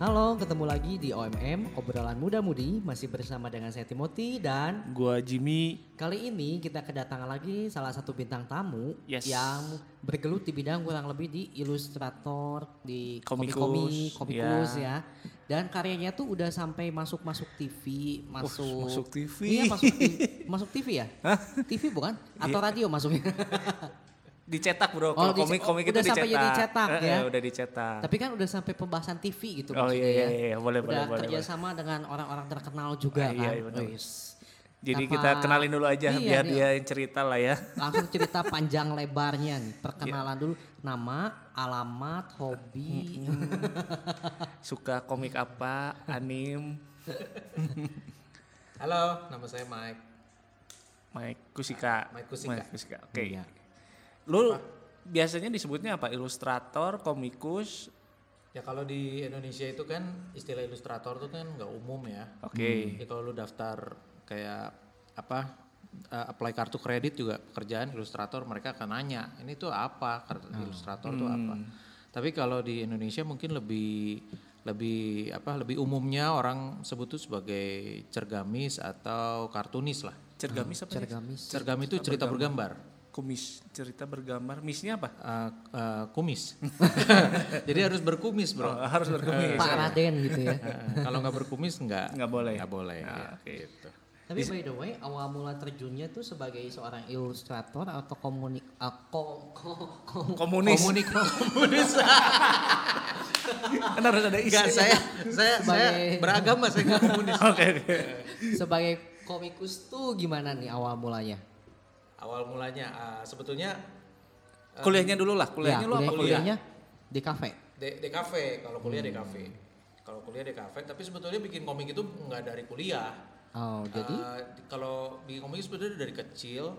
Halo, ketemu lagi di OMM, obrolan muda-mudi, masih bersama dengan saya Timothy dan Gua Jimmy. kali ini kita kedatangan lagi salah satu bintang tamu Yes. yang bergelut di bidang kurang lebih di ilustrator, di Komikus, komik-komik, komikus ya. ya. Dan karyanya tuh udah sampai masuk-masuk TV, masuk masuk TV. Iya, masuk TV, masuk TV ya? TV bukan? Atau Iya. radio masuknya? Dicetak bro, Oh, kalau dice- komik-komik oh, itu udah sampai dicetak. jadi cetak, Eh, ya? udah dicetak. Tapi kan udah sampai pembahasan TV gitu Oh, maksudnya iya, ya. iya, iya. Boleh, udah boleh, boleh, kerja sama dengan orang-orang terkenal juga iya, kan. iya, benar. Wis. Jadi Apa- kita kenalin dulu aja Iya, biar dia- dia yang cerita lah ya. Langsung cerita panjang lebarnya nih. Iya. Perkenalan dulu nama, alamat, hobi. Suka komik apa, anim, Halo, nama saya Mike. Mike Kusika. Mike Kusika. Oke. Iya. Lu biasanya disebutnya apa? Ilustrator, komikus. Ya kalau di Indonesia itu kan istilah ilustrator itu kan nggak umum ya. Oke. Jadi kalau lu daftar kayak apa uh, apply kartu kredit juga pekerjaan ilustrator mereka akan nanya ini tuh apa kartu ilustrator tuh apa. Tapi kalau di Indonesia mungkin lebih lebih apa lebih umumnya orang sebut tuh sebagai cergamis atau kartunis lah. Cergamis apa? Cergamis. Cergamis itu cerita bergambar. Kumis, cerita bergambar. Misnya apa? Uh, uh, kumis. Jadi harus berkumis, Bro. Oh, harus berkumis. Pak Raden gitu ya. Eh, kalau nggak berkumis nggak Nggak boleh. nggak boleh Ah, ya, oke. gitu. Tapi by the way, awal mula terjunnya tuh sebagai seorang ilustrator atau komunik ah, ko- ko- ko- Komunis. komunik komunis Kan harus ada isi. saya saya saya Sebagai- beragama saya nggak komunis Oke, oke. sebagai komikus tuh gimana nih awal mulanya? Awal mulanya ah, sebetulnya Kuliahnya dulu lah, kuliahnya ya, lu apa kuliah- kuliah? kuliahnya di kafe. di, di kafe kalau kuliah di kafe kalau kuliah di kafe tapi sebetulnya bikin komik itu nggak dari kuliah Oh, jadi di- kalau bikin komik sebenarnya dari kecil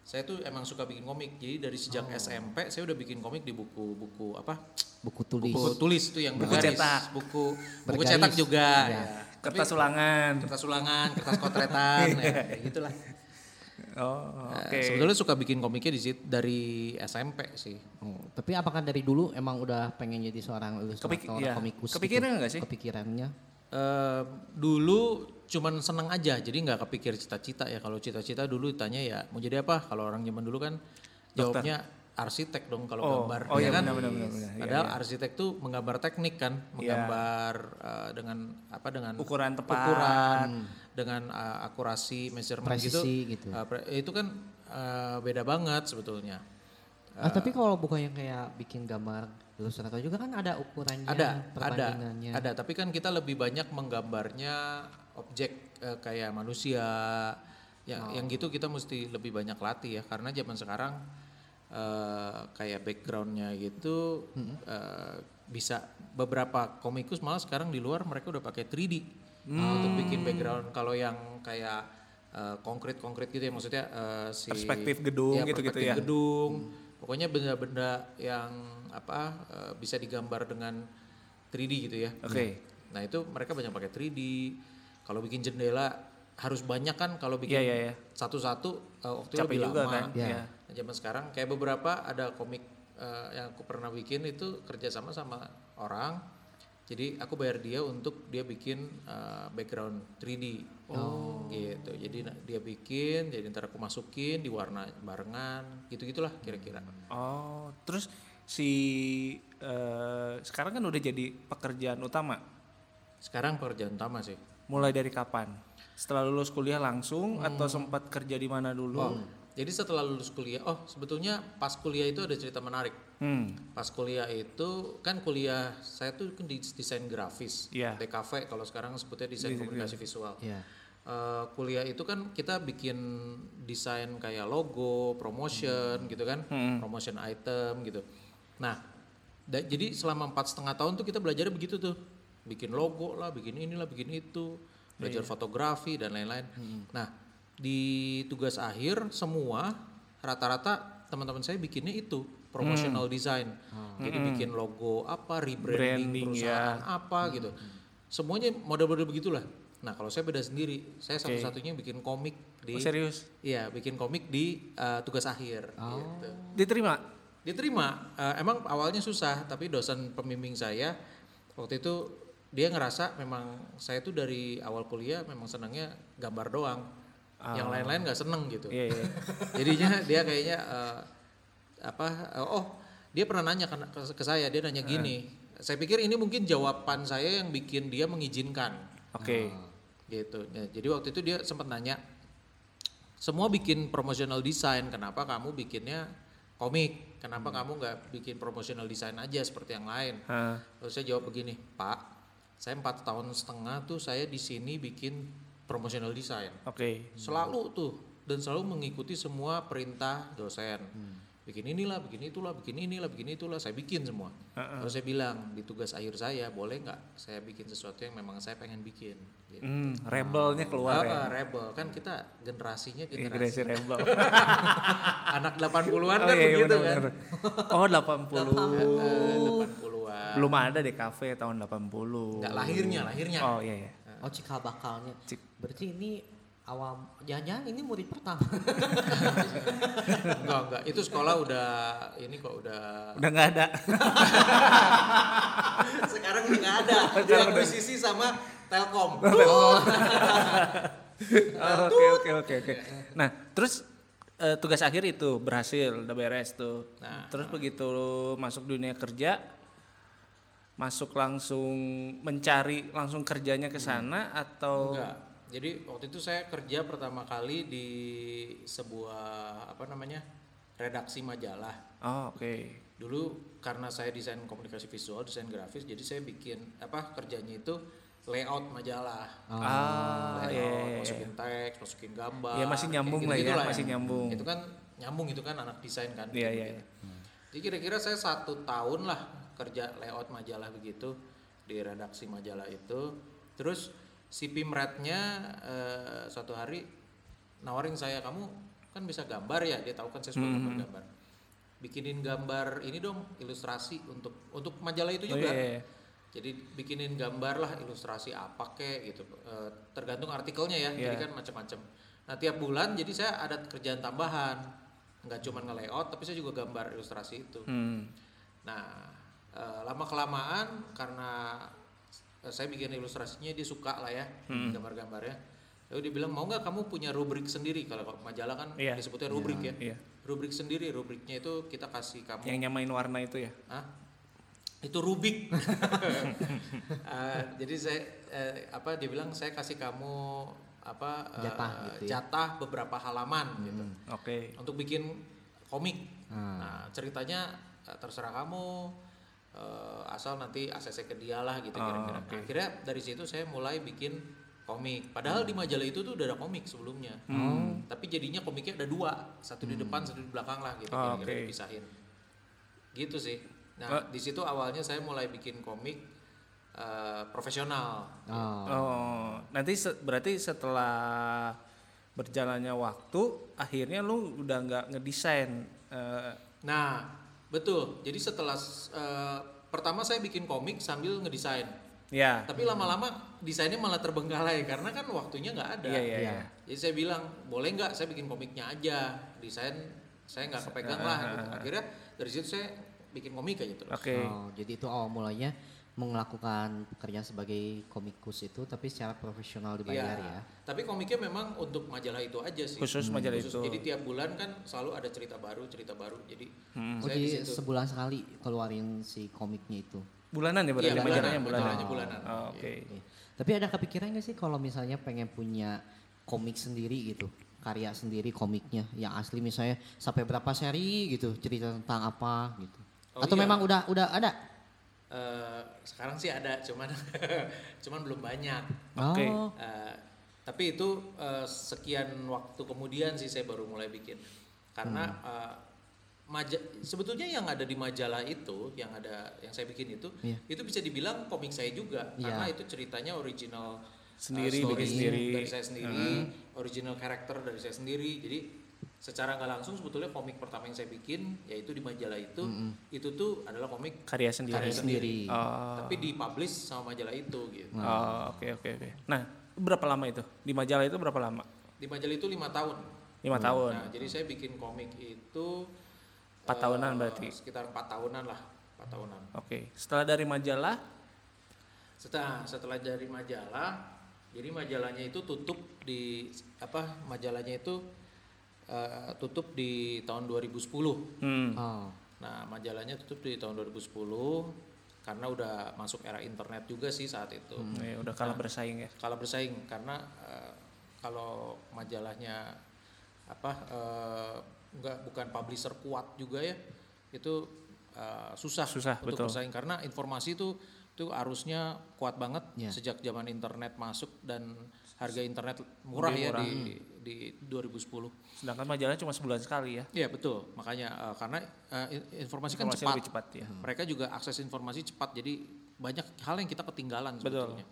saya tuh emang suka bikin komik jadi dari sejak SMP saya udah bikin komik di buku-buku apa buku tulis. buku tulis itu yang Buku bergaris. cetak. buku buku cetak juga Iya. ya. Tapi Kertas ulangan. kertas ulangan kertas kotretan ya, kayak gitulah Oh, Eh, oke. sebetulnya suka bikin komiknya di situ dari SMP sih Oh, tapi apakah dari dulu emang udah pengen jadi seorang ilustrator Kepik- iya. komikus? Kepikiran gitu? nggak sih? Kepikirannya. Eh, dulu cuman seneng aja jadi nggak kepikir cita-cita ya kalau cita-cita dulu ditanya ya mau jadi apa kalau orang zaman dulu kan jawabnya arsitek dong kalau Oh, gambar oh ya iya, kan benar, benar, benar, benar. Iya, padahal iya. arsitek tuh menggambar teknik kan menggambar eh, dengan apa dengan Ukuran tepat. ukuran dengan eh, akurasi measurement gitu, Presisi gitu. Eh, pre- itu kan eh, beda banget sebetulnya. Ah, tapi kalau bukan yang kayak bikin gambar ilustrator juga kan ada ukurannya, ada ada perbandingannya. ada. Tapi kan kita lebih banyak menggambarnya objek eh, kayak manusia. Yang yang gitu kita mesti lebih banyak latih ya karena zaman sekarang eh, kayak backgroundnya gitu eh, bisa beberapa komikus malah sekarang di luar mereka udah pakai 3D untuk bikin background kalau yang kayak eh, konkret-konkret gitu ya maksudnya eh, si Perspektif gedung ya, gitu-gitu perspektif ya. gedung pokoknya benda-benda yang apa eh, bisa digambar dengan 3D gitu ya Oke. nah itu mereka banyak pakai 3D kalau bikin jendela harus banyak kan kalau bikin Iya, iya, iya. satu-satu eh, waktu itu Capek lebih juga lama kan. Iya. Iya. Nah, zaman sekarang kayak beberapa ada komik eh, yang aku pernah bikin itu kerjasama sama orang jadi aku bayar dia untuk dia bikin eh, background 3D oh gitu jadi dia bikin jadi ntar aku masukin diwarna barengan gitu gitulah kira-kira Oh, terus si eh, sekarang kan udah jadi pekerjaan utama. sekarang pekerjaan utama sih Mulai dari kapan? Setelah lulus kuliah langsung atau sempat kerja di mana dulu? Hmm. oh jadi setelah lulus kuliah oh sebetulnya pas kuliah itu ada cerita menarik Hmm. pas kuliah itu kan kuliah saya tuh kan di desain grafis. TKV kalau sekarang sebutnya desain komunikasi visual. Iya. Eh, kuliah itu kan kita bikin desain kayak logo promotion gitu kan. Promotion item gitu. Nah da- jadi selama empat setengah tahun tuh kita belajar begitu tuh. Bikin logo lah bikin inilah bikin itu. Belajar fotografi dan lain-lain. Nah di tugas akhir semua rata-rata teman-teman saya bikinnya itu promotional design. Jadi bikin logo apa rebranding Branding, perusahaan apa gitu. Semuanya model-model begitulah. Nah kalau saya beda sendiri saya satu-satunya bikin komik di Oh, serius? iya bikin komik di uh, tugas akhir gitu. Diterima? diterima. Eh, emang awalnya susah tapi dosen pembimbing saya waktu itu dia ngerasa memang saya tuh dari awal kuliah memang senangnya gambar doang. Yang lain-lain nggak seneng gitu. Iya, iya. jadinya dia kayaknya eh, apa eh, oh dia pernah nanya ke, ke- saya dia nanya gini saya pikir ini mungkin jawaban saya yang bikin dia mengizinkan. Oke. gitu. Ya, jadi waktu itu dia sempat nanya semua bikin promotional design kenapa kamu bikinnya komik? Kenapa kamu nggak bikin promotional design aja seperti yang lain? Hah. Lalu saya jawab begini pak saya empat tahun setengah tuh saya di sini bikin promotional design Oke. selalu tuh dan selalu mengikuti semua perintah dosen bikin inilah bikin itulah bikin inilah bikin itulah saya bikin semua lalu saya bilang di tugas akhir saya boleh nggak saya bikin sesuatu yang memang saya pengen bikin gitu. Hmm, rebelnya keluar ya. Ah, rebel kan kita generasinya generasi Generasi rebel. anak 80-an Oh kan iya, iya, begitu kan benar-benar. Oh 80. Eh, 80-an Belum ada deh kafe tahun 80. nggak lahirnya lahirnya Oh iya iya. Oh cikal bakalnya. Cik- Berarti ini awam jangan-jangan ini murid pertama. enggak enggak itu sekolah udah ini kok udah Udah nggak ada. sekarang udah nggak ada diakuisisi sama Telkom Oh, Oke oke oke oke. Nah terus eh, tugas akhir itu berhasil, udah beres tuh. Nah. terus begitu masuk dunia kerja, masuk langsung mencari langsung kerjanya ke sana atau Enggak. Jadi waktu itu saya kerja pertama kali di sebuah apa namanya redaksi majalah. Oh oke. Dulu karena saya desain komunikasi visual, desain grafis, jadi saya bikin apa kerjanya itu layout majalah. Ah layout, iya. iya, iya. masukin teks, masukin gambar. Iya, masih nyambung lah ya, gitu-gitu masih nyambung. Itu kan nyambung itu kan anak desain kan. Iya, gitu. iya, iya. Jadi kira-kira saya satu tahun lah kerja layout majalah begitu di redaksi majalah itu. Terus si pimretnya eh, suatu hari nawarin saya kamu kan bisa gambar ya dia tahu kan saya suka Hmm. gambar gambar bikinin gambar ini dong ilustrasi untuk untuk majalah itu Oh, juga iya, iya. jadi bikinin gambar lah ilustrasi apa kek gitu Eh, tergantung artikelnya ya jadi Iya. kan macam-macam nah tiap bulan jadi saya ada kerjaan tambahan nggak cuma nge-layout tapi saya juga gambar ilustrasi itu Hmm. Nah, eh, lama kelamaan karena saya bikin ilustrasinya dia suka lah ya Hmm. gambar-gambarnya. Lalu dia bilang mau nggak kamu punya rubrik sendiri kalau majalah kan Iya. disebutnya rubrik ya. Iya. Rubrik sendiri, rubriknya itu kita kasih kamu. Yang nyamain warna itu ya. Hah? Itu rubik. Eh, jadi saya eh, apa dia bilang saya kasih kamu apa eh, Jatah gitu ya. jatah beberapa halaman gitu Oke. untuk bikin komik. Hmm. Nah, ceritanya eh, terserah kamu eh, asal nanti ACC ke dia lah gitu Oh, kira-kira. oke. Nah, akhirnya dari situ saya mulai bikin komik. Padahal di majalah itu tuh udah ada komik sebelumnya. Tapi jadinya komiknya ada dua, satu di depan, satu di belakang lah gitu Oh, kira-kira oke. dipisahin. Gitu sih. Nah, Oh. di situ awalnya saya mulai bikin komik eh, profesional. Oh. Oh, nanti se- berarti setelah berjalannya waktu, akhirnya lu udah nggak ngedesain. eh, Nah, betul. Jadi setelah eh, pertama saya bikin komik sambil ngedesain. ya, Tapi lama-lama desainnya malah terbengkalai karena kan waktunya nggak ada. iya iya. Iya. iya. Jadi saya bilang boleh nggak saya bikin komiknya aja, desain saya nggak kepegang lah. Gitu. Akhirnya dari situ saya bikin komik aja terus. Oke. Oh, jadi itu awal mulanya melakukan pekerjaan sebagai komikus itu tapi secara profesional dibayar Iya. ya. Tapi komiknya memang untuk majalah itu aja sih. Khusus majalah Khusus. itu. Jadi tiap bulan kan selalu ada cerita baru, cerita baru. Jadi Hmm. Oh, saya di jadi situ. sebulan sekali keluarin si komiknya itu. Bulanan ya berarti Iya, majalahnya bulanan, bulanan. majalahnya bulanan. Oh, Oke. Oke. Tapi ada kepikiran nggak sih kalau misalnya pengen punya komik sendiri gitu, karya sendiri komiknya yang asli misalnya sampai berapa seri gitu, cerita tentang apa gitu. Oh, Atau iya. memang udah udah ada? Eh, sekarang sih ada, cuman cuman belum banyak. Oke. Oh. Eh, tapi itu eh, sekian waktu kemudian sih saya baru mulai bikin karena Hmm. maja- sebetulnya yang ada di majalah itu yang ada yang saya bikin itu Iya. itu bisa dibilang komik saya juga Iya. karena itu ceritanya original Sendiri, story bikin sendiri. dari saya sendiri original karakter dari saya sendiri jadi secara nggak langsung sebetulnya komik pertama yang saya bikin yaitu di majalah itu itu tuh adalah komik Karya sendiri. karya sendiri Oh. tapi dipublish sama majalah itu gitu Oh, oke oke oke. Nah, berapa lama itu? Di majalah itu berapa lama? di majalah itu lima tahun Lima tahun. Nah, jadi saya bikin komik itu Empat eh, tahunan berarti? Sekitar empat tahunan lah, empat tahunan. Oke. Setelah dari majalah, Setelah setelah dari majalah, jadi majalahnya itu tutup di apa? Majalahnya itu eh, tutup di tahun 2010. Hmm. Oh. Nah, majalahnya tutup di tahun 2010 karena udah masuk era internet juga sih saat itu. Ya, udah kalah bersaing ya. Kalah bersaing karena eh, kalau majalahnya apa eh, nggak bukan publisher kuat juga ya, itu eh, susah, Susah, untuk betul. bersaing karena informasi itu itu arusnya kuat banget Ya. sejak zaman internet masuk dan harga internet murah Lebih ya murah. di di 2010. Sedangkan majalahnya cuma sebulan sekali ya. Iya betul, makanya eh, karena eh, in- informasi kan Informasi cepat. lebih cepat ya. Mereka juga akses informasi cepat, jadi banyak hal yang kita ketinggalan Betul. sebetulnya.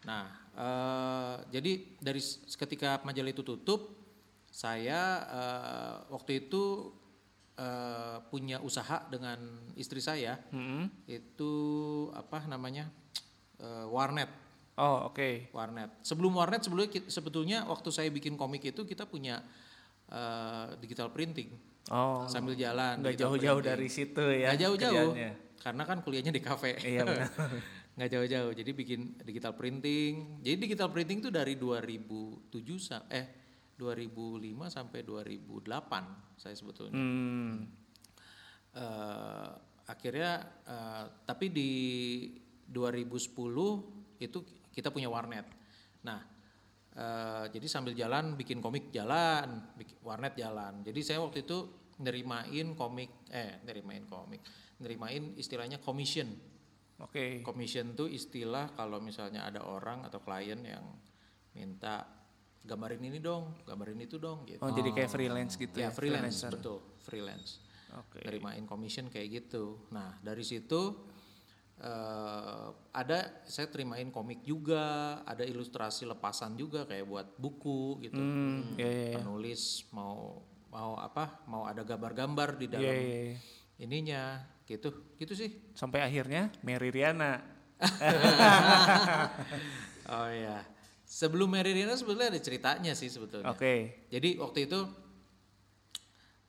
Nah, eh, jadi dari ketika majalah itu tutup, saya eh, waktu itu eh, punya usaha dengan istri saya, Mm-mm. itu apa namanya Eh, warnet. Oh oke. Warnet. Sebelum warnet sebelumnya sebetulnya waktu saya bikin komik itu kita punya eh, digital printing Oh sambil jalan. nggak digital jauh-jauh dari situ ya. Nggak jauh-jauh. Karena kan kuliahnya di kafe. Iya benar. Nggak jauh-jauh. Jadi bikin digital printing. Jadi digital printing itu dari 2007 sa- eh 2005 sampai 2008 saya sebetulnya. Hmm. Eh, akhirnya eh, tapi di 2010 itu kita punya warnet. Nah, eh, jadi sambil jalan bikin komik jalan, bikin warnet jalan. Jadi saya waktu itu nerimain komik eh nerimain komik, nerimain istilahnya commission. Oke. Commission tuh istilah kalau misalnya ada orang atau klien yang minta gambarin ini dong, gambarin itu dong gitu. Oh jadi kayak freelance gitu ya ya. freelance freelancer. betul, freelance Oke. nerimain commission kayak gitu. Nah dari situ eh, ada saya terimain komik juga, ada ilustrasi lepasan juga kayak buat buku gitu. Hmm, ya ya ya. Penulis mau mau apa? Mau ada gambar-gambar di dalam Iya, iya, iya. ininya gitu, gitu sih. Sampai akhirnya Mary Riana. Oh ya, sebelum Mary Riana sebetulnya ada ceritanya sih sebetulnya. Oke. Jadi waktu itu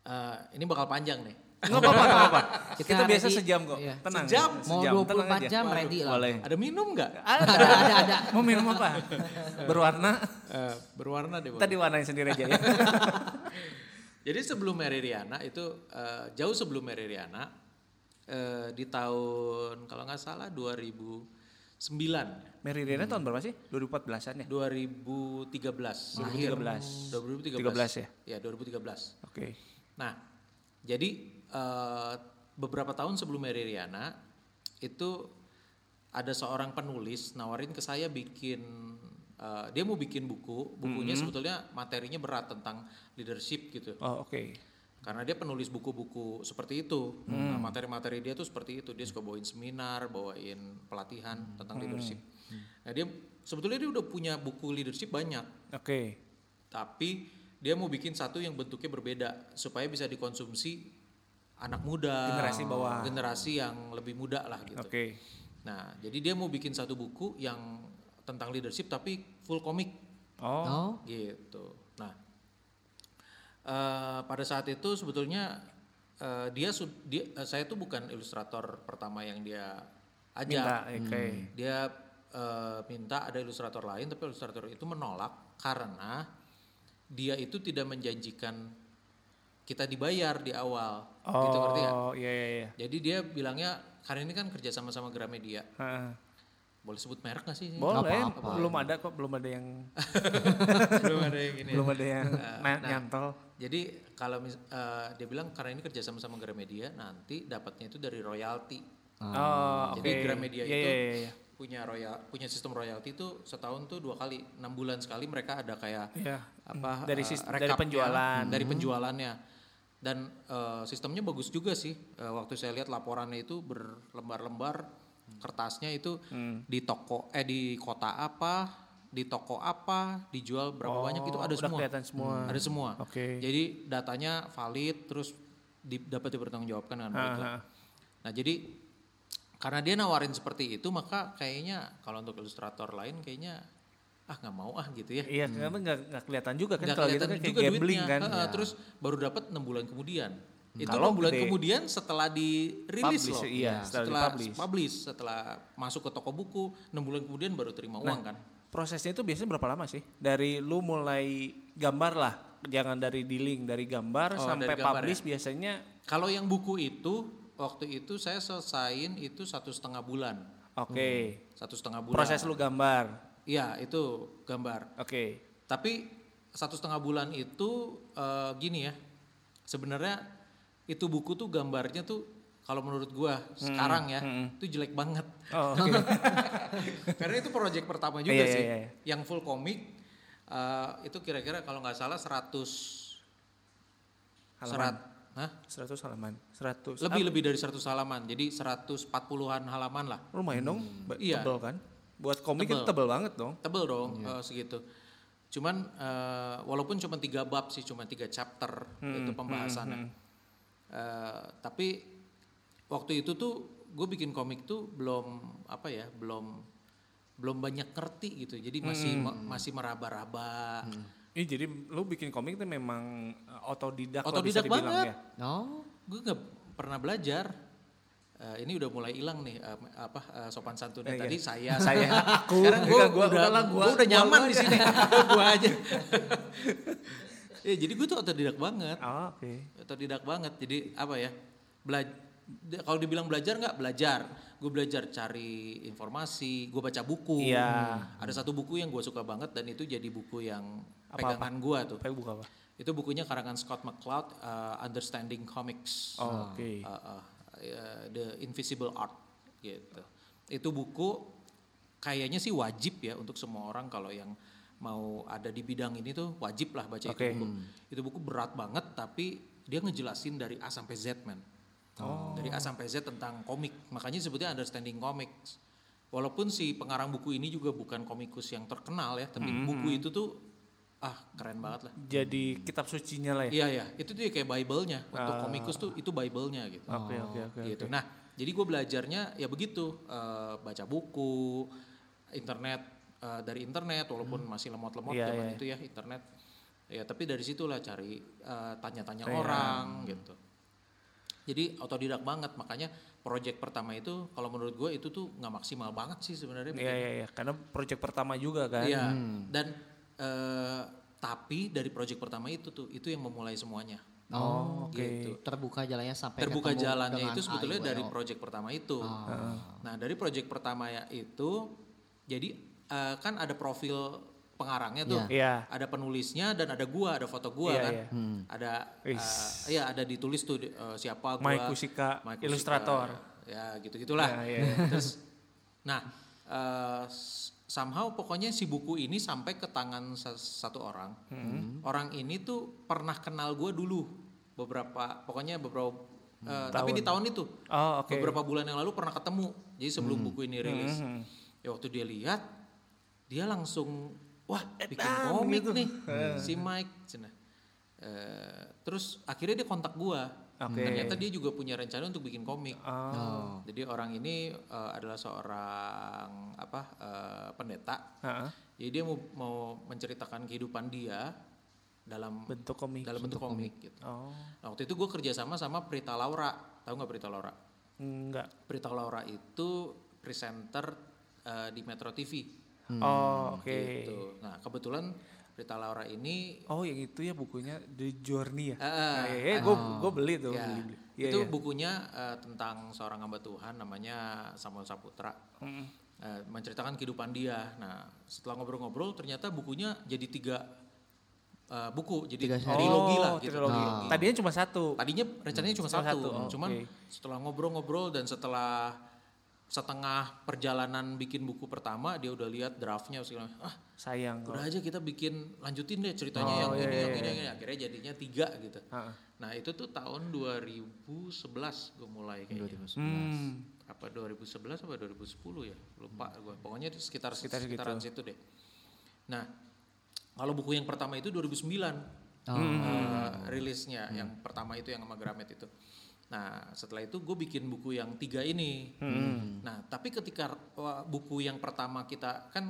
eh, ini bakal panjang nih. Nggak apa-apa, nggak apa-apa. Kita Kita, biasa sejam kok. Iya. Tenang. Sejam? Mau Sejam, 24 tenang aja. jam ready lah. Boleh. Ada minum nggak? Ada, ada, ada. Mau minum apa? Berwarna. Eh, berwarna deh. Tadi warnain sendiri aja ya. Jadi sebelum Mary Riana itu eh, jauh sebelum Mary Riana eh, di tahun kalau nggak salah 2009, Mary Riana tahun berapa sih? 2014-an ya? 2013, 2013. 2013. 13 ya? Ya 2013. Oke. Nah, jadi eh, beberapa tahun sebelum Mary Riana itu ada seorang penulis nawarin ke saya bikin eh, dia mau bikin buku, bukunya sebetulnya materinya berat tentang leadership gitu. Oh oke. Karena dia penulis buku-buku seperti itu. Nah, materi-materi dia tuh seperti itu. Dia suka bawain seminar, bawain pelatihan tentang leadership. Nah, dia sebetulnya dia udah punya buku leadership banyak, Oke. tapi dia mau bikin satu yang bentuknya berbeda supaya bisa dikonsumsi anak muda, Generasi bawah. generasi yang lebih muda lah gitu. Oke. Nah, jadi dia mau bikin satu buku yang tentang leadership tapi full komik Oh. Oh, gitu. Nah, eh, pada saat itu sebetulnya eh, dia, dia eh, saya tuh bukan ilustrator pertama yang dia ajak. Minta. Oke. Dia eh, minta ada ilustrator lain, tapi ilustrator itu menolak karena dia itu tidak menjanjikan kita dibayar di awal. Oh. Gitu ngerti nggak? iya iya iya. Jadi dia bilangnya karena ini kan kerja sama sama Gramedia. Heeh. Boleh sebut merek nggak sih? Boleh, apa-apa. belum ada kok, belum ada yang Belum ada yang ini. belum ada yang na- nyantol. Jadi kalau eh, dia bilang karena ini kerja sama sama Gramedia, nanti dapatnya itu dari royalti. Oh, oke. Jadi Gramedia Iya, itu iya, iya, iya. punya royal punya sistem royalti itu setahun tuh dua kali, enam bulan sekali mereka ada kayak Iya. apa Dari sis- dari penjualan. dari penjualannya dan eh, sistemnya bagus juga sih. Eh, waktu saya lihat laporannya itu berlembar-lembar kertasnya itu Hmm. di toko eh di kota apa, di toko apa, dijual berapa banyak itu ada Oh, udah semua. semua. Ada semua. Oke. Jadi datanya valid terus di, dapat dipertanggungjawabkan dengan baik. Nah jadi karena dia nawarin seperti itu maka kayaknya kalau untuk ilustrator lain kayaknya ah nggak mau ah gitu ya. Iya, karena nggak nggak kelihatan juga kan Nggak kalau gitu kelihatan kan kayak juga gambling duitnya. kan. Heeh, Terus baru dapat enam bulan kemudian. Itu Kalau enam bulan gede. kemudian setelah dirilis Publish, loh. iya, setelah setelah dipublish. publish, setelah masuk ke toko buku, enam bulan kemudian baru terima uang kan. Prosesnya itu biasanya berapa lama sih? Dari lu mulai gambar lah, jangan dari dealing, dari gambar Oh, sampai dari gambar publish biasanya Kalau yang buku itu waktu itu saya selesaiin itu satu setengah bulan, oke. satu setengah bulan. Proses lu gambar. Iya itu gambar. Oke. Tapi satu setengah bulan itu eh, gini ya, sebenarnya itu buku tuh gambarnya tuh kalau menurut gua sekarang ya itu jelek banget. Oh, oke. Karena itu proyek pertama juga Iya, sih, iya, iya. yang full komik eh, itu kira-kira kalau nggak salah 100 Halaman. serat, hah? 100 halaman. 100. lebih lebih dari 100 halaman, jadi 140-an halaman lah. Ah, lumayan dong. ba- Iya. Kan? Buat komik Tebel. itu tebel banget dong. Tebel dong eh, segitu. Cuman eh, walaupun cuma tiga bab sih, cuma tiga chapter itu pembahasannya. Eh, tapi waktu itu tuh gue bikin komik tuh belum apa ya, belum belum banyak ngerti gitu. Jadi masih me- masih meraba-raba. Ih, jadi lu bikin komik itu memang uh, otodidak Otodidak bisa dibilang banget. ya. Oh, Gue nggak pernah belajar. Eh, ini udah mulai hilang nih eh, apa eh, sopan santunnya Eh, tadi iya. saya. Saya, aku, sekarang gue gua- udah udahlah, gua- gua udah nyaman gua di sini. gue aja. Ya jadi gue tuh otodidak banget. Oh, oke. otodidak banget jadi apa ya belajar kalau dibilang belajar nggak? Belajar. Gue belajar cari informasi gue baca buku. Iya. ada satu buku yang gue suka banget dan itu jadi buku yang pegangan gue tuh. Apa buka apa? itu bukunya karangan Scott McCloud uh, Understanding Comics. Oh, oke. Uh, uh, uh, The Invisible Art gitu. Itu buku kayaknya sih wajib ya untuk semua orang kalau yang mau ada di bidang ini tuh wajib lah baca Oke. itu buku. Itu buku berat banget tapi dia ngejelasin dari A sampai Z man. Dari A sampai Z tentang komik. Makanya sebutnya Understanding Comics. Walaupun si pengarang buku ini juga bukan komikus yang terkenal ya, tapi buku itu tuh ah keren banget lah. Jadi kitab sucinya lah ya. Iya ya, itu tuh ya kayak Bible-nya. Untuk komikus tuh itu Bible-nya gitu. Oke, oke, oke. gitu. Nah, jadi gue belajarnya ya begitu, eh, baca buku, internet eh, dari internet, walaupun masih lemot-lemot Iya, zaman iya. itu ya internet. Ya tapi dari situlah cari eh, tanya-tanya Iya. orang gitu. Jadi otodidak banget, makanya project pertama itu kalau menurut gue itu tuh nggak maksimal banget sih sebenarnya. Iya, iya, iya. Karena proyek pertama juga kan. Iya. Dan eh, tapi dari project pertama itu tuh itu yang memulai semuanya. oh, oke. Gitu. terbuka jalannya sampai Terbuka jalannya itu sebetulnya dari AIWL. project pertama itu. Ah. Nah dari project pertama ya itu jadi eh, kan ada profil pengarangnya tuh. Iya. Ada penulisnya dan ada gua, ada foto gua Iya, kan. iya. Ada Wis. eh, iya ada ditulis tuh eh, siapa gua. Mike Kusika, Mike Kusika, ilustrator. Ya gitu-gitulah. Ya, iya, iya. Terus nah eh, s- somehow pokoknya si buku ini sampai ke tangan sa- satu orang. Hmm. Orang ini tuh pernah kenal gua dulu beberapa pokoknya beberapa eh, tapi di tahun itu. Oh, oke. Beberapa bulan yang lalu pernah ketemu. Jadi sebelum buku ini rilis. Hmm. Ya waktu dia lihat dia langsung wah bikin Edan, komik gitu. nih si Mike cina. Eh, terus akhirnya dia kontak gua. Oke. Ternyata dia juga punya rencana untuk bikin komik. Oh. Jadi orang ini eh, adalah seorang apa eh, pendeta. Heeh. Jadi dia mau, mau menceritakan kehidupan dia dalam Bentuk komik. dalam bentuk komik gitu. Oh. Nah, waktu itu gue kerjasama sama Prita Laura. Tahu nggak Prita Laura? Enggak. Prita Laura itu presenter eh, di Metro TV. Oh, oke. Gitu. Nah kebetulan Prita Laura ini Oh, yang itu ya bukunya The Journey ya. Eh, Nah, iya, gue gue beli tuh, ya, beli, beli. Iya, itu iya. bukunya eh, tentang seorang hamba Tuhan namanya Samuel Saputra. Mm. Eh, menceritakan kehidupan dia. Nah setelah ngobrol-ngobrol ternyata bukunya jadi tiga eh, buku, jadi Tiga trilogi lah Oh, gitu. trilogi. trilogi. Tadinya cuma satu. Tadinya rencananya cuma Cuma satu, satu, oh, cuman oke. setelah ngobrol-ngobrol dan setelah setengah perjalanan bikin buku pertama dia udah lihat draftnya segala ah Sayang. udah aja kita bikin lanjutin deh ceritanya yang Oh, iya, ini iya, yang ini iya. yang ini akhirnya jadinya tiga gitu Heeh. nah itu tuh tahun 2011 gue mulai kayaknya Hmm. apa 2011 apa 2010 ya lupa gue pokoknya itu sekitar Sekitar sekitaran segitu. situ deh nah kalau buku yang pertama itu 2009 Oh. eh, rilisnya yang pertama itu yang sama Gramet itu nah setelah itu gue bikin buku yang tiga ini nah tapi ketika buku yang pertama kita kan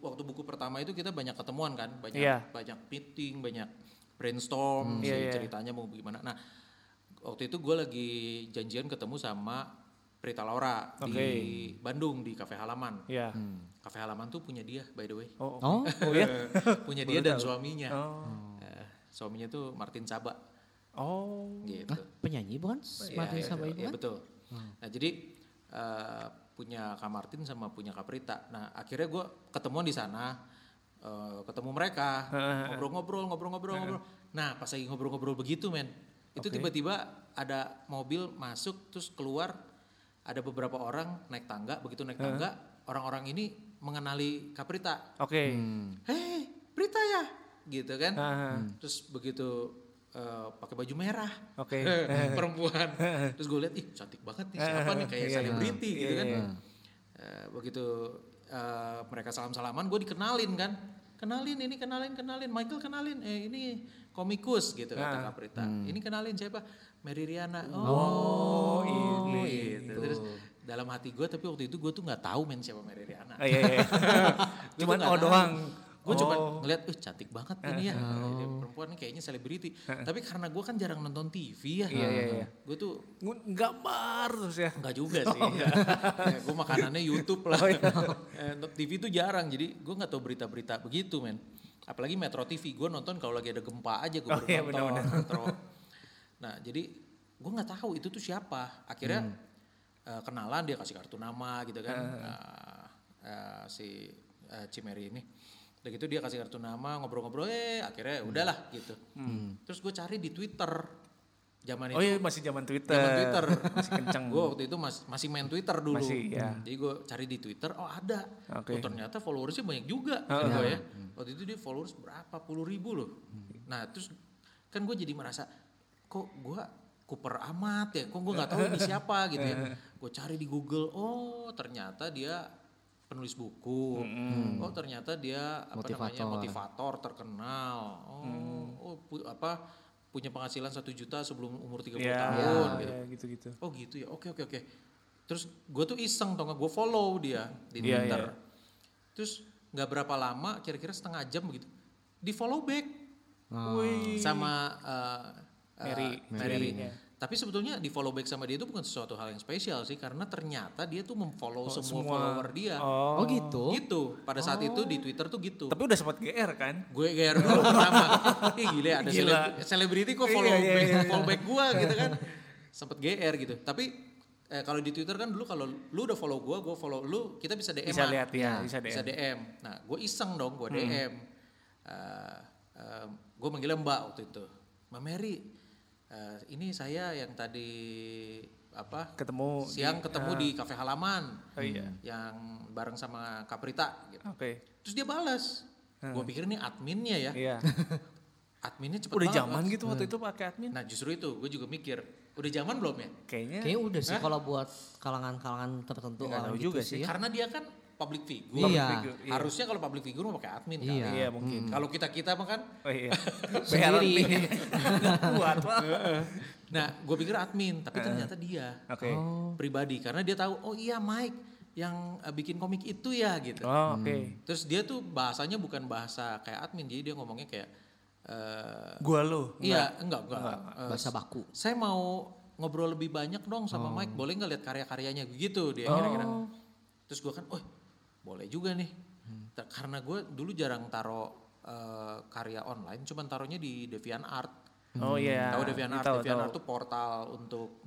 waktu buku pertama itu kita banyak ketemuan kan banyak Iya. banyak meeting banyak brainstorm si Iya, iya. ceritanya mau gimana nah waktu itu gue lagi janjian ketemu sama Prita Laura di Bandung di kafe halaman. Iya. Kafe halaman tuh punya dia by the way. Oh, Oh, oh ya. punya dia dan suaminya. Oh. Eh, suaminya tuh Martin Saba Oh. gitu. ah, penyanyi bukan? Martin Iya, Saba iya, itu iya, kan? betul. Nah jadi eh, punya Kak Martin sama punya Kak Prita. Nah akhirnya gue ketemuan di sana, eh, ketemu mereka, ngobrol-ngobrol, ngobrol-ngobrol, ngobrol. Nah pas lagi ngobrol-ngobrol begitu men, itu tiba-tiba ada mobil masuk terus keluar, ada beberapa orang naik tangga. Begitu naik tangga, orang-orang ini mengenali Kak Prita. Oke. Hei, Prita ya, gitu kan? Ah, Terus begitu eh, pakai baju merah, Oke. perempuan. Terus gue lihat, ih cantik banget nih siapa nih kayak selebriti gitu kan. Eh, begitu eh, mereka salam-salaman, gue dikenalin kan. Kenalin ini, kenalin, kenalin. Michael kenalin, eh ini komikus gitu kata Kak Prita. Ini kenalin siapa? Mary Riana. Oh, ini. Gitu. Terus dalam hati gue, tapi waktu itu gue tuh nggak tahu men siapa Mary Riana. Oh, iya, iya. Cuman oh tahu. Gue cuma Oh. ngeliat, eh cantik banget ini ya. Ini perempuan ini kayaknya selebriti. Tapi karena gue kan jarang nonton TV ya. Iya, iya, iya. Gue tuh Gambar terus ya. Enggak juga sih. ya, gue makanannya YouTube lah. Eh, TV tuh jarang, jadi gue nggak tahu berita-berita begitu men. Apalagi Metro TV, gue nonton kalau lagi ada gempa aja gue Oh, iya. Metro. Nah jadi gue nggak tahu itu tuh siapa. Akhirnya eh, kenalan dia kasih kartu nama gitu kan. Eh, eh, si eh, Cimeri ini. Udah gitu dia kasih kartu nama, ngobrol-ngobrol, eh akhirnya udahlah gitu. Terus gue cari di Twitter. Zaman itu Oh iya masih zaman Twitter. Zaman Twitter. Masih kenceng. gue waktu itu mas- masih main Twitter dulu. Masih, ya. Jadi gue cari di Twitter, oh ada. Oke. Oh ternyata followersnya banyak juga. gua ya. Waktu itu dia followers berapa puluh ribu loh. Nah terus kan gue jadi merasa, kok gue kuper amat ya, kok gue nggak tahu ini siapa gitu ya. Gue cari di Google, oh ternyata dia penulis buku. Oh ternyata dia apa namanya Motivator. motivator terkenal. Oh, oh pu- apa punya penghasilan satu juta sebelum umur 30 Iya, tahun gitu. iya, gitu-gitu. Oh gitu ya, oke oke oke. Terus gue tuh iseng tau gak, gue follow dia di Iya, Twitter. iya. Terus nggak berapa lama, kira-kira setengah jam begitu, di follow back Wih. sama uh, uh, Mary. Mary. Mary-nya. Tapi sebetulnya di follow back sama dia itu bukan sesuatu hal yang spesial sih, karena ternyata dia tuh memfollow semua, semua. follower dia. Oh. Oh gitu. Gitu, pada saat itu di Twitter tuh gitu. Tapi udah sempat GR kan? gue GR dulu pertama. Ih gila ada Gila. seleb- selebriti kok follow Iya, iya, back, iya. follow back gue gitu kan. Sempet GR gitu. Tapi eh, kalau di Twitter kan dulu kalau lu udah follow gue, gue follow lu, kita bisa DM. Bisa lihat ya, bisa Bisa DM. DM. Nah, gue iseng dong, gue DM. Eh, eh, gue manggilnya Mbak waktu itu. Mbak Mary, eh, ini saya yang tadi apa Ketemu siang ketemu di kafe halaman Oh iya. yang bareng sama Kaprita gitu. Oke. Terus dia balas. Gue pikir ini adminnya ya. Iya. Adminnya cepet Udah banget. zaman gitu waktu itu pakai admin. Nah justru itu gue juga mikir. Udah zaman belum ya? Kayaknya Kayaknya udah sih kalau buat kalangan-kalangan tertentu orang gitu juga sih sih. ya. Karena dia kan public figure. Iya. figure, iya. Harusnya kalau public figure mau pakai admin kan. Iya. Iya mungkin. Kalau kita-kita mah kan. Oh iya. Sendiri. Nggak kuat lah. Nah gue pikir admin. Tapi ternyata dia. Oke. Pribadi. Karena dia tahu oh iya Mike yang eh, bikin komik itu ya gitu. Oh oke. Terus dia tuh bahasanya bukan bahasa kayak admin. Jadi dia ngomongnya kayak. eh, Gua lo. Iya enggak enggak. Eh, Bahasa baku. saya mau ngobrol lebih banyak dong sama Mike boleh nggak lihat karya-karyanya gitu dia kira-kira terus gue kan oh boleh juga nih Ta- karena gue dulu jarang taro eh, karya online cuman taruhnya di DeviantArt Oh iya. tahu DeviantArt Tahu, DeviantArt tuh portal untuk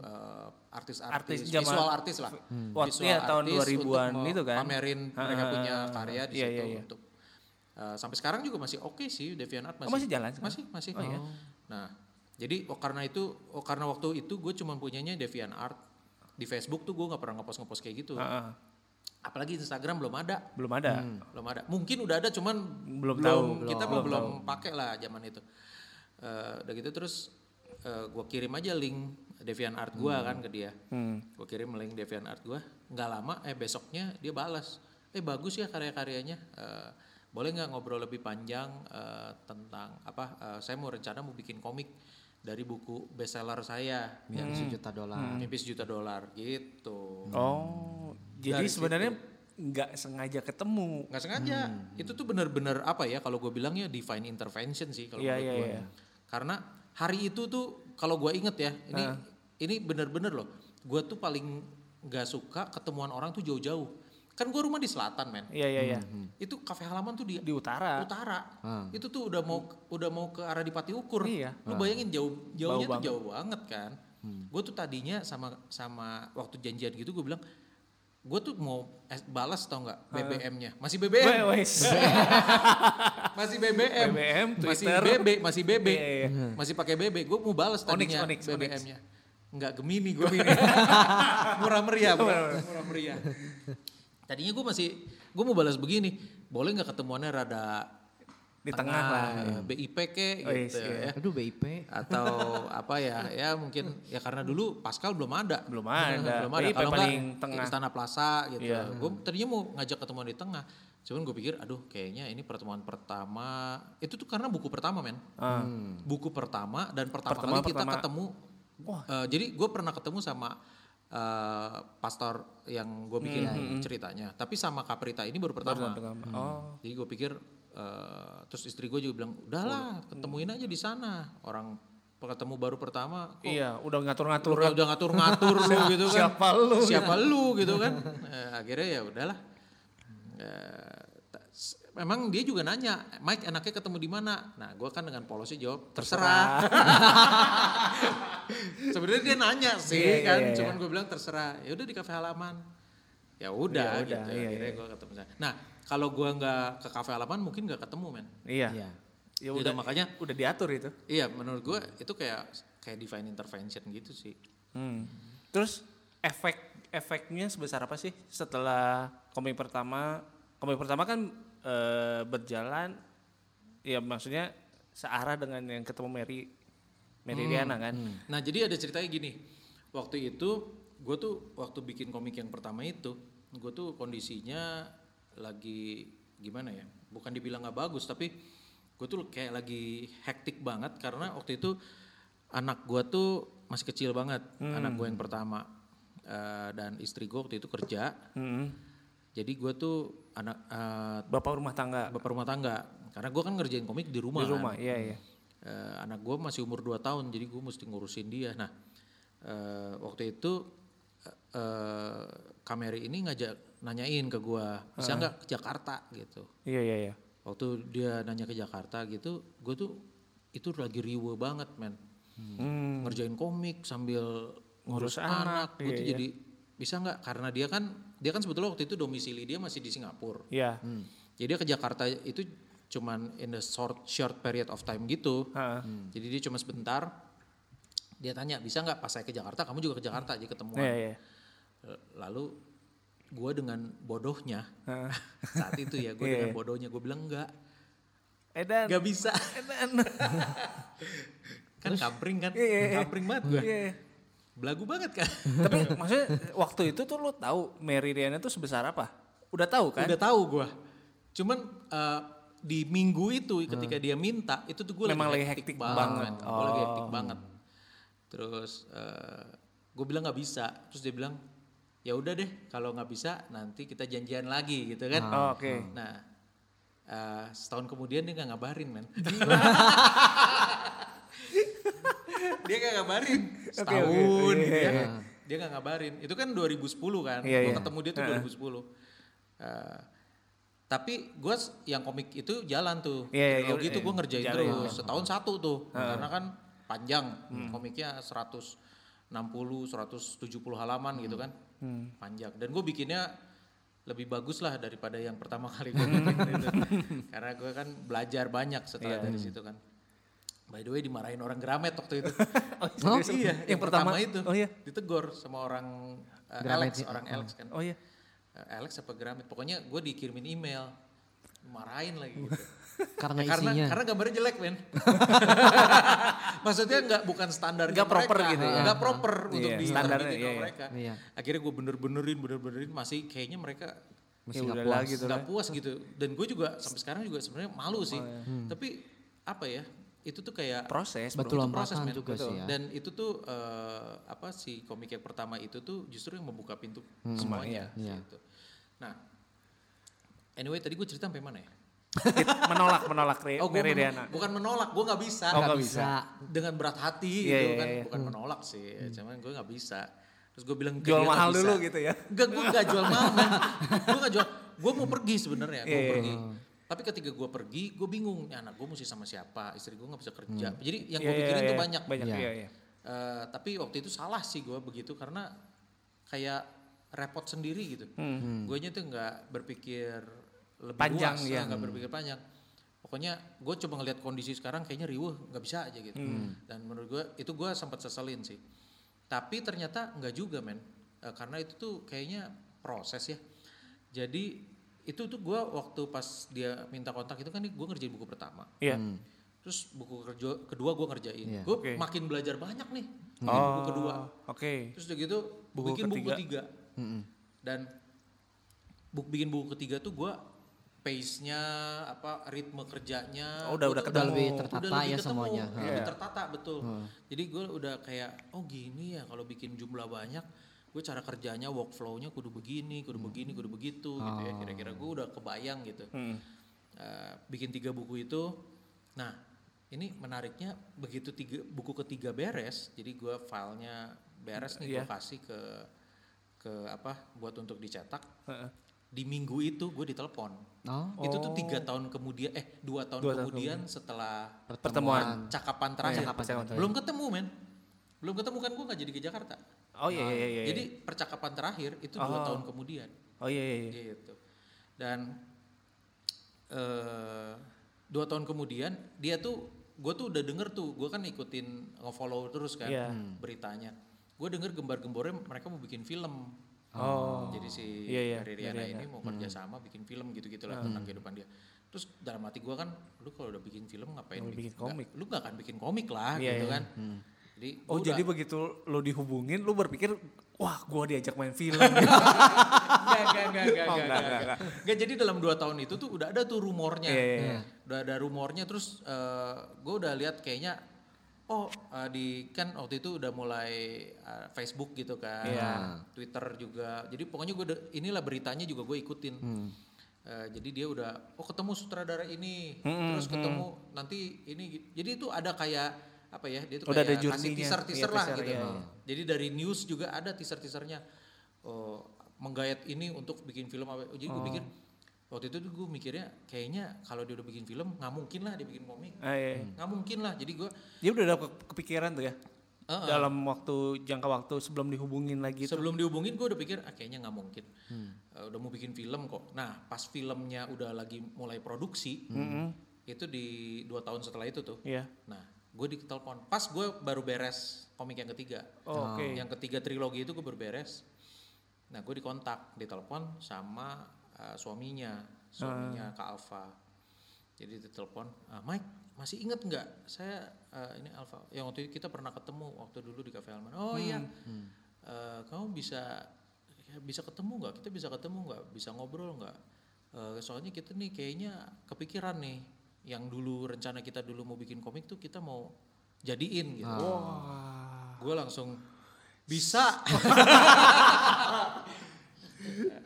Artis artis-artis zaman- visual artis lah Waktu Visual iya, tahun artis 2000-an untuk itu kan. pamerin mereka Ah, punya karya di iya, situ iya, iya. untuk eh, sampai sekarang juga masih oke sih DeviantArt Oh, masih jalan sekarang? masih masih Oh, iya. Nah, jadi oh, karena itu, oh, karena waktu itu gue cuma punyanya DeviantArt di Facebook tuh gue nggak pernah ngepost ngepost kayak gitu. Heeh. Apalagi Instagram belum ada, Belum ada. belum ada. Mungkin udah ada, cuman Belum tahu, Kita belum- belum, belum pakai lah zaman itu. Eh, udah gitu terus gue kirim aja link DeviantArt gue kan ke dia. Hmm. Gue kirim link DeviantArt gue. Nggak lama, eh besoknya dia balas. Eh bagus ya karya-karyanya. Eh, boleh nggak ngobrol lebih panjang eh, tentang apa? eh, saya mau rencana mau bikin komik dari buku bestseller saya. Biar sejuta dolar. Mimpi sejuta dolar gitu. Oh. Jadi Dari sebenarnya nggak sengaja ketemu. nggak sengaja itu tuh bener-bener apa ya kalau gue bilang ya divine intervention sih kalau menurut iya, gue iya. karena hari itu tuh kalau gue inget ya, ini ini bener-bener loh. Gue tuh paling nggak suka ketemuan orang tuh jauh-jauh. Kan gue rumah di selatan men. Iya iya iya. Itu kafe halaman tuh di, Di utara. utara. Ah. Itu tuh udah mau udah mau ke arah di Pati Ukur. Iya. Lu bayangin jauh jauhnya tuh banget. jauh banget kan. Gue tuh tadinya sama sama waktu janjian gitu gue bilang gue tuh mau balas tau nggak BBM-nya masih BBM masih BBM, BBM, masih. BB masih BB Iya, iya. masih pakai BB gue mau balas tadinya. BBM-nya nggak Gemini gue murah meriah murah, murah meriah. Tadinya gue masih gue mau balas begini. Boleh nggak ketemuannya rada Di tengah lah. eh, BIP ke Oh, gitu iya. ya Aduh BIP. atau apa ya ya mungkin ya karena dulu Pascal belum ada Belum ada. belum ada BIP kalau paling nggak tengah. Istana Plaza gitu Iya. gue tadinya mau ngajak ketemuan di tengah cuman gue pikir aduh kayaknya ini pertemuan pertama itu tuh karena buku pertama men Ah. buku pertama dan pertama Pertemuan kali kita pertama. ketemu eh, jadi gue pernah ketemu sama eh, pastor yang gue bikin ceritanya tapi sama Kaprita ini baru pertama Pertama. Oh. jadi gue pikir eh, terus istri gue juga bilang udahlah ketemuin aja di sana. Orang ketemu baru pertama kok Iya, udah ngatur-ngatur. udah, udah ngatur-ngatur lu gitu kan. Siapa lu? siapa lu gitu kan. Eh, akhirnya ya udahlah. Eh, memang dia juga nanya Mike enaknya ketemu di mana? Nah gue kan dengan polosnya jawab terserah. Sebenarnya dia nanya sih Iya, iya, kan iya, cuman gue bilang terserah. Ya udah di kafe halaman ya udah Ya udah, gitu iya, akhirnya iya. gue ketemu sana. nah kalau gue nggak ke kafe halaman mungkin nggak ketemu men Iya. Iya. Ya Gitu, udah makanya udah diatur itu. iya menurut gue itu kayak kayak divine intervention gitu sih Hmm. Terus efek efeknya sebesar apa sih setelah komik pertama? Komik pertama kan eh, berjalan, ya maksudnya searah dengan yang ketemu Mary Mary Riana kan? Nah jadi ada ceritanya gini, waktu itu gue tuh waktu bikin komik yang pertama itu, gue tuh kondisinya lagi gimana ya? Bukan dibilang nggak bagus, tapi gue tuh kayak lagi hektik banget karena waktu itu anak gue tuh masih kecil banget, anak gue yang pertama Eh, dan istri gue waktu itu kerja, Hmm. jadi gue tuh anak eh, Bapak rumah tangga bapak rumah tangga, karena gue kan ngerjain komik di rumah. di kan. rumah, iya iya. Eh, anak gue masih umur 2 tahun jadi gue mesti ngurusin dia nah eh, waktu itu eh, kameri ini ngajak nanyain ke gue bisa nggak ke Jakarta gitu Iya iya iya. waktu dia nanya ke Jakarta gitu gue tuh itu lagi riwe banget men Hmm. ngerjain komik sambil ngurus Ngurus anak, anak, gue iya, tuh iya. jadi bisa nggak karena dia kan dia kan sebetulnya waktu itu domisili dia masih di Singapura Iya. jadi dia ke Jakarta itu cuman in the short short period of time gitu Ha. jadi dia cuma sebentar. Dia tanya, bisa nggak pas saya ke Jakarta, kamu juga ke Jakarta aja ketemuan. Iya iya. Lalu gue dengan bodohnya saat itu ya, gue Iya, dengan bodohnya gue bilang enggak, Edan. nggak bisa. Edan. kan kampring kan, Iya, iya, iya. kampring banget gue. Iya. Belagu banget kan. Tapi maksudnya waktu itu tuh lo tahu Mary Riana tuh sebesar apa? Udah tahu kan? Udah tahu gue. Cuman eh, di minggu itu ketika dia minta, itu tuh gue Memang lagi hektik hektik banget. banget. Gue lagi Oh. hektik banget. Terus gue bilang nggak bisa. Terus dia bilang, ya udah deh kalau nggak bisa nanti kita janjian lagi gitu kan. Oh, Oke. Nah, eh, setahun kemudian dia nggak ngabarin men. dia nggak ngabarin setahun oke. gitu ya. Iya. Dia nggak ngabarin. Itu kan 2010 kan. Iya, Gue iya. ketemu dia tuh 2010. Eh, tapi gue yang komik itu jalan tuh. Iya, iya, Trilogi iya. tuh gue ngerjain Jalan, terus. Setahun satu tuh. Karena kan panjang. Hmm. Komiknya 160, 170 halaman gitu kan. Hmm. Panjang. Dan gue bikinnya lebih bagus lah daripada yang pertama kali gue Hmm. bikin. Karena gue kan belajar banyak setelah Iya. dari situ kan. By the way dimarahin orang Gramet waktu itu. Oh, iya, yang, pertama, itu. Oh iya. Ditegor sama orang uh, Gramet Alex, ya. orang Alex kan. Oh iya. Uh, Alex apa Gramet. Pokoknya gue dikirimin email. Marahin lagi gitu. Karena Ya, karena isinya. karena gambarnya jelek men. Maksudnya nggak bukan standar Nggak proper gitu ya. Nggak proper untuk Iya, di terbitin iya, iya. mereka. Iya. Akhirnya gue bener-benerin, bener-benerin masih kayaknya mereka Masih Ya nggak puas. gitu nggak kan. puas gitu. Dan gue juga sampai sekarang juga sebenarnya malu sih. iya. Tapi apa ya? Itu tuh kayak Proses. bro. Betul proses, men. juga Betul. sih ya. Dan itu tuh eh, apa sih komik yang pertama itu tuh justru yang membuka pintu Hmm. semuanya. Iya. Gitu. Nah, anyway tadi gue cerita sampai mana ya? It- menolak menolak Re- Oh, gue Meridiana. bukan menolak, gue nggak bisa. Oh, Nggak nggak bisa. Dengan berat hati Iya, gitu iya, kan, iya. bukan menolak sih. Cuman gue nggak bisa. Terus gue bilang Jual mahal "Nggak dulu bisa." gitu ya. Enggak, gue nggak jual mahal. men. gue nggak jual. Gue mau pergi sebenarnya, gue Iya, iya. pergi. Tapi ketika gue pergi, gue bingung. Ya, anak gue mesti sama siapa? Istri gue nggak bisa kerja. Jadi yang gue Iya, iya, pikirin tuh iya. banyak. Banyak, Iya. iya, iya. Eh, tapi waktu itu salah sih gue begitu karena kayak repot sendiri gitu. Hmm. Gue tuh nggak berpikir lebih Panjang, luas, ya. nggak berpikir panjang. Pokoknya gue coba ngeliat kondisi sekarang kayaknya riuh nggak bisa aja gitu. Hmm. Dan menurut gue itu gue sempat seselin sih. Tapi ternyata nggak juga men, Eh, karena itu tuh kayaknya proses ya. Jadi itu tuh gue waktu pas dia minta kontak itu kan gue ngerjain buku pertama. Iya. Terus buku kerja kedua gue ngerjain. Iya. Gue Oke. makin belajar banyak nih. Bikin Oh, buku kedua. Oke. Terus udah gitu Buku bikin buku ketiga. ketiga. Dan buku bikin buku ketiga tuh gue pace-nya apa ritme kerjanya Oh, udah- udah ketemu. Lebih tertata lebih ya ketemu, semuanya. lebih Iya. tertata betul jadi gue udah kayak oh gini ya kalau bikin jumlah banyak gue cara kerjanya workflow-nya kudu begini kudu begini kudu begitu gitu ya kira-kira gue udah kebayang gitu Hmm. Eh, bikin tiga buku itu nah ini menariknya begitu tiga buku ketiga beres jadi gue filenya beres nih gue Iya. kasih ke ke apa buat untuk dicetak Heeh. Di minggu itu gue ditelepon Oh, itu tuh tiga tahun kemudian eh dua tahun Dua tahun kemudian setelah Pertemuan. cakapan terakhir Cakapan terakhir. belum ketemu men belum ketemu kan gue nggak jadi ke Jakarta Oh iya iya iya. jadi percakapan terakhir itu dua Oh. tahun kemudian Oh iya iya. iya. gitu dan eh dua tahun kemudian dia tuh gue tuh udah denger tuh gue kan ikutin nge-follow terus kan Iya. beritanya gue denger gembar-gembornya mereka mau bikin film Oh. jadi si Iya, iya, Riana Mary ini mau kerja sama bikin film gitu gitulah Hmm. tentang kehidupan dia terus dalam hati gue kan lu kalau udah bikin film ngapain Mau bikin komik. lu gak akan bikin komik lah Iya, gitu iya. kan jadi Oh gua jadi udah- begitu lo dihubungin lo berpikir wah gua diajak main film. Enggak, enggak, enggak, enggak, Oh, enggak, enggak, enggak, enggak. Enggak, jadi dalam dua tahun itu tuh udah ada tuh rumornya. Iya, iya, iya. Udah ada rumornya terus gue udah lihat kayaknya oh eh, di kan waktu itu udah mulai eh, Facebook gitu kan. Iya. Twitter juga. Jadi pokoknya gue inilah beritanya juga gue ikutin. Eh, jadi dia udah oh ketemu sutradara ini, terus ketemu nanti ini. Jadi itu ada kayak apa ya? Dia tuh Udah ada kayak kasih teaser-teaser Iya, lah teaser, gitu. iya, iya. Jadi dari news juga ada teaser-teasernya. Oh, menggayat ini untuk bikin film apa. Jadi gue pikir waktu itu tuh gue mikirnya kayaknya kalau dia udah bikin film nggak mungkin lah dia bikin komik. Ah, iya. Nggak mungkin lah. Jadi gue Dia udah ada ke- kepikiran tuh ya. Heeh. Dalam waktu jangka waktu sebelum dihubungin lagi tuh. sebelum dihubungin gue udah pikir ah, kayaknya nggak mungkin. Eh, udah mau bikin film kok. Nah pas filmnya udah lagi mulai produksi itu di dua tahun setelah itu tuh. Iya. Nah gue ditelepon. Pas gue baru beres komik yang ketiga. Oh, oke. Yang ketiga trilogi itu gue baru beres. Nah gue dikontak, ditelepon sama uh, suaminya, suaminya Kak Alfa. Jadi ditelepon, "Ah, Mike masih inget nggak? Saya uh, ini Alfa, yang waktu itu kita pernah ketemu waktu dulu di Cafe Alman. Oh iya, Uh, kamu bisa ya, bisa ketemu nggak? Kita bisa ketemu nggak? Bisa ngobrol nggak? Uh, soalnya kita nih kayaknya kepikiran nih, yang dulu rencana kita dulu mau bikin komik tuh kita mau jadiin gitu. Gue langsung bisa.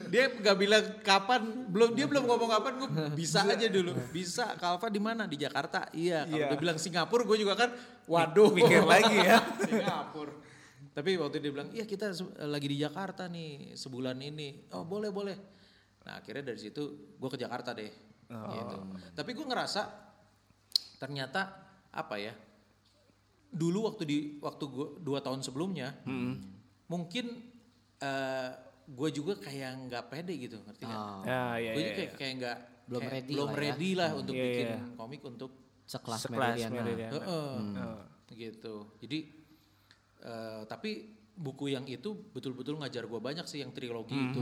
dia nggak bilang kapan, belum dia belum ngomong kapan, gue bisa aja dulu. Bisa, Kalva di mana? Di Jakarta. Iya. Kalau Iya. dia bilang Singapura, gue juga kan, waduh. Mikir lagi ya. Singapura. Tapi waktu dia bilang, iya kita se- lagi di Jakarta nih sebulan ini. Oh boleh boleh. Nah akhirnya dari situ gue ke Jakarta deh. Gitu. Tapi gue ngerasa ternyata apa ya? Dulu waktu di waktu gue dua tahun sebelumnya, mungkin eh, gue juga kayak nggak pede gitu, ngerti nggak? Oh, Ya, iya, gue iya. juga kayak kayak nggak Belum kayak ready belum lah ya. ready lah untuk Iya, bikin iya. komik untuk sekelas, Sekelas Meridiana. Meridiana. Heeh, Oh. gitu. Jadi eh, tapi buku yang itu betul-betul ngajar gua banyak sih yang trilogi itu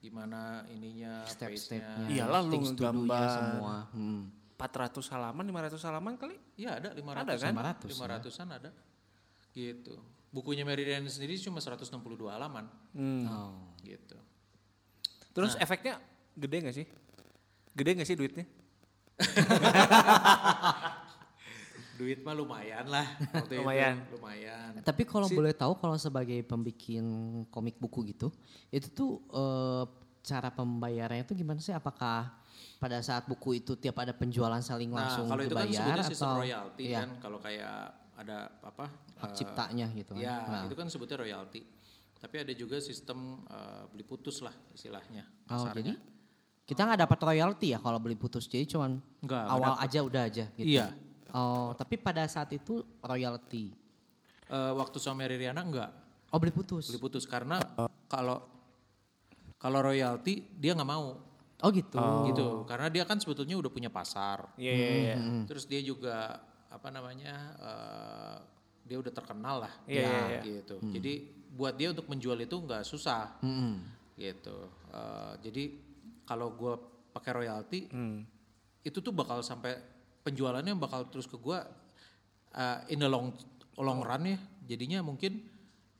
gimana ininya Step-stepnya. Iyalah lu nggambar. semua. Hmm. 400 halaman, 500 halaman kali? Iya ada 500 Ada kan? 500, 500-an ada. Gitu. Bukunya Meridian sendiri cuma 162 halaman Hmm. Oh. gitu. Terus efeknya gede gak sih? Gede gak sih duitnya? Duit mah lumayan lah waktu Lumayan. itu. Lumayan. Tapi kalau boleh tahu kalau sebagai pembikin komik buku gitu, itu tuh eh, cara pembayarannya itu gimana sih? Apakah pada saat buku itu tiap ada penjualan saling Nah, langsung kalau itu kan dibayar sebutnya sistem royalti Iya, kan. Kalau kayak ada apa? Hak eh, ciptanya gitu kan? Ya, Nah. itu kan sebutnya royalti. Tapi ada juga sistem eh, beli putus lah istilahnya. Oh, kasarnya. jadi kita nggak dapat royalti ya kalau beli putus. Jadi cuman Enggak, awal aja udah aja gitu. Iya. Oh, tapi pada saat itu royalti. Eh, waktu sama Mary Riana enggak Oh, beli putus. beli putus karena kalau kalau royalti dia nggak mau Oh, gitu. gitu karena dia kan sebetulnya udah punya pasar Iya iya iya. terus dia juga apa namanya eh, dia udah terkenal lah Iya, ya, iya, iya. gitu jadi buat dia untuk menjual itu nggak susah Mm-mm. gitu Eh, jadi kalau gue pakai royalti Hmm. itu tuh bakal sampai penjualannya bakal terus ke gue uh, in the long long run ya jadinya mungkin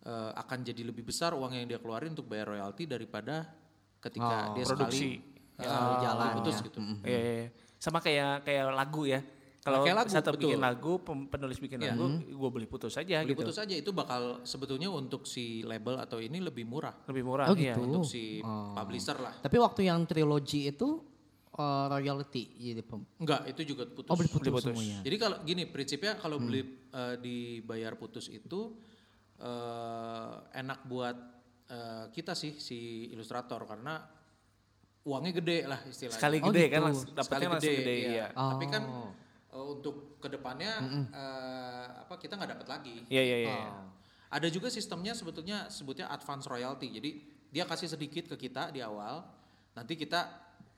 uh, akan jadi lebih besar uang yang dia keluarin untuk bayar royalti daripada ketika Oh, dia produksi. sekali Ya, uh, jalan putus ya. gitu. Iya, iya, iya. Sama kayak kayak lagu ya. Kalau Kayak lagu, satu bikin betul. lagu, pem- penulis bikin Iya. lagu, gue beli putus aja Beli gitu. putus aja itu bakal sebetulnya untuk si label atau ini lebih murah Lebih murah. Oh, iya. gitu. untuk si Oh. publisher lah. Tapi waktu yang trilogi itu uh, royalty jadi pem- Enggak, itu juga putus. Oh, beli putus, Beli putus. semuanya. Jadi kalau gini prinsipnya kalau Hmm. beli eh, dibayar putus itu eh, enak buat eh, kita sih si ilustrator karena uangnya gede lah istilahnya. Sekali Oh, gede gitu. kan, dapetnya Sekali langsung gede. iya. Iya. Tapi kan Eh, untuk ke depannya eh, apa kita nggak dapat lagi. Iya iya iya. Oh. Ada juga sistemnya sebetulnya sebutnya advance royalty. Jadi dia kasih sedikit ke kita di awal, nanti kita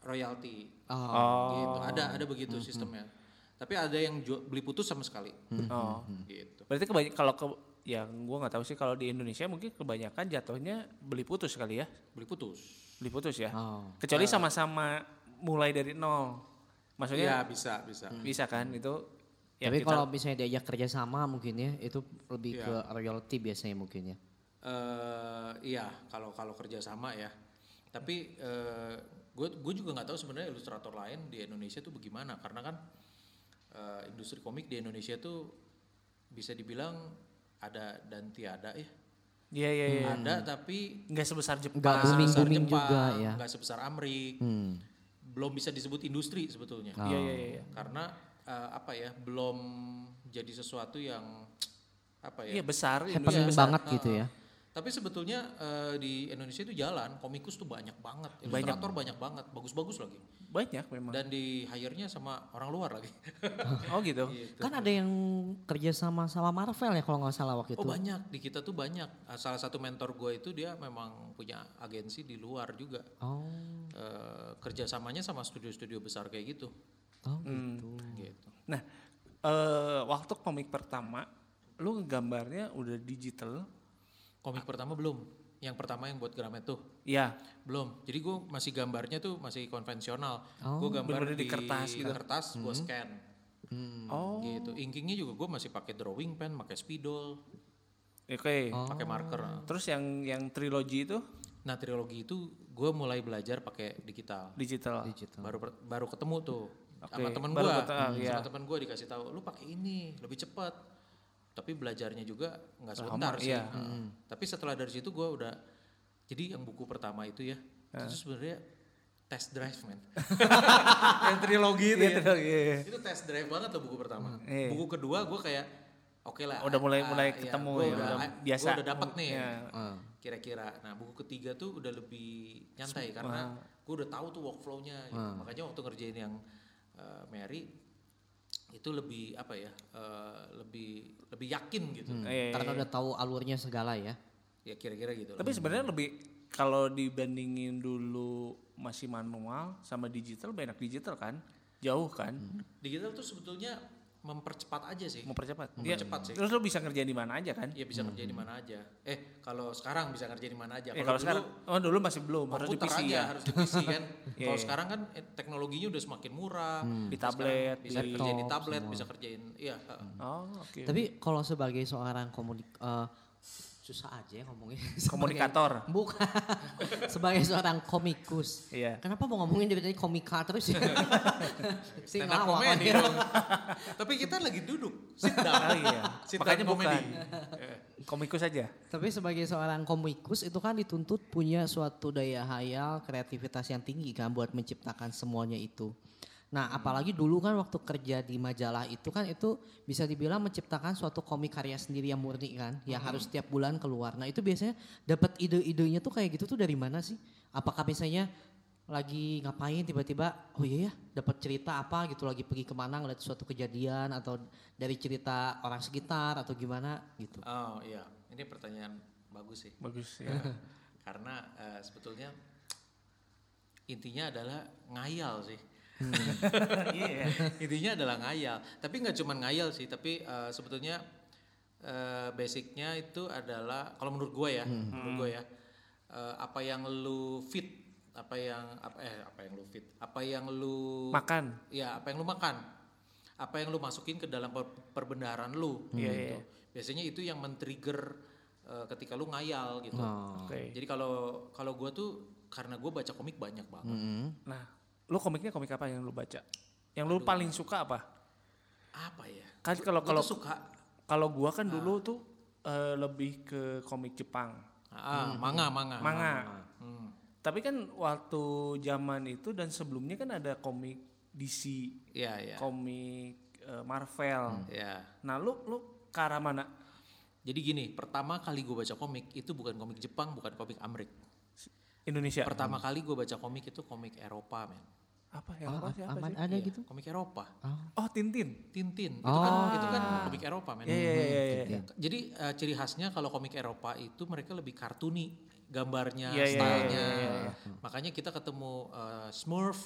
royalty. Oh. Gitu. Ada ada begitu sistemnya. Tapi ada yang jual, beli putus sama sekali. Oh. Gitu. Berarti kebanyak kalau ke ya gue nggak tahu sih kalau di Indonesia mungkin kebanyakan jatuhnya beli putus kali ya. Beli putus. Beli putus ya. Oh. Kecuali sama-sama mulai dari nol. Iya Maksudnya bisa bisa. bisa kan itu ya Tapi kita- kalau misalnya diajak kerja sama mungkin ya itu lebih Iya. ke royalty biasanya mungkin ya. eh iya kalau kalau kerja sama ya. Tapi gue gue juga nggak tahu sebenarnya ilustrator lain di Indonesia tuh bagaimana karena kan eh, industri komik di Indonesia tuh bisa dibilang ada dan tiada ya. Iya iya iya. Ada tapi Nggak sebesar Jepang. Nggak sebesar Jepang, juga ya. nggak sebesar Amrik, Hmm. Belum bisa disebut industri sebetulnya. Iya iya iya. Karena eh, apa ya belum jadi sesuatu yang apa ya Iya besar. Happening industri besar. banget gitu ya. Tapi sebetulnya eh, di Indonesia itu jalan, komikus tuh banyak banget, ilustrator banyak, banget, bagus-bagus lagi. Banyak memang. Dan di hire-nya sama orang luar lagi. Oh gitu. Gitu. Kan ada yang kerja sama sama Marvel ya kalau nggak salah waktu itu. Oh banyak di kita tuh banyak. Ah, Salah satu mentor gue itu dia memang punya agensi di luar juga. Oh, Eh, kerjasamanya sama studio-studio besar kayak gitu. oh Hmm. gitu. Gitu. Nah, eh waktu komik pertama, lu gambarnya udah digital, Komik pertama belum. Yang pertama yang buat Gramet tuh ya. belum. Jadi gue masih gambarnya tuh masih konvensional. Oh, gue gambar di di kertas gitu. kertas, gue scan. Hmm. Oh, gitu. Inkingnya juga gue masih pakai drawing pen, pakai spidol, oke. Oh. pakai marker. Terus yang yang trilogi itu Nah trilogi itu gue mulai belajar pakai digital. digital. Digital. Baru baru ketemu tuh Oke, sama temen baru gue, ah, iya. sama temen gue dikasih tahu, lu pakai ini lebih cepat. Tapi belajarnya juga nggak Lama, sebentar sih. iya. Heeh. Tapi setelah dari situ gue udah, jadi yang buku pertama itu ya, itu sebenarnya test drive man. yang trilogi itu Iya, ya. trilogi, iya. Itu test drive banget tuh buku pertama. Iya. Buku kedua gue kayak oke lah. Udah mulai- ah, mulai iya, ketemu gua ya, udah, ah, biasa. Gua udah dapet nih. Iya. Ah. Kira-kira. Nah buku ketiga tuh udah lebih nyantai karena gue udah tahu tuh workflow-nya. gitu. Makanya waktu ngerjain yang uh, Mary itu lebih apa ya? uh, lebih lebih yakin gitu. Hmm. Iya, Karena iya. udah tahu alurnya segala ya. Ya kira-kira gitu. Tapi sebenarnya lebih kalau dibandingin dulu masih manual sama digital banyak digital kan? Jauh kan? Digital tuh sebetulnya mempercepat aja sih. Mempercepat. Iya. Mempercepat sih. Terus lu bisa ngerjain di mana aja kan? Ya bisa ngerjain di mana aja. Eh kalau sekarang bisa ngerjain di mana aja. Ya, kalau sekarang oh dulu masih belum harus di PC aja ya. harus di PC kan. Iya, Kalau iya. sekarang kan eh, teknologinya udah semakin murah. Di Terus tablet, bisa di kerjain di tablet, semua. bisa kerjain iya. heeh. Oh, oke. Tapi kalau sebagai seorang komunik eh, susah aja ya ngomongnya. Sebagai- Komunikator. Bukan. sebagai seorang komikus. Iya. Kenapa mau ngomongin dari tadi komika terus ya? si ngawak dong. Tapi kita lagi duduk, sit down. Oh iya. Sit Makanya down bukan. comedy. Eh, Komikus aja. Tapi sebagai seorang komikus itu kan dituntut punya suatu daya hayal, kreativitas yang tinggi kan buat menciptakan semuanya itu. Nah, apalagi dulu kan waktu kerja di majalah itu kan itu bisa dibilang menciptakan suatu komik karya sendiri yang murni kan, yang harus setiap bulan keluar. Nah, itu biasanya dapat ide-idenya tuh kayak gitu tuh dari mana sih? Apakah misalnya lagi ngapain tiba-tiba oh iya ya dapat cerita apa gitu lagi pergi ke mana ngeliat suatu kejadian atau dari cerita orang sekitar atau gimana gitu. Oh iya, ini pertanyaan bagus sih. Bagus ya. Karena eh, sebetulnya intinya adalah ngayal sih. Iya. intinya adalah ngayal. Tapi nggak cuma ngayal sih, tapi eh, sebetulnya eh, basicnya itu adalah kalau menurut gue ya, menurut gue ya, eh, apa yang lu fit, apa yang apa eh apa yang lu fit, apa yang lu Makan. ya apa yang lu makan, apa yang lu masukin ke dalam per- perbendaharaan lu. Iya, gitu. iya. Biasanya itu yang men-trigger ketika lu ngayal gitu. Oh. Oke. Jadi kalau kalau gue tuh karena gue baca komik banyak banget. Mm-mm. Nah, lu komiknya komik apa yang lu baca? Yang lu paling suka apa? Apa ya? Kan kalau kalau suka kalau gua kan dulu tuh eh, lebih ke komik Jepang. ah, manga manga. Manga. Hmm. Tapi kan waktu zaman itu dan sebelumnya kan ada komik DC, Iya iya. komik eh, Marvel. Ya. Nah, lu lu ke arah mana? Jadi gini, pertama kali gue baca komik itu bukan komik Jepang, bukan komik Amerik. Indonesia. Pertama kali gue baca komik itu komik Eropa, men. Apa yang Oh, apa sih? Apa aman sih? ada Iya, gitu. Komik Eropa. Oh, Tintin. Tintin. Itu Oh. kan itu kan komik Eropa, men. Iya iya iya. iya. Jadi eh, ciri khasnya kalau komik Eropa itu mereka lebih kartuni gambarnya, Iya, iya, stylenya. iya, iya, iya. Makanya kita ketemu eh, Smurf,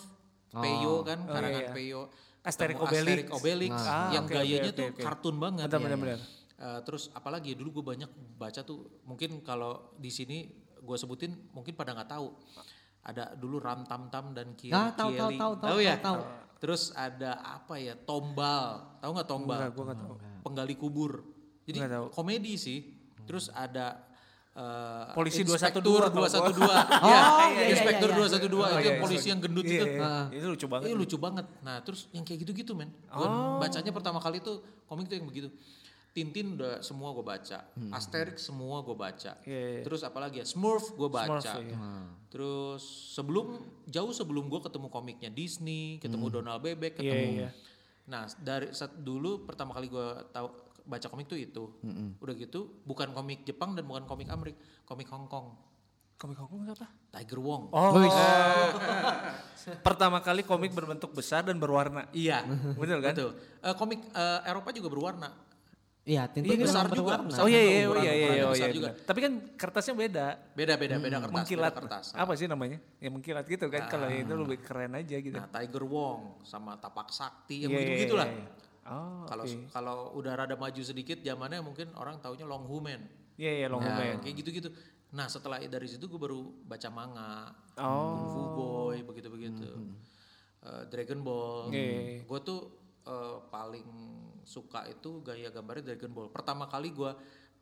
Peyo kan, Oh, karangan iya, iya. Peyo. Asterix Obelix. Asterix Obelix Ah, yang oke, gayanya oke, tuh oke. kartun banget. Benar Iya, benar iya. benar. Eh, terus apalagi dulu gue banyak baca tuh mungkin kalau di sini gue sebutin mungkin pada nggak tahu ada dulu Ram Tam Tam dan Kieli Ah, tahu, tahu, tahu, tahu, ya tahu, terus ada apa ya Tombal tahu nggak Tombal Enggak, gua enggak tahu. penggali kubur jadi komedi sih terus ada eh, Polisi Inspektur 212 tahu 212 Oh, ya iya, iya, Inspektur iya, iya. 212 Oh, itu iya, yang iya. polisi yang gendut Iya, itu iya. Itu lucu banget. Iya lucu banget. Nah terus yang kayak gitu-gitu men. Oh. bacanya pertama kali tuh komik tuh yang begitu. Tintin udah semua gue baca. Asterix semua gue baca. Hmm. Iya, iya. Terus apalagi ya Smurf gue baca. Smurf, iya. Terus sebelum jauh sebelum gue ketemu komiknya Disney, ketemu Donald Bebek, Hmm. Iya, ketemu. iya. Nah dari saat dulu pertama kali gue tahu baca komik tuh itu. Udah gitu bukan komik Jepang dan bukan komik Amerik, komik Hong Kong. Komik Hongkong apa? Tiger Wong. Oh. Pertama kali komik berbentuk besar dan berwarna. Iya, Betul kan? betul. Eh, komik eh, Eropa juga berwarna. Iya, Tintin Iya, besar memang juga. berwarna. Besar. Oh iya iya oh iya iya oh, besar iya. juga. Tapi kan kertasnya beda. Beda beda beda kertas. mengkilat. beda kertas. Apa sih namanya? Ya mengkilat gitu kan. Kalau itu lebih keren aja gitu. Nah, Tiger Wong sama Tapak Sakti yang Iya, begitu iya, begitulah. iya, iya. Oh, Kalau oke. kalau udah rada maju sedikit zamannya mungkin orang taunya Long Human. Iya iya long Nah, Human. kayak gitu-gitu. Nah, setelah dari situ gue baru baca manga, Oh. Kung Fu Boy begitu-begitu. Eh, Dragon Ball. Iya, iya, iya. Gue tuh eh, paling suka itu gaya gambarnya Dragon Ball. Pertama kali gue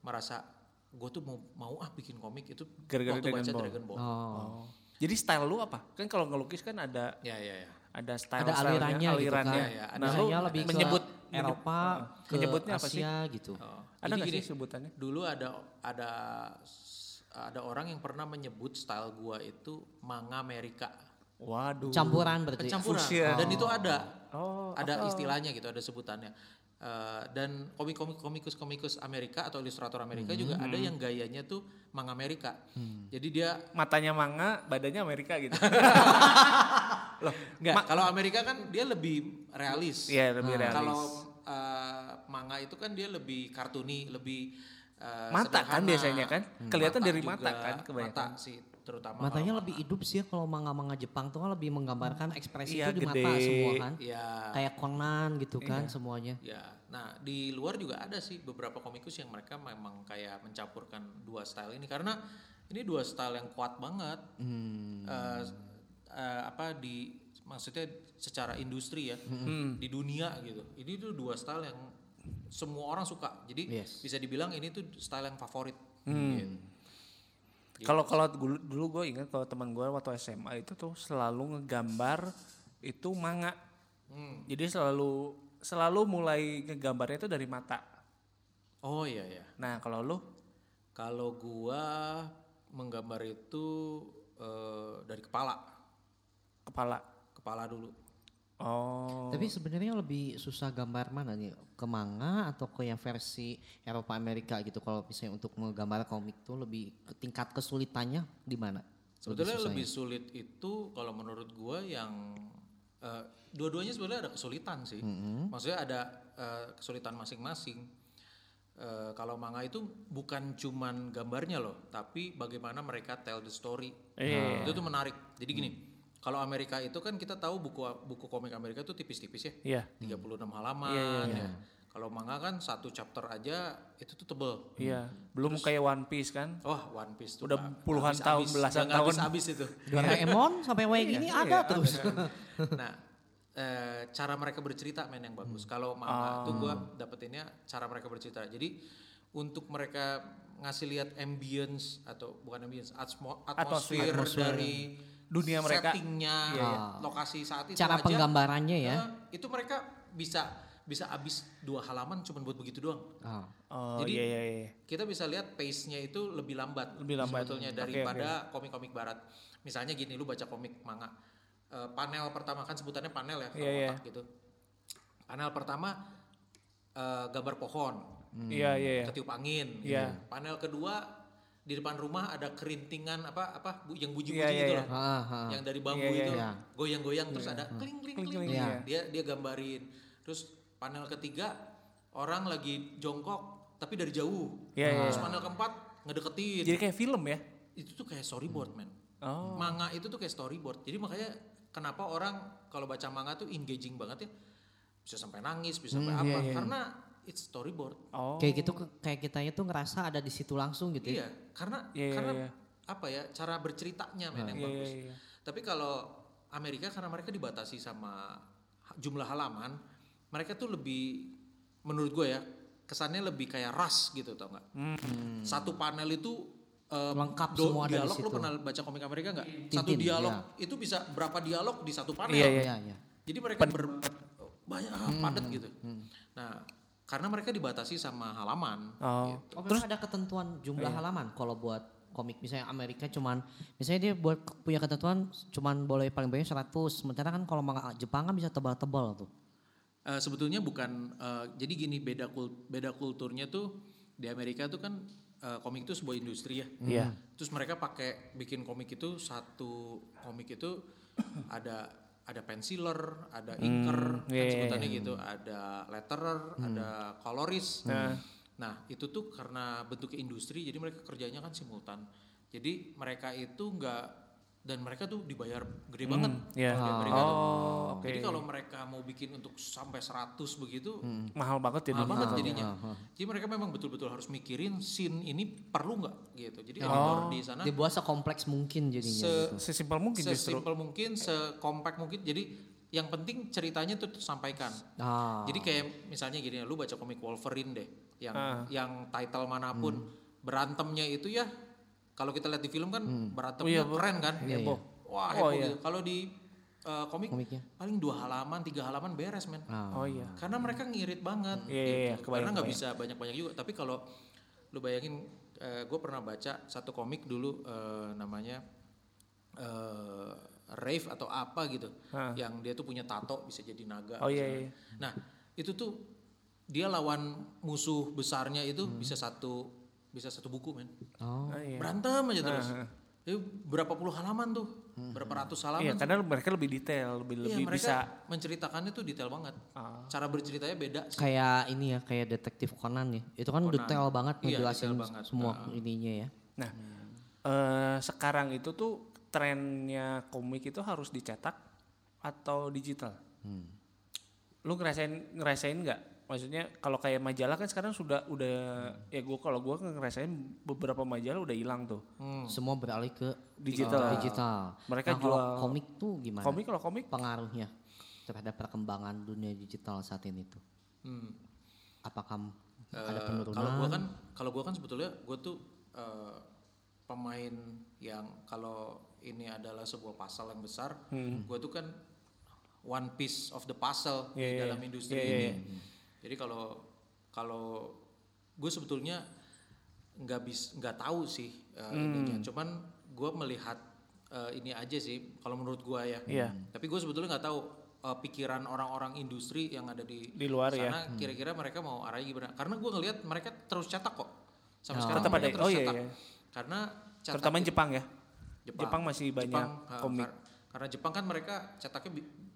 merasa gue tuh mau mau ah bikin komik itu Gara-gara waktu Dragon baca Ball. Dragon Ball. Oh. Jadi style lu apa? Kan kalau ngelukis kan ada Ya ya ya. ada style Ada alirannya gitu kan. alirannya, ya. Ada Nah, lu lebih ke menyebut Eropa, ke menyebutnya apa sih? Asia gitu. Oh, Ada nggak gini, sih sebutannya? Dulu ada ada ada orang yang pernah menyebut style gua itu manga Amerika. Waduh. Campuran berarti. Pencampuran. Fusion. Dan itu ada Oh, ada istilahnya gitu, ada sebutannya. Eh, dan komik-komik komikus-komikus Amerika atau ilustrator Amerika juga ada yang gayanya tuh manga Amerika. Jadi dia matanya manga, badannya Amerika gitu. Loh, enggak kalau Amerika kan dia lebih realis. Iya, lebih realis. Kalau eh, manga itu kan dia lebih kartuni, lebih eh, Mata kan sederhana. biasanya kan? Kelihatan dari juga, mata kan kebanyakan. Mata sih terutama. Matanya kalau lebih hidup sih ya kalau manga-manga Jepang tuh kan lebih menggambarkan ekspresi Iya, itu di mata gede. semua kan. Ya, Kayak Conan gitu kan semuanya. ya. Nah di luar juga ada sih beberapa komikus yang mereka memang kayak mencampurkan dua style ini karena ini dua style yang kuat banget. Hmm. Eh, eh, apa di maksudnya secara industri ya di dunia gitu. Ini tuh dua style yang semua orang suka. Jadi Yes. bisa dibilang ini tuh style yang favorit. Hmm. Gitu. Kalau kalau dulu, dulu gue ingat kalau teman gue waktu SMA itu tuh selalu ngegambar itu manga. Hmm. Jadi selalu selalu mulai ngegambarnya itu dari mata. Oh iya ya. Nah kalau lu Kalau gua menggambar itu eh, dari kepala, Kepala. kepala dulu. Oh. Tapi sebenarnya lebih susah gambar mana nih? Ke manga atau ke yang versi Eropa Amerika gitu? Kalau misalnya untuk menggambar komik tuh lebih ke tingkat kesulitannya di mana? Sebetulnya susahnya? lebih sulit itu kalau menurut gua yang eh, dua-duanya sebenarnya ada kesulitan sih. Maksudnya ada eh, kesulitan masing-masing. Eh, kalau manga itu bukan cuman gambarnya loh, tapi bagaimana mereka tell the story. Iya. Itu tuh menarik. Jadi gini, kalau Amerika itu kan kita tahu buku buku komik Amerika itu tipis-tipis ya. Iya. 36 halaman ya. Kalau manga kan satu chapter aja itu tuh tebel. Iya. Belum kayak One Piece kan? Wah, One Piece tuh Udah puluhan nggak tahun, habis-habis. belasan tahun. Habis-habis itu. Doraemon sampai kayak gini ada terus. nah, eh, cara mereka bercerita men yang bagus. Kalau manga tuh gua dapetinnya cara mereka bercerita. Jadi untuk mereka ngasih lihat ambience atau bukan ambience, atmo- atmosfer, dari Dunia mereka. settingnya, lokasi saat itu Cara aja, penggambarannya ya. eh, itu mereka bisa bisa habis dua halaman cuma buat begitu doang. Ah. Oh Jadi- iya iya iya. Kita bisa lihat pace-nya itu lebih lambat, Lebih lambat. sebetulnya daripada komik-komik barat. Misalnya gini, lu baca komik manga, eh, panel pertama kan sebutannya panel ya, kalau iya. otak gitu. Panel pertama eh, gambar pohon, Iya iya iya. ketiup angin. Iya. Panel kedua di depan rumah ada kerintingan apa apa bu- yang bunyi-bunyi Iya, iya, gitu iya. loh. Ah, ah. Yang dari bambu Iya, iya, itu iya. goyang-goyang terus ada kling kling kling. kling, kling. iya. Dia dia gambarin. Terus panel ketiga orang lagi jongkok tapi dari jauh. Iya, iya, Terus panel keempat ngedeketin. Jadi kayak film ya? Itu tuh kayak storyboard, man. Oh. Manga itu tuh kayak storyboard. Jadi makanya kenapa orang kalau baca manga tuh engaging banget ya. Bisa sampai nangis, bisa sampai apa? Karena it's storyboard. Oh. Kayak gitu kayak kitanya tuh ngerasa ada di situ langsung gitu ya. Iya, karena Iya, iya, karena iya. apa ya? Cara berceritanya men yang Iya, bagus. iya, iya. Tapi kalau Amerika karena mereka dibatasi sama jumlah halaman, mereka tuh lebih menurut gue ya, kesannya lebih kayak ras gitu tau nggak? Hmm. Satu panel itu eh, Lengkap do- semua ada di dialog lu pernah baca komik Amerika nggak? Satu Tintin, dialog iya. itu bisa berapa dialog di satu panel. Iya, iya. Iya, iya. Jadi mereka ber, banyak ah, Hmm, padat gitu. Nah, karena mereka dibatasi sama halaman. Oh. Oh, terus ada ketentuan jumlah halaman kalau buat komik misalnya Amerika cuman misalnya dia buat punya ketentuan cuman boleh paling banyak 100 sementara kan kalau manga Jepang kan bisa tebal-tebal tuh. Eh, sebetulnya bukan eh, jadi gini beda kul- beda kulturnya tuh di Amerika tuh kan eh, komik itu sebuah industri ya. Iya. Terus mereka pakai bikin komik itu satu komik itu ada ada penciler, ada inker, kan iya, iya, sebutannya gitu, ada letterer, ada coloris. Nah itu tuh karena bentuknya industri, jadi mereka kerjanya kan simultan. Jadi mereka itu nggak dan mereka tuh dibayar gede banget Iya. di Amerika tuh. Oh, oke. Jadi kalau mereka mau bikin untuk sampai 100 begitu, Mahal banget ya mahal banget jadinya. Jadi mereka memang betul-betul harus mikirin scene ini perlu nggak gitu. Jadi editor Oh. di sana Dibuat sekompleks mungkin jadinya. se Sesimpel mungkin justru. sesimpel mungkin, sekompak mungkin. Jadi yang penting ceritanya tuh tersampaikan. Ah. Jadi kayak misalnya gini, lu baca komik Wolverine deh, yang Ah. yang title mana pun berantemnya itu ya, kalau kita lihat di film kan Oh berantemnya iya, Bu. keren kan, Iya, heboh. Wah Oh, iya. gitu. Kalau di uh, komik Komiknya. paling dua halaman, tiga halaman beres men. Ah. Oh iya. Karena mereka ngirit banget. Iya, iya, iya, gitu. kebayang, Karena nggak bisa banyak-banyak juga. Tapi kalau lu bayangin, gue pernah baca satu komik dulu eh, namanya eh Rave atau apa gitu, Hah. yang dia tuh punya tato bisa jadi naga. Oh, iya, iya. Nah itu tuh dia lawan musuh besarnya itu Hmm. bisa satu bisa satu buku men. Oh. Oh, iya. Berantem aja terus. Ah, ah. Jadi berapa puluh halaman tuh, berapa ratus halaman. Iya, karena mereka lebih detail, lebih Iya, lebih mereka bisa. menceritakannya tuh detail banget. Ah. Cara berceritanya beda sih. Kayak ini ya, kayak detektif Conan ya. Itu kan Conan. detail banget Iya, ngejelasin detail banget. semua ininya ya. Nah, eh, sekarang itu tuh trennya komik itu harus dicetak atau digital. Lu ngerasain ngerasain nggak? Maksudnya kalau kayak majalah kan sekarang sudah udah ya gua kalau gua ngerasain beberapa majalah udah hilang tuh. Semua beralih ke Digital. digital. Mereka nah, jual- komik tuh gimana? Komik kalau komik pengaruhnya terhadap perkembangan dunia digital saat ini tuh. Hmm. Apakah ada Eh, penurunan? Kalau gua kan kalau gua kan sebetulnya gua tuh eh, pemain yang kalau ini adalah sebuah pasal yang besar, gua tuh kan one piece of the puzzle Iya, di iya. dalam industri Iya, ini. iya. Jadi kalau kalau gue sebetulnya nggak bis nggak tahu sih uh, Hmm. ininya. Cuman gue melihat uh, ini aja sih kalau menurut gue ya. Iya. Tapi gue sebetulnya nggak tahu uh, pikiran orang-orang industri yang ada di Di luar ya. sana kira-kira mereka mau arahnya gimana? Karena gue ngelihat mereka terus cetak kok. Sampai sekarang Tetap ada. mereka terus Oh iya, cetak. iya. Karena cetak Terutama itu- Jepang ya. Jepang. Jepang masih banyak Jepang, uh, komik. kar- karena Jepang kan mereka cetaknya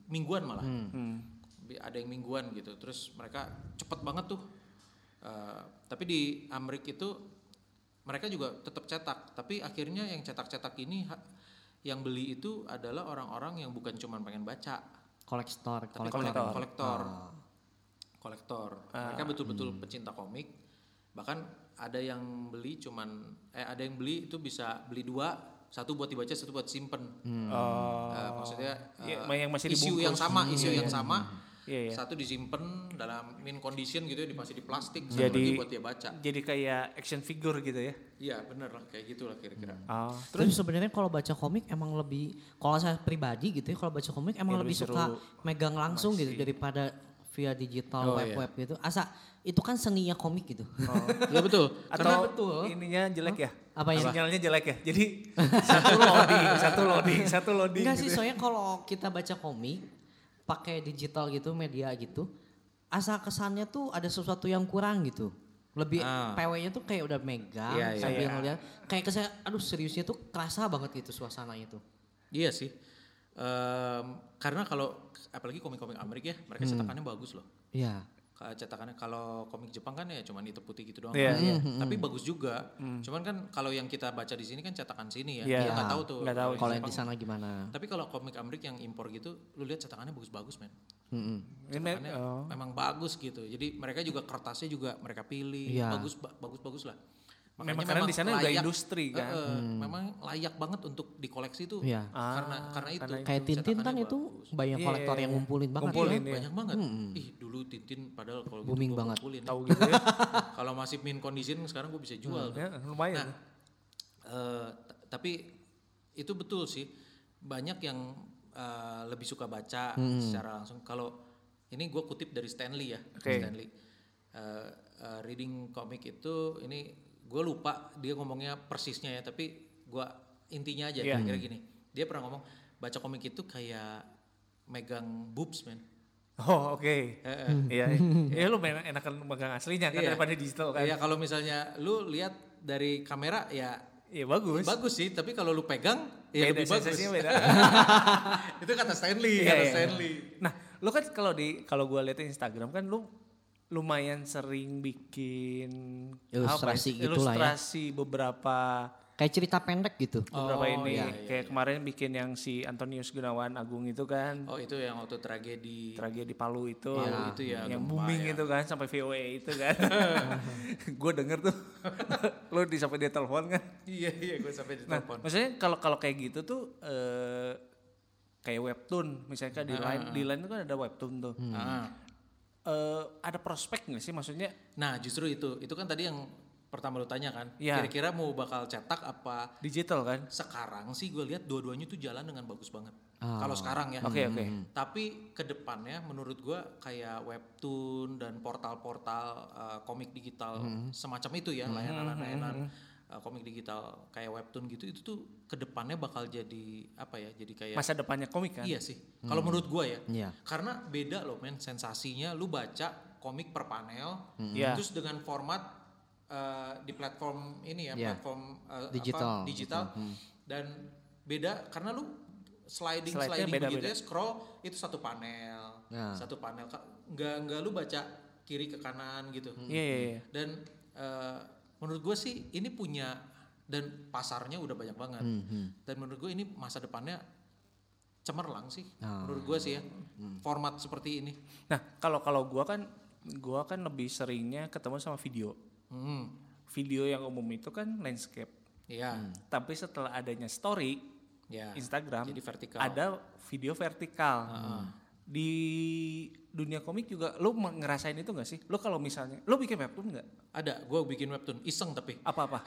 mingguan malah. Hmm. Bi- Ada yang mingguan gitu. Terus mereka cepet banget tuh. Uh, tapi di Amerika itu mereka juga tetap cetak. Tapi akhirnya yang cetak-cetak ini yang beli itu adalah orang-orang yang bukan cuma pengen baca, kolektor, tapi kolektor. kolektor. Kolektor. Ah. Kolektor. Mereka betul-betul pecinta komik. Bahkan ada yang beli cuman eh ada yang beli itu bisa beli dua, satu buat dibaca, satu buat simpen. Oh. Eh, maksudnya Iya, eh, yang masih isu dibungkus. yang sama, isu yang sama. Iya, iya. Satu disimpan dalam min condition gitu ya, masih di plastik, satu Jadi- lagi buat dia baca. Jadi kayak action figure gitu ya. Iya, bener lah kayak gitulah kira-kira. Oh. Terus sebenarnya kalau baca komik emang lebih kalau saya pribadi gitu ya kalau baca komik emang Ya, lebih, lebih suka megang langsung gitu daripada via digital Oh, web web gitu. Asa itu kan seninya komik gitu. Iya betul. Atau betul. ininya jelek ya? Apa ya? Sinyalnya jelek ya. Jadi satu loading, satu loading, satu loading. Enggak sih gitu. soalnya kalau kita baca komik pakai digital gitu media gitu asa kesannya tuh ada sesuatu yang kurang gitu. Lebih Ah. PW-nya tuh kayak udah megang Iya, iya. sambil Iya. ngeliat kayak kesan aduh seriusnya tuh kerasa banget gitu suasananya tuh. Iya sih. Em, karena kalau apalagi komik-komik Amerika ya, mereka cetakannya bagus loh. Iya. Ka- cetakannya kalau komik Jepang kan ya cuman itu putih gitu doang. Iya, kan. iya. Tapi bagus juga. Cuman kan kalau yang kita baca di sini kan cetakan sini ya. Iya. Kita nggak tahu tuh. Nggak tahu. Kalau yang di sana gimana? Tapi kalau komik Amerika yang impor gitu, lu lihat cetakannya bagus-bagus men. Ini, Cetakannya oh. memang bagus gitu. Jadi mereka juga kertasnya juga mereka pilih Iya. bagus ba- bagus-bagus lah. Memang karena di sana udah industri kan. Eh, eh, Memang layak banget untuk dikoleksi tuh. Iya. Karena Ah, karena itu. karena. Kayak Tintin kan itu bagus. banyak Iya, kolektor iya, yang iya. ngumpulin banget Ngumpulin, ya. banyak banget. Ih dulu Tintin padahal kalau gitu Booming gua banget. ngumpulin. Tahu gitu ya. kalau masih min condition sekarang gue bisa jual. tuh. ya lumayan. Nah, eh, t- tapi itu betul sih banyak yang eh, lebih suka baca secara langsung. Kalau ini gue kutip dari Stanley ya, Oke. Stanley. Eh, eh, reading komik itu ini gue lupa dia ngomongnya persisnya ya, tapi gue intinya aja Iya. kira-kira gini. Dia pernah ngomong baca komik itu kayak megang boobs man. Oh oke. Iya. Ya lu memang enakan megang aslinya kan Iya. daripada digital kan. Iya kalau misalnya lu lihat dari kamera ya Iya bagus. bagus sih, tapi kalau lu pegang ya Beda, lebih bagus. beda. itu kata Stanley, Iya, kata iya. Stanley. Nah, lu kan kalau di kalau gua lihat di Instagram kan lu lumayan sering bikin Ilustrasi apa ya, gitulah ya. ilustrasi beberapa Kayak cerita pendek gitu. beberapa Oh, ini iya, iya, kayak kemarin bikin yang si Antonius Gunawan Agung itu kan Oh itu yang waktu tragedi. tragedi Palu itu Palu itu ya, yang gempa booming ya. itu kan sampai VOA itu kan gue denger tuh lu di sampai dia telepon kan iya iya gue sampai nah ditelepon. maksudnya kalau kalau kayak gitu tuh eh, kayak webtoon misalnya kan di line di line itu kan ada webtoon tuh Ah. Eh, ada prospek nggak sih maksudnya Nah justru itu, itu kan tadi yang pertama lu tanya kan, Iya. kira-kira mau bakal cetak apa? digital kan Sekarang sih gue lihat dua-duanya tuh jalan dengan bagus banget. Ah. Kalau sekarang ya. oke oke Tapi ke depannya menurut gue kayak webtoon dan portal-portal uh, komik digital semacam itu ya layanan-layanan uh, komik digital kayak webtoon gitu itu tuh ke depannya bakal jadi apa ya? Jadi kayak masa depannya komik kan Iya sih. Kalau menurut gue ya. Iya. Karena beda loh men sensasinya lu baca komik per panel Iya. terus dengan format uh, di platform ini ya, Iya. platform uh, Digital. apa, digital dan beda karena lu sliding Slide-nya sliding beda-beda. begitu ya scroll itu satu panel. Nah. Satu panel nggak nggak lu baca kiri ke kanan gitu. iya iya iya. Dan uh, menurut gue sih ini punya dan pasarnya udah banyak banget. Dan menurut gue ini masa depannya cemerlang sih. Ah. Menurut gue sih ya. Format seperti ini. nah kalau kalau gua kan gua kan lebih seringnya ketemu sama video Hmm. video yang umum itu kan landscape Iya. tapi setelah adanya story Ya. Instagram Jadi vertikal. ada video vertikal di dunia komik juga lu me- ngerasain itu gak sih lu kalau misalnya lu bikin webtoon nggak Ada, gue bikin webtoon iseng tapi apa apa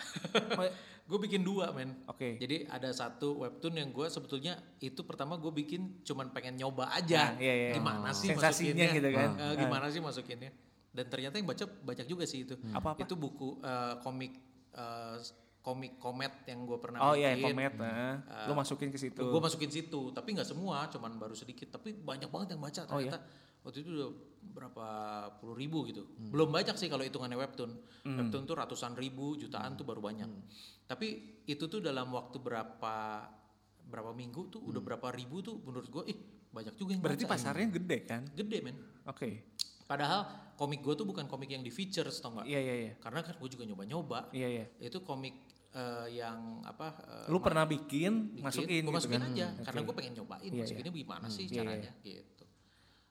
gue bikin dua men. Oke. Jadi ada satu webtoon yang gue sebetulnya itu pertama gue bikin cuman pengen nyoba aja. Nah, iya, iya. Gimana sih Sensasinya masukinnya? gitu kan. Eh, gimana sih masukinnya? Dan ternyata yang baca banyak juga sih itu. Apa-apa? Itu buku eh, komik eh, komik komet yang gue pernah Oh iya, bikin. komet. Nah. Lu masukin ke situ. Gue masukin situ, tapi nggak semua, cuman baru sedikit. Tapi banyak banget yang baca Oh, iya? ternyata. Waktu itu udah berapa puluh ribu gitu. Belum banyak sih kalau hitungannya webtoon. Hmm. Webtoon tuh ratusan ribu, jutaan tuh baru banyak. Tapi itu tuh dalam waktu berapa berapa minggu tuh udah berapa ribu tuh menurut gue, ih banyak juga yang Hmm. Berarti baca. pasarnya gede kan? Gede men. Oke. Padahal komik gue tuh bukan komik yang di features tau nggak? Iya iya iya. Karena kan gue juga nyoba-nyoba. Iya iya. Itu komik eh, yang apa? eh, Lu pernah bikin, bikin, masukin gua gitu masukin kan? aja Hmm, karena oke. gue pengen nyobain Iya, masukinnya gimana sih Iya, iya. caranya gitu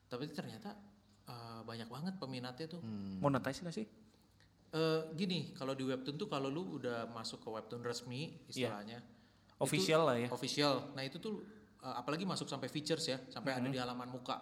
tapi ternyata eh, banyak banget peminatnya tuh Hmm. Monetize nggak sih? Eh, gini kalau di webtoon tuh kalau lu udah masuk ke webtoon resmi istilahnya Iya. Official lah ya. official nah itu tuh apalagi masuk sampai features ya sampai Hmm. ada di halaman muka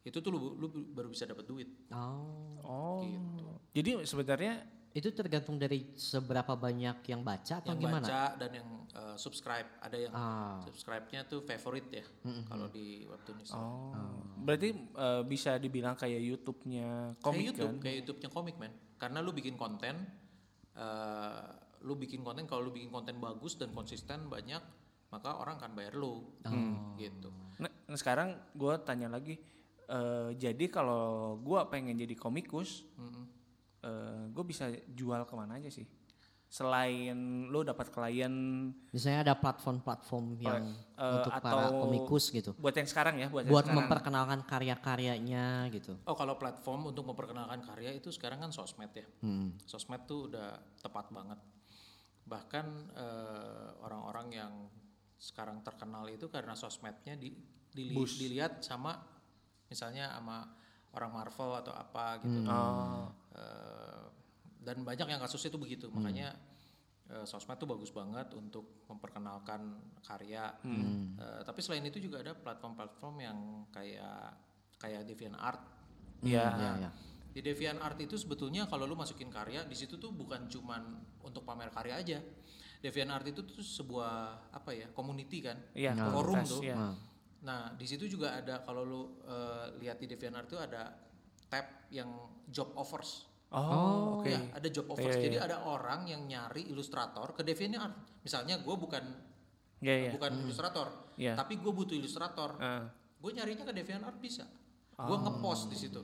itu tuh lu, lu baru bisa dapat duit Oh. Oh. Gitu. Jadi sebenarnya Itu tergantung dari seberapa banyak yang baca atau yang gimana? baca dan yang eh, subscribe ada yang Ah. subscribe-nya tuh favorite ya kalau di webtoon istilah. oh. Berarti eh, bisa dibilang kayak YouTube-nya kayak komik YouTube, kan? kayak YouTube-nya komik man. Karena lu bikin konten, eh, lu bikin konten kalau lu bikin konten bagus dan konsisten banyak, maka orang akan bayar lu, gitu. Nah, nah, sekarang gue tanya lagi, eh, jadi kalau gue pengen jadi komikus, gue bisa jual ke mana aja sih? Selain lu dapat klien Misalnya ada platform-platform yang eh, untuk para atau komikus gitu. buat yang sekarang ya, buat, yang Buat sekarang. memperkenalkan karya-karyanya gitu. Oh kalau platform untuk memperkenalkan karya itu sekarang kan sosmed ya. Hmm. Sosmed tuh udah tepat banget. Bahkan eh, orang-orang yang sekarang terkenal itu karena sosmednya di, dili- dilihat sama misalnya sama orang Marvel atau apa gitu. Oh. Eh, dan banyak yang kasusnya itu begitu makanya eh, sosmed tuh bagus banget untuk memperkenalkan karya Eh, tapi selain itu juga ada platform-platform yang kayak kayak DeviantArt Iya. Iya, iya. di DeviantArt itu sebetulnya kalau lu masukin karya di situ tuh bukan cuman untuk pamer karya aja DeviantArt itu tuh sebuah apa ya community kan Iya, forum komunitas, tuh iya. Nah, Nah, di situ juga ada kalau lu eh, lihat di DeviantArt itu ada tab yang job offers. Oh, oke. Ya, ada job offers. Iya, iya. Jadi ada orang yang nyari ilustrator ke DeviantArt. Misalnya gue bukan Iya, iya. bukan ilustrator, Iya. tapi gue butuh ilustrator. Ah. Gue nyarinya ke DeviantArt bisa. Gue ngepost di situ.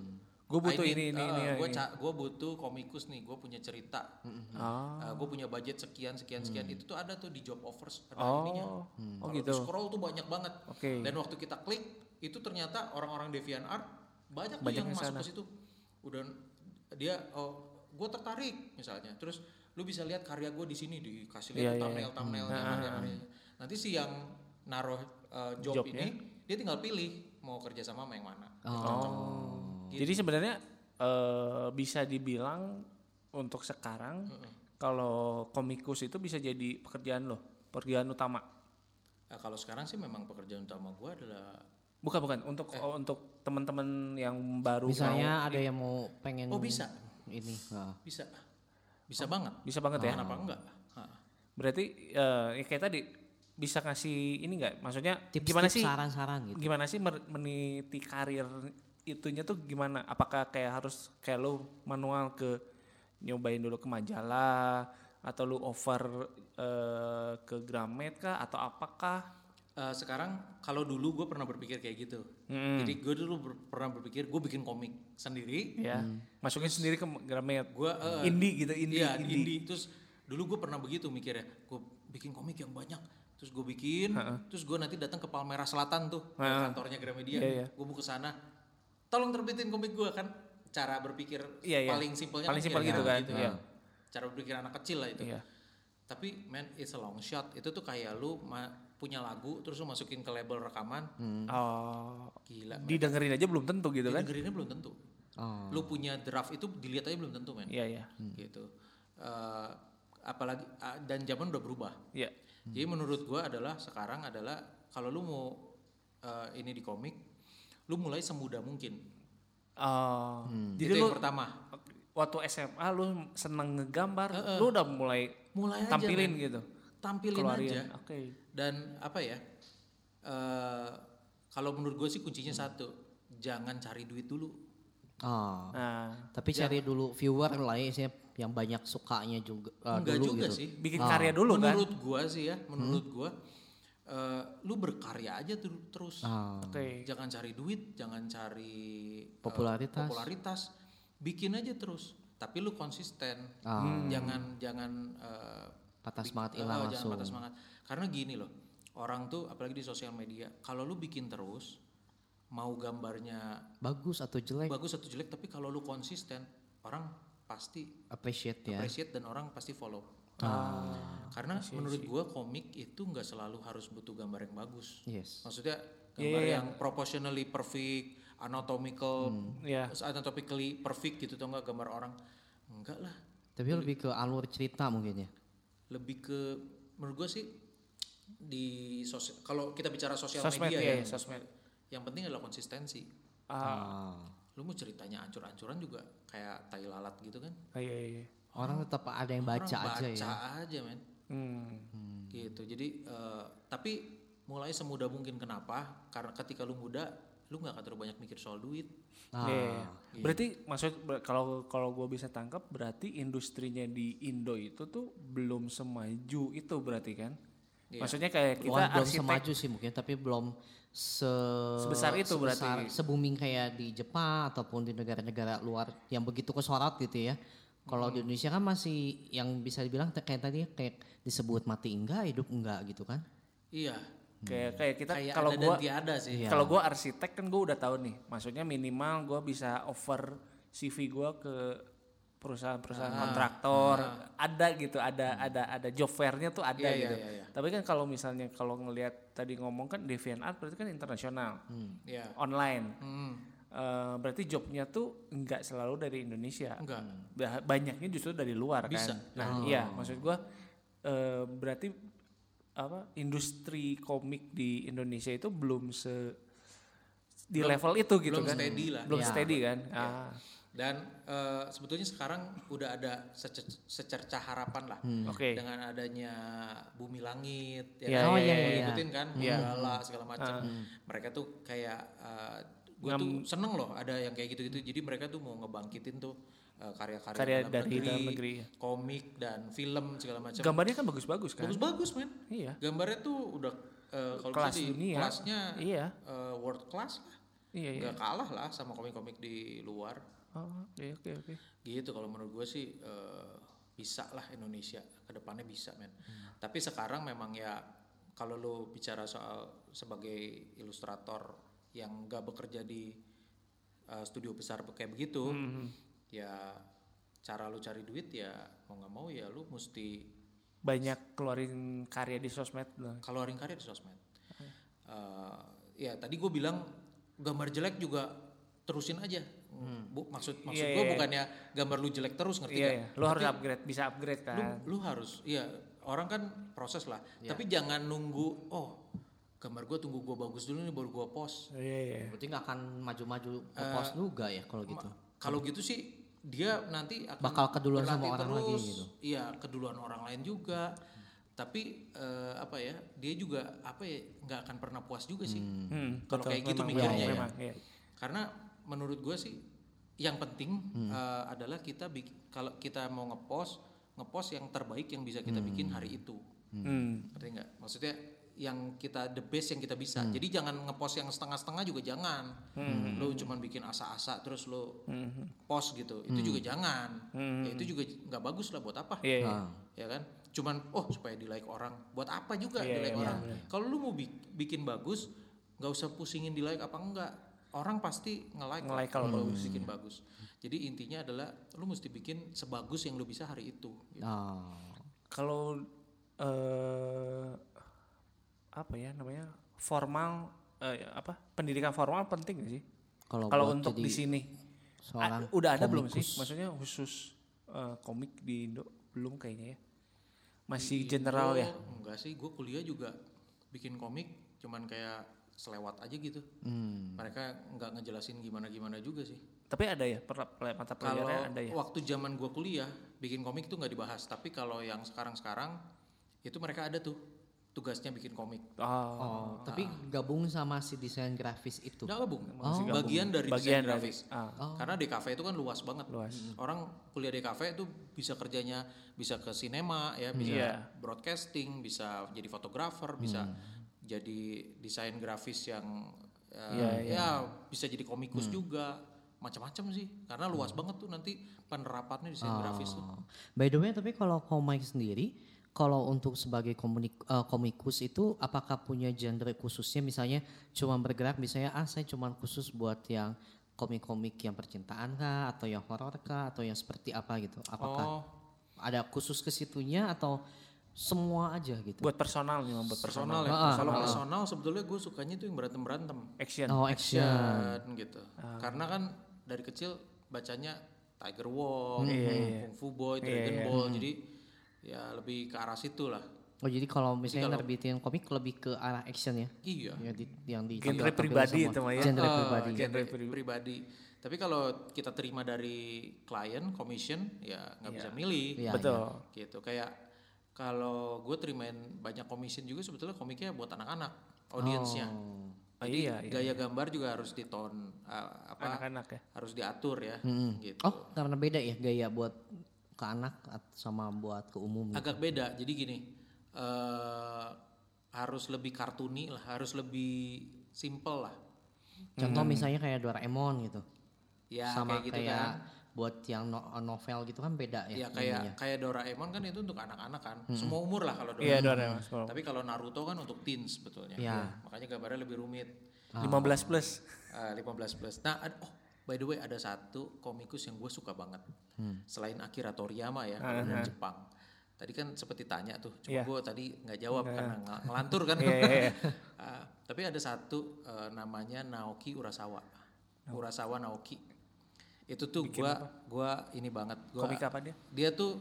Gue Oh. butuh I ini, ini, eh, ini, Gue butuh komikus nih. Gue punya cerita. Ah. gue punya budget sekian sekian sekian. Itu tuh ada tuh di job offers. Ada Oh. ininya. Oh, Kalau gitu. scroll tuh banyak banget. Oke. Dan waktu kita klik itu ternyata orang-orang DeviantArt banyak, tuh Banyak yang masuk sana. ke situ. Udah dia oh gue tertarik misalnya. Terus lu bisa lihat karya gue di sini dikasih lihat iya, thumbnail thumbnailnya karya-karyanya. Nanti si yang naruh uh, job Jobnya. ini dia tinggal pilih mau kerja sama sama yang mana. Oh. Gitu. Jadi sebenarnya eh, bisa dibilang untuk sekarang kalau komikus itu bisa jadi pekerjaan lo, pekerjaan utama. Nah, kalau sekarang sih memang pekerjaan utama gue adalah Bukan bukan untuk Eh. oh, untuk teman-teman yang baru misalnya ada yang mau pengen oh bisa ini. bisa bisa banget. mau, bisa banget ya. Kenapa enggak? Ha. Berarti eh, ya kayak tadi bisa kasih ini enggak? Maksudnya Tips-tips gimana sih? saran-saran gitu. Gimana sih meniti karir itunya tuh gimana? Apakah kayak harus kayak lo manual ke nyobain dulu ke majalah atau lu over eh, ke Gramet kah atau apakah? Eh, sekarang kalau dulu gue pernah berpikir kayak gitu. Hmm. Jadi gue dulu ber- pernah berpikir gue bikin komik sendiri. ya masukin sendiri ke Gramet Gue uh, indie gitu indie, iya, indie. indie. Terus dulu gue pernah begitu mikirnya. Gue bikin komik yang banyak. Terus gue bikin. Terus gue nanti datang ke Palmerah Selatan tuh, ke kantornya Gramedia. Iya, iya. Gue mau ke sana. Tolong terbitin komik gue kan. Cara berpikir Iya, iya. paling simpelnya Paling kan simpel gitu kira-kira kan, begitu iya. Cara berpikir anak kecil lah itu. Iya. Tapi man, it's a long shot. Itu tuh kayak lu ma- punya lagu terus lu masukin ke label rekaman. Oh, Gila. didengerin aja belum tentu gitu kan? Dengerinnya belum tentu. Oh. Lu punya draft itu dilihat aja belum tentu, men. Iya iya Gitu. Eh, apalagi ah, dan zaman udah berubah. iya. Jadi menurut gua adalah sekarang adalah kalau lu mau eh, ini di komik, lu mulai semudah mungkin. Oh, jadi itu lu yang pertama. waktu SMA lu seneng ngegambar, lu udah mulai Mulai aja, tampilin men. gitu, Tampilin keluarin. aja. Oke. Dan apa ya? eh kalau menurut gue sih kuncinya satu, jangan cari duit dulu. Oh. Nah, Tapi cari dulu viewer lah ya, yang banyak sukanya juga eh, Enggak dulu juga gitu. sih. Bikin karya dulu kan. menurut gua sih ya, menurut gua eh, lu berkarya aja ter- terus. Ah, Oke. Jangan cari duit, jangan cari eh, Popularitas. popularitas. Bikin aja terus. Tapi lu konsisten. Ah. Jangan jangan eh, patah semangat eh, hilang jangan langsung. patah semangat. Karena gini loh, orang tuh apalagi di sosial media, kalau lu bikin terus, mau gambarnya Bagus atau jelek bagus atau jelek, tapi kalau lu konsisten, orang pasti appreciate ya. appreciate dan orang pasti follow. Ah, Karena menurut gua komik itu nggak selalu harus butuh gambar yang bagus. yes. Maksudnya Iya, gambar iya, yang proportionally perfect, anatomical, Iya. anatomically perfect gitu tuh nggak gambar orang. Enggak lah. Tapi lebih ke alur cerita mungkin ya. Lebih ke menurut gua sih di sosial kalau kita bicara sosial Sosmed media ya, ya, sosmed. yang penting adalah konsistensi. Ah, Ah. Lu mau ceritanya ancur-ancuran juga kayak tai lalat gitu kan? ah, iya iya. Orang tetap ada yang baca orang aja baca ya. aja men. Hmm. gitu jadi eh, tapi mulai semudah mungkin kenapa karena ketika lu muda lu nggak akan terlalu banyak mikir soal duit Ah, Iya, iya. Berarti maksud kalau kalau gue bisa tangkap berarti industrinya di Indo itu tuh belum semaju itu berarti kan? Iya. Maksudnya kayak kita Bukan belum arsitek semaju sih mungkin tapi belum se Sebesar itu berarti. sebesar- se-booming kayak di Jepang ataupun di negara-negara luar yang begitu kesorot gitu ya. Kalau di Indonesia kan masih yang bisa dibilang kayak tadi kayak disebut mati enggak, hidup enggak gitu kan. iya. Kayak kayak kita kayak kalau ada gua tiada sih. Iya. kalau gua arsitek kan gua udah tahu nih. Maksudnya minimal gua bisa over CV gua ke perusahaan-perusahaan Ah. kontraktor. Ada gitu ada ada ada job fairnya tuh ada Iya, iya, gitu. iya, iya. tapi kan kalau misalnya kalau ngelihat tadi ngomong kan DeviantArt berarti kan internasional. Ya online. Hmm, Eh, berarti jobnya tuh nggak selalu dari Indonesia. Enggak banyaknya justru dari luar Bisa. kan nah iya maksud gua eh, berarti apa industri komik di Indonesia itu belum se di level itu gitu belum kan. steady lah. Belum Iya. steady kan? Ah. Dan eh, sebetulnya sekarang udah ada sece- secercah harapan lah. Oke. Dengan adanya bumi langit Iya, kan? iya, Yang iya, lu iya. ngikutin kan? Iya. Gundala segala macam. Mereka tuh kayak gue tuh seneng loh ada yang kayak gitu-gitu. Jadi mereka tuh mau ngebangkitin tuh eh, karya-karya Karya dalam dari negeri, dalam negeri, ya. komik dan film segala macam. Gambarnya kan bagus-bagus kan? Bagus-bagus men. Iya. Gambarnya tuh udah eh, kalau Kelas bisa di dunia. kelasnya iya. eh, world class lah. Iya iya. Nggak kalah lah sama komik-komik di luar. Oh, oke oke oke. Gitu kalau menurut gue sih eh, bisa lah Indonesia. Ke depannya bisa men. Tapi sekarang memang ya kalau lo bicara soal sebagai ilustrator yang gak bekerja di eh, studio besar kayak begitu ya cara lu cari duit ya mau nggak mau ya lu mesti banyak keluarin karya di sosmed keluarin karya di sosmed. Eh, ya tadi gue bilang gambar jelek juga terusin aja. Bu, maksud maksud Iya, gue iya. bukannya gambar lu jelek terus ngerti iya nggak? iya. Lo harus upgrade bisa upgrade lu, kan? lu harus iya orang kan proses lah. Tapi jangan nunggu oh gambar gue tunggu gue bagus dulu nih baru gue post iya iya Berarti nggak akan maju-maju ke pos juga ya kalau gitu. kalau gitu sih dia nanti akan Bakal keduluan sama orang lagi terus. gitu. iya keduluan orang lain juga tapi eh, apa ya dia juga apa ya nggak akan pernah puas juga sih Hmm, kalau betul. kayak gitu Memang, mikirnya memang, ya. memang, iya. karena menurut gue sih yang penting eh, adalah kita bik- kalau kita mau ngepost ngepost yang terbaik yang bisa kita bikin hari itu Hmm. ngerti nggak maksudnya yang kita the best yang kita bisa Hmm. jadi jangan ngepost yang setengah-setengah juga jangan Hmm. lo cuman bikin asa-asa terus lo post gitu itu juga jangan ya itu juga nggak bagus lah buat apa Hmm. Iya, iya. Ah. ya kan cuman oh supaya di like orang buat apa juga Iya, di like iya, orang kalau lu mau bi- bikin bagus nggak usah pusingin di like apa enggak orang pasti nge-like Nge-like kalau kalau lu bikin bagus jadi intinya adalah lu mesti bikin sebagus yang lu bisa hari itu gitu. Ah. Kalau eh apa ya namanya formal eh, apa pendidikan formal penting gak sih? Kalau Kalau untuk di sini seorang A- udah ada belum sih? Maksudnya khusus eh, komik di Indo belum kayaknya ya. Masih general ya. Gua enggak sih gue kuliah juga bikin komik cuman kayak selewat aja gitu Hmm. mereka nggak ngejelasin gimana gimana juga sih Tapi ada ya per, per- mata kalau pelajarannya ada ya. waktu zaman gue kuliah bikin komik tuh nggak dibahas tapi kalau yang sekarang sekarang itu mereka ada tuh tugasnya bikin komik. Oh. Oh, tapi gabung sama si desain grafis itu. Nggak gabung, gabung. bagian dari Bagian desain dari- grafis. ah. Karena DKV itu kan luas banget. Luas. Orang kuliah DKV itu bisa kerjanya bisa ke sinema ya, bisa Iya. broadcasting, bisa jadi fotografer, bisa jadi desain grafis yang uh, Iya, ya bisa jadi komikus juga. Macam-macam sih. Karena luas banget tuh nanti penerapannya desain grafis tuh. Oh. By the way, tapi kalau komik sendiri, kalau untuk sebagai komunik, eh, komikus itu apakah punya genre khususnya misalnya cuma bergerak misalnya ah saya cuma khusus buat yang komik-komik yang percintaan kah atau yang horor kah atau yang seperti apa gitu. Apakah Oh, ada khusus ke situnya atau semua aja gitu? Buat personal nih, buat personal. personal ya. Ah, Kalau personal sebetulnya gue sukanya tuh yang berantem-berantem. Action. Oh, action. action gitu. Karena kan dari kecil bacanya Tiger Wong, Kung Fu Boy, Dragon Ball, jadi ya lebih ke arah situ lah. Oh jadi kalau misalnya nerbitin komik lebih ke arah action ya? Iya. Yang di, yang di Genre pribadi itu mah ya. Genre Eh, pribadi. genre pribadi. Tapi kalau kita terima dari klien commission ya nggak bisa milih. Iya, Betul. Gitu kayak kalau gue terimain banyak commission juga sebetulnya komiknya buat anak-anak audiensnya. Oh. Oh, iya, iya. Gaya gambar juga harus diton uh, apa Anak-anak ya. harus diatur ya gitu. Oh karena beda ya gaya buat ke anak sama buat ke umum. gitu. agak beda jadi gini eh harus lebih kartuni lah harus lebih simple lah Contoh misalnya kayak Doraemon gitu. ya sama kayak gitu kayak kan buat yang no- novel gitu kan beda ya. ya kayak kayak Doraemon kan itu untuk anak-anak kan Hmm. semua umur lah kalau Iya, Doraemon Doraemon. semua. tapi kalau Naruto kan untuk teens sebetulnya Iya. makanya gambarnya lebih rumit 15 plus. Eh, 15 plus nah oh by the way ada satu komikus yang gue suka banget. Hmm. selain Akira Toriyama ya kalau dari Jepang. Tadi kan seperti tanya tuh cuma Iya. gue tadi nggak jawab karena ng- ngelantur kan. Iya, iya, iya. Ah, tapi ada satu eh, namanya Naoki Urasawa. Urasawa Naoki. Itu tuh gua gua ini banget. Gua Komik apa dia? dia tuh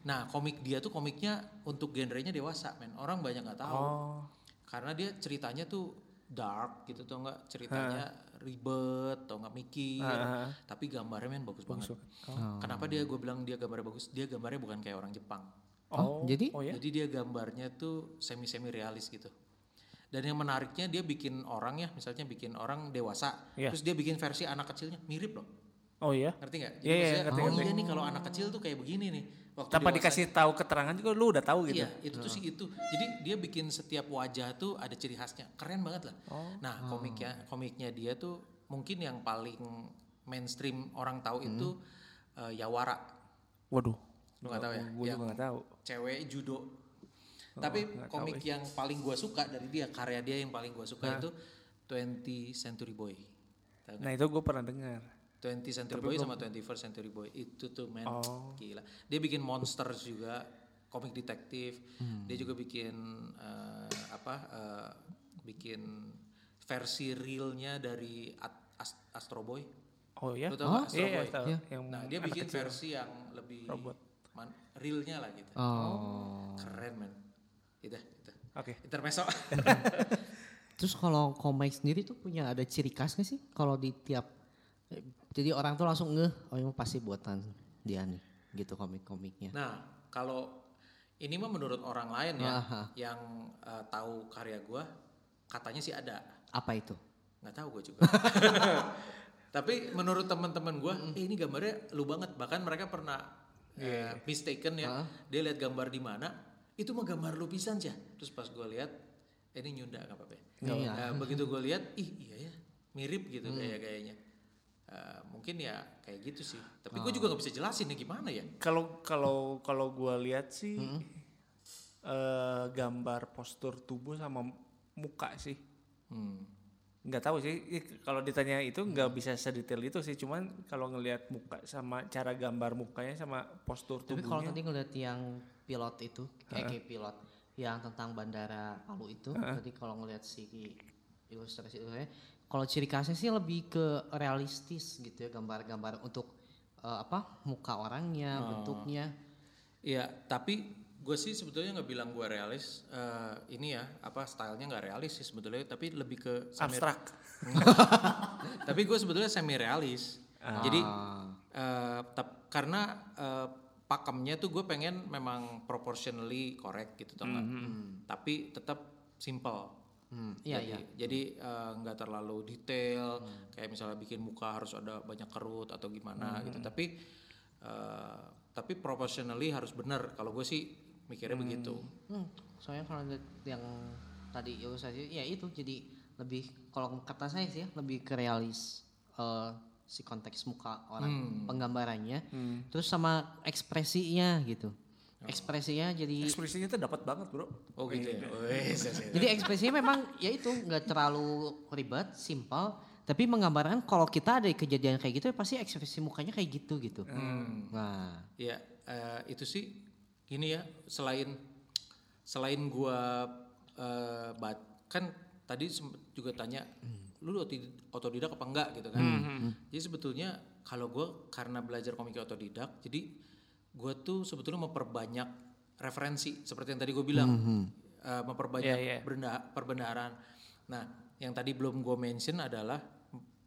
nah komik dia tuh komiknya untuk genrenya dewasa men. Orang banyak nggak tahu. Oh. karena dia ceritanya tuh dark gitu tuh nggak? Ceritanya ribet atau nggak mikir. Ah, tapi gambarnya men bagus banget. Oh. kenapa dia gue bilang dia gambarnya bagus? Dia gambarnya bukan kayak orang Jepang. Oh, jadi? Oh ya? jadi dia gambarnya tuh semi semi realis gitu. Dan yang menariknya dia bikin orang ya misalnya bikin orang dewasa. Iya. terus dia bikin versi anak kecilnya. Mirip loh Oh iya. ngerti nggak Iya, jadi iya, maksudnya, ngerti, oh ngerti. iya nih kalau anak kecil tuh kayak begini nih waktu Tanpa dewasa dikasih tahu keterangan juga lu udah tahu gitu. Iya, itu tuh sih itu. Jadi dia bikin setiap wajah tuh ada ciri khasnya. Keren banget lah. Oh. Nah, komiknya komiknya dia tuh mungkin yang paling mainstream orang tahu Hmm. itu eh, Yawara. Waduh. Lu nggak tahu ya? Gue juga nggak tahu. Cewek judo. Oh, Tapi komik yang paling gua suka dari dia, karya dia yang paling gua suka itu 20 Century Boy. Tahu? Nah itu gue pernah dengar. 20 Century Boy sama 21st Century Boy itu tuh men Oh. gila. Dia bikin monsters juga, komik detektif. Dia juga bikin eh, apa? eh, bikin versi realnya dari At- Ast- Astro Boy. Oh ya? Lu tau nggak Astro Iya, iya, Boy? tahu. Iya. Yang Nah, dia bikin kecil. versi yang lebih Robot. man- realnya lah gitu. Oh. Keren men. Itu, itu. Oke. Intermezzo. Terus kalau komik sendiri tuh punya ada ciri khas nggak sih? Kalau di tiap jadi orang tuh langsung ngeh, oh ini pasti buatan dia nih, gitu komik-komiknya. Nah, kalau ini mah menurut orang lain ya Aha. yang eh, tahu karya gua, katanya sih ada. Apa itu? nggak tahu gue juga tapi menurut teman-teman gue eh, ini gambarnya lu banget bahkan mereka pernah eh, mistaken ya dia lihat gambar di mana itu mah gambar lu pisan ya terus pas gue lihat eh, ini nyunda nggak apa-apa ya. Iya. Eh, begitu gue lihat ih iya ya mirip gitu kayak kayaknya Eh, mungkin ya kayak gitu sih tapi gue juga nggak bisa jelasin ya gimana ya Kalau kalau kalau gue lihat sih eh, gambar postur tubuh sama muka sih. hmm. Nggak tahu sih. Ih, Kalau ditanya itu nggak bisa sedetail itu sih. Cuman kalau ngelihat muka sama cara gambar mukanya sama postur Tapi kalau tubuhnya. tadi ngeliat yang pilot itu, kayak kayak pilot yang tentang bandara Palu itu, tadi kalau ngeliat si ilustrasi itu ya, kalau ciri khasnya sih lebih ke realistis gitu ya gambar-gambar untuk eh, apa muka orangnya, bentuknya. Iya, tapi gue sih sebetulnya nggak bilang gue realis. eh, ini ya, apa stylenya nggak realis sih sebetulnya, tapi lebih ke semi. Abstrak. tapi gue sebetulnya semi realis. Jadi Ah. eh, tap- karena eh, pakemnya tuh gue pengen memang proportionally correct gitu tau nggak? Tapi tetap simple. Hmm, iya jadi, iya. Jadi eh, nggak terlalu detail, kayak misalnya bikin muka harus ada banyak kerut atau gimana gitu. Tapi eh, tapi proportionally harus benar. Kalau gue sih mikirnya begitu. Hmm, soalnya kalau yang tadi ilustrasi ya itu jadi lebih kalau kata saya sih ya lebih ke realis eh, si konteks muka orang penggambarannya. Terus sama ekspresinya gitu ekspresinya jadi Ekspresinya tuh dapat banget bro. Oh gitu ya. Wes, wes, wes. jadi ekspresinya memang ya itu nggak terlalu ribet simpel tapi menggambarkan kalau kita ada kejadian kayak gitu ya pasti ekspresi mukanya kayak gitu gitu nah Ya eh, itu sih gini ya selain selain gua eh, bat kan tadi sempet juga tanya lu otodi- otodidak apa enggak gitu kan. Jadi sebetulnya kalau gua karena belajar komik otodidak jadi gua tuh sebetulnya memperbanyak referensi seperti yang tadi gue bilang eh, memperbanyak Iya, iya. berenda- perbendaharaan. Nah, yang tadi belum gue mention adalah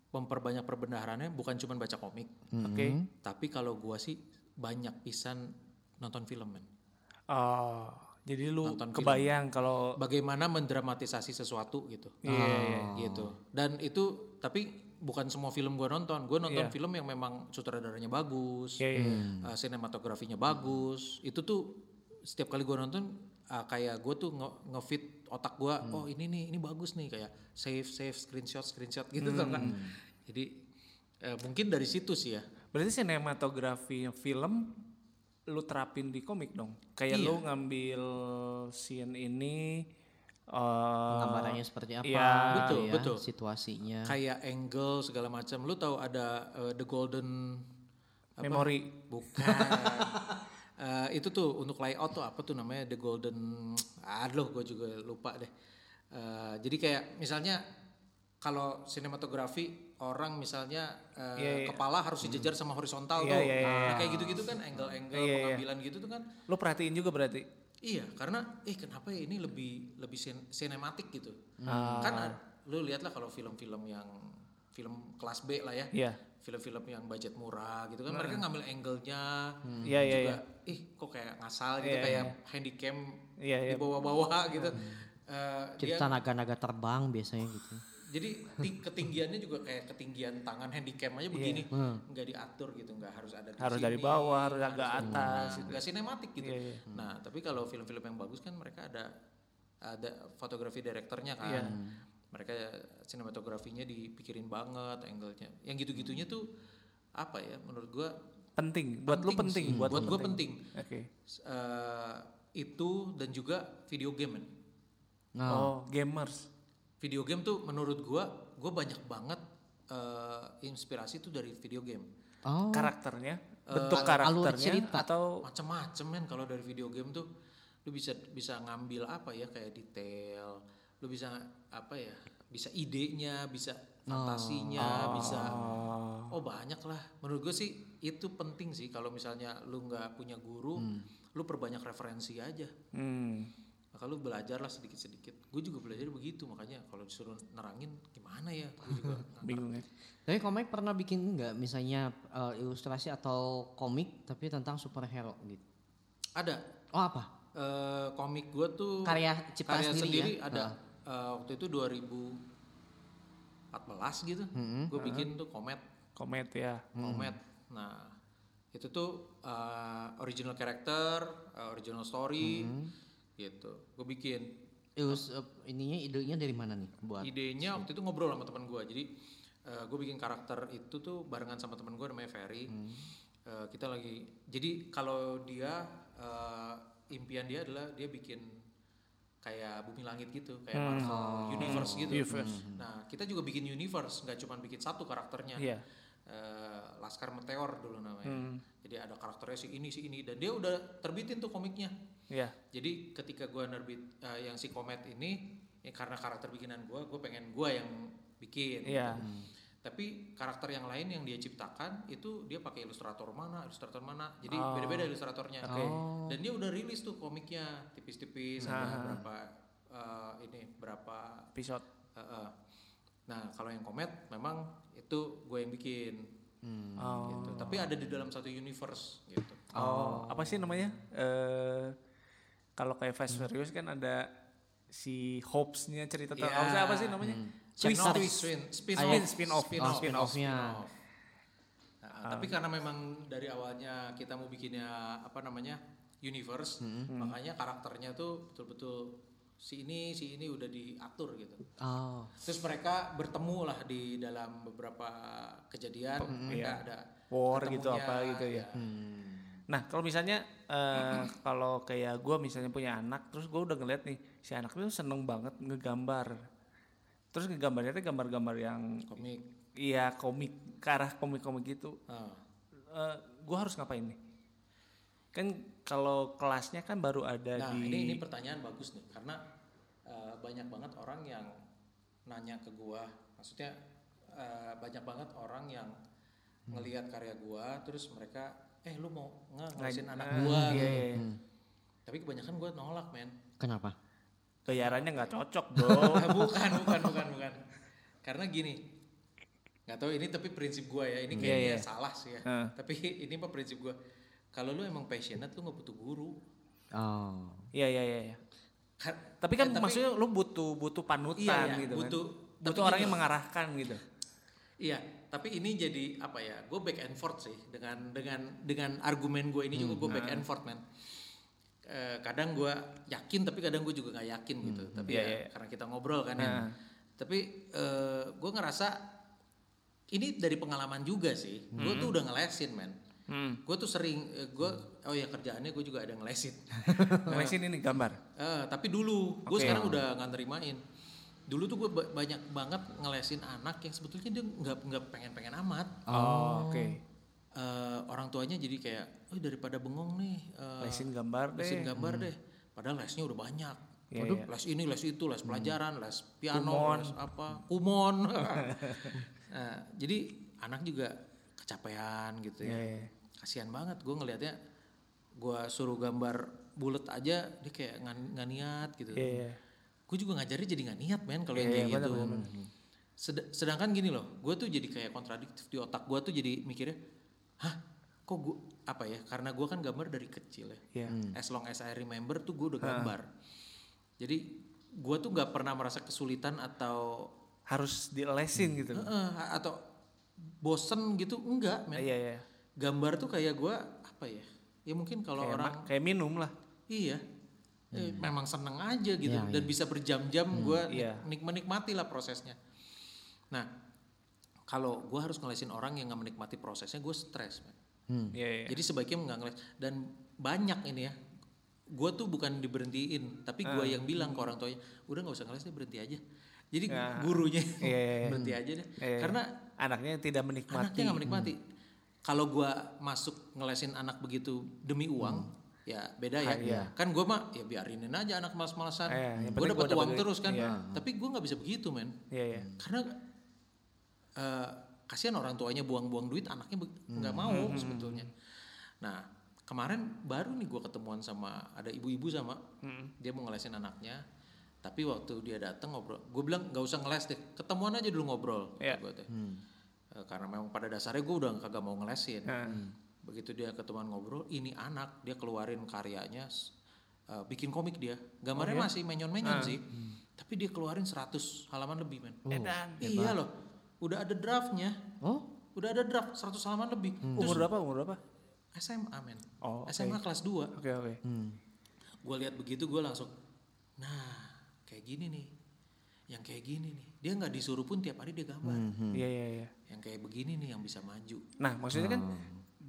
memperbanyak perbendaharannya bukan cuma baca komik. Oke. Tapi kalau gua sih banyak pisan nonton film men. Oh, jadi lu Nonton film. kebayang kalau Bagaimana mendramatisasi sesuatu gitu. Iya, Gitu. Dan itu tapi bukan semua film gua nonton. Gua nonton film yang memang sutradaranya bagus, Iya, iya. eh, sinematografinya bagus. Itu tuh setiap kali gua nonton eh, kayak gue tuh nge- ngefit otak gua, oh ini nih ini bagus nih kayak save save screenshot screenshot gitu tuh kan. Jadi eh, mungkin dari situ sih ya. berarti sinematografi film lu terapin di komik dong. Kayak Iya. lu ngambil scene ini eh gambarannya seperti apa iya, betul, ya, betul. situasinya kayak angle segala macam. Lu tahu ada uh, the golden apa? memori. Bukan. Eh, itu tuh untuk layout tuh apa tuh namanya the golden aduh gue juga lupa deh. Eh, jadi kayak misalnya kalau sinematografi orang misalnya eh, Iya, iya. kepala harus dijejar sama horizontal Iya, tuh. iya, iya, Nah, kayak gitu-gitu kan angle-angle Iya, iya. pengambilan gitu tuh kan Lu perhatiin juga berarti. Iya, karena eh kenapa ya ini lebih lebih sin- sinematik gitu. Ah. Kan lu lihatlah kalau film-film yang film kelas B lah ya. Iya. Film-film yang budget murah gitu kan mereka ngambil angle-nya Iya, iya, juga ih kok kayak ngasal gitu Iya, kayak handycam Iya, iya. di bawah-bawah gitu. Eh, dia kita naga-naga terbang biasanya gitu jadi ti- ketinggiannya juga kayak ketinggian tangan handycam aja begini, nggak diatur gitu, nggak harus ada di Iya. Harus dari sini, bawah, harus agak dari atas mana, nggak sinematik gitu. Iya, iya. Nah, tapi kalau film-film yang bagus kan mereka ada ada fotografi direkturnya kan, Iya. mereka sinematografinya dipikirin banget, angle-nya, yang gitu-gitunya tuh apa ya? Menurut gua Penting, buat lu penting, sih. buat, buat gua penting. Oke. Eh, itu dan juga video game. nah Oh, gamers. Video game tuh menurut gua, gua banyak banget eh, inspirasi tuh dari video game. oh Karakternya, Eh, bentuk alur karakternya cerita. atau Macem-macem men kalau dari video game tuh lu bisa bisa ngambil apa ya kayak detail, lu bisa apa ya, bisa idenya, bisa fantasinya, bisa oh banyak lah. Menurut gue sih itu penting sih kalau misalnya lu nggak punya guru, lu perbanyak referensi aja. hmm, Maka lu belajar lah sedikit-sedikit. Gue juga belajar begitu makanya kalau disuruh nerangin gimana ya, gue juga bingung ya. tapi komik pernah bikin nggak? Misalnya eh, ilustrasi atau komik tapi tentang superhero gitu? Ada. Oh apa? Eh, komik gue tuh karya ciptaan karya sendiri, sendiri ya ada Eh, waktu itu 2014 gitu. Gue bikin tuh komet Komet ya. komet nah itu tuh eh, original character eh, original story gitu. Gue bikin. Ilus, eh, ininya idenya dari mana nih? Buat idenya waktu itu ngobrol sama teman gue jadi gue bikin karakter itu tuh barengan sama teman gue namanya Ferry. Eh, kita lagi jadi kalau dia eh, impian dia adalah dia bikin kayak bumi langit gitu kayak Marvel universe gitu. Universe. nah kita juga bikin universe nggak cuma bikin satu karakternya. Iya. Eh, Laskar Meteor dulu namanya. Jadi ada karakternya si ini si ini. Dan dia udah terbitin tuh komiknya Iya. jadi ketika gua nerbit eh, yang si komet ini ya karena karakter bikinan gua, gue pengen gua yang bikin. Iya. gitu. Tapi karakter yang lain yang dia ciptakan itu dia pakai ilustrator mana, ilustrator mana. Jadi Oh. beda-beda ilustratornya. Oke. Dan dia udah rilis tuh komiknya tipis-tipis ada berapa eh, ini berapa Episode. eh, eh. Nah, kalau yang komet memang itu gue yang bikin. Oh. gitu. Tapi ada di dalam satu universe gitu. Oh, apa sih namanya? Eh kalau kayak Fast Furious kan ada si Hobbs-nya cerita tentang Iya. Apa sih namanya? Spin Twist, twist. spin, spin Spin- off, spin off. spin Oh, off, spin spin off, off-nya. spin off. Nah, Tapi karena memang dari awalnya kita mau bikinnya apa namanya universe, makanya karakternya tuh betul-betul si ini si ini udah diatur gitu. Oh. Terus mereka bertemu lah di dalam beberapa kejadian, mereka ada War gitu apa gitu ya. Hmm. Nah, kalau misalnya eh kalau kayak gua misalnya punya anak, terus gua udah ngeliat nih si anak itu seneng banget ngegambar. Terus ngegambarnya tuh gambar-gambar yang komik. iya komik ke arah komik-komik gitu. Ah. Eh gua harus ngapain nih? Kan kalau kelasnya kan baru ada Nah di ini ini pertanyaan bagus nih karena uh, banyak banget orang yang nanya ke gua, maksudnya uh, banyak banget orang yang ngelihat karya gua, terus mereka, eh lu mau nggak ngelesin anak gua? iya, gitu. iya. Tapi kebanyakan gua nolak men. Kenapa? bayarannya nggak cocok, Bro. bukan bukan bukan bukan. Karena gini, nggak tahu ini tapi prinsip gua ya, ini Iya, kayaknya iya. salah sih ya. Ah. Tapi ini mah prinsip gua. Kalau lu emang passionate lu nggak butuh guru. Oh. Iya, iya, iya. iya. Ka- Tapi kan eh, maksudnya lu butuh butuh panutan Iya, iya, gitu butuh- kan. tapi Butuh orang yang mengarahkan gitu. Iya, tapi ini jadi apa ya? Gue back and forth sih dengan dengan dengan argumen gue ini juga gue back and forth man. Eh, kadang gue yakin tapi kadang gue juga nggak yakin gitu. Tapi Iya, ya iya. karena kita ngobrol kan ya. Nah. Tapi gue ngerasa ini dari pengalaman juga sih. Gue tuh udah ngelesin man. Hmm. Gue tuh sering gue oh ya kerjaannya gue juga ada ngelesin. Ngelesin ini gambar. Eh, tapi dulu, gue Oke. sekarang udah nggak nerimain. Dulu tuh gue banyak banget ngelesin anak yang sebetulnya dia nggak nggak pengen-pengen amat. Oh, oke. Eh, orang tuanya jadi kayak, oh daripada bengong nih, eh, Lesin gambar deh. lesin gambar deh. Padahal lesnya udah banyak. Iya, Waduh, iya. les ini, les itu, les pelajaran, les piano, Kumon. les apa, kumon. nah, jadi anak juga kecapean gitu ya. Iya, iya. Kasihan banget gue ngelihatnya. Gue suruh gambar bulat aja, dia kayak nggak niat gitu. Iya, iya. Gue juga ngajarin jadi nggak niat men kalau yang Iya, kayak iya, gitu. benar, Sed- sedangkan gini loh, gue tuh jadi kayak kontradiktif di otak gue tuh jadi mikirnya, hah, kok gue apa ya? Karena gue kan gambar dari kecil ya. Iya. As long as I remember tuh gue udah gambar. Jadi gue tuh nggak pernah merasa kesulitan atau Harus dilesin gitu. eh, atau bosen gitu, enggak men. Iya, iya. Gambar tuh kayak gue apa ya? Ya mungkin kalau Kayak, orang kayak minum lah. Iya. Eh, memang seneng aja gitu Iya, dan bisa berjam-jam gue iya. menikmati lah prosesnya. Nah, kalau gue harus ngelesin orang yang nggak menikmati prosesnya, gue stres. man. Hmm. Iya, iya. Jadi sebaiknya nggak ngeles. Dan banyak ini ya, gue tuh bukan diberhentiin, tapi gue yang bilang ke orang tuanya, udah nggak usah ngeles deh berhenti aja. Jadi Ya. gurunya Iya, iya, iya. berhenti aja deh, Iya, iya. karena Anaknya tidak menikmati. anaknya nggak menikmati. Kalau gue masuk ngelesin anak begitu demi uang, ya beda ya. Iya. Kan gue mah ya biarinin aja anak malas-malasan. Yang gue dapat uang terus kan. Iya. Tapi gue nggak bisa begitu men. Iya, iya. Karena eh, kasihan orang tuanya buang-buang duit, anaknya nggak mau Hmm. sebetulnya. Nah kemarin baru nih gue ketemuan sama ada ibu-ibu sama Hmm. dia mau ngelesin anaknya. Tapi waktu dia datang ngobrol, gue bilang nggak usah ngeles deh, ketemuan aja dulu ngobrol. Iya. gua teh. Eh, karena memang pada dasarnya gue udah kagak mau ngelesin. Nah. Begitu dia ketemuan ngobrol, ini anak dia keluarin karyanya, eh, bikin komik dia. Gambarnya Oh, iya? masih menyon-menyon Ah. sih, tapi dia keluarin 100 halaman lebih men. Edan. Iya loh, udah ada draftnya, Oh, udah ada draft 100 halaman lebih. Terus Umur berapa? Umur berapa? SMA men, Oh, oke. SMA kelas 2 Oke, oke. Gue lihat begitu gue langsung, nah kayak gini nih, yang kayak gini nih. Dia nggak disuruh pun tiap hari dia gambar. Iya, iya, iya. Yang kayak begini nih yang bisa maju. Nah, maksudnya kan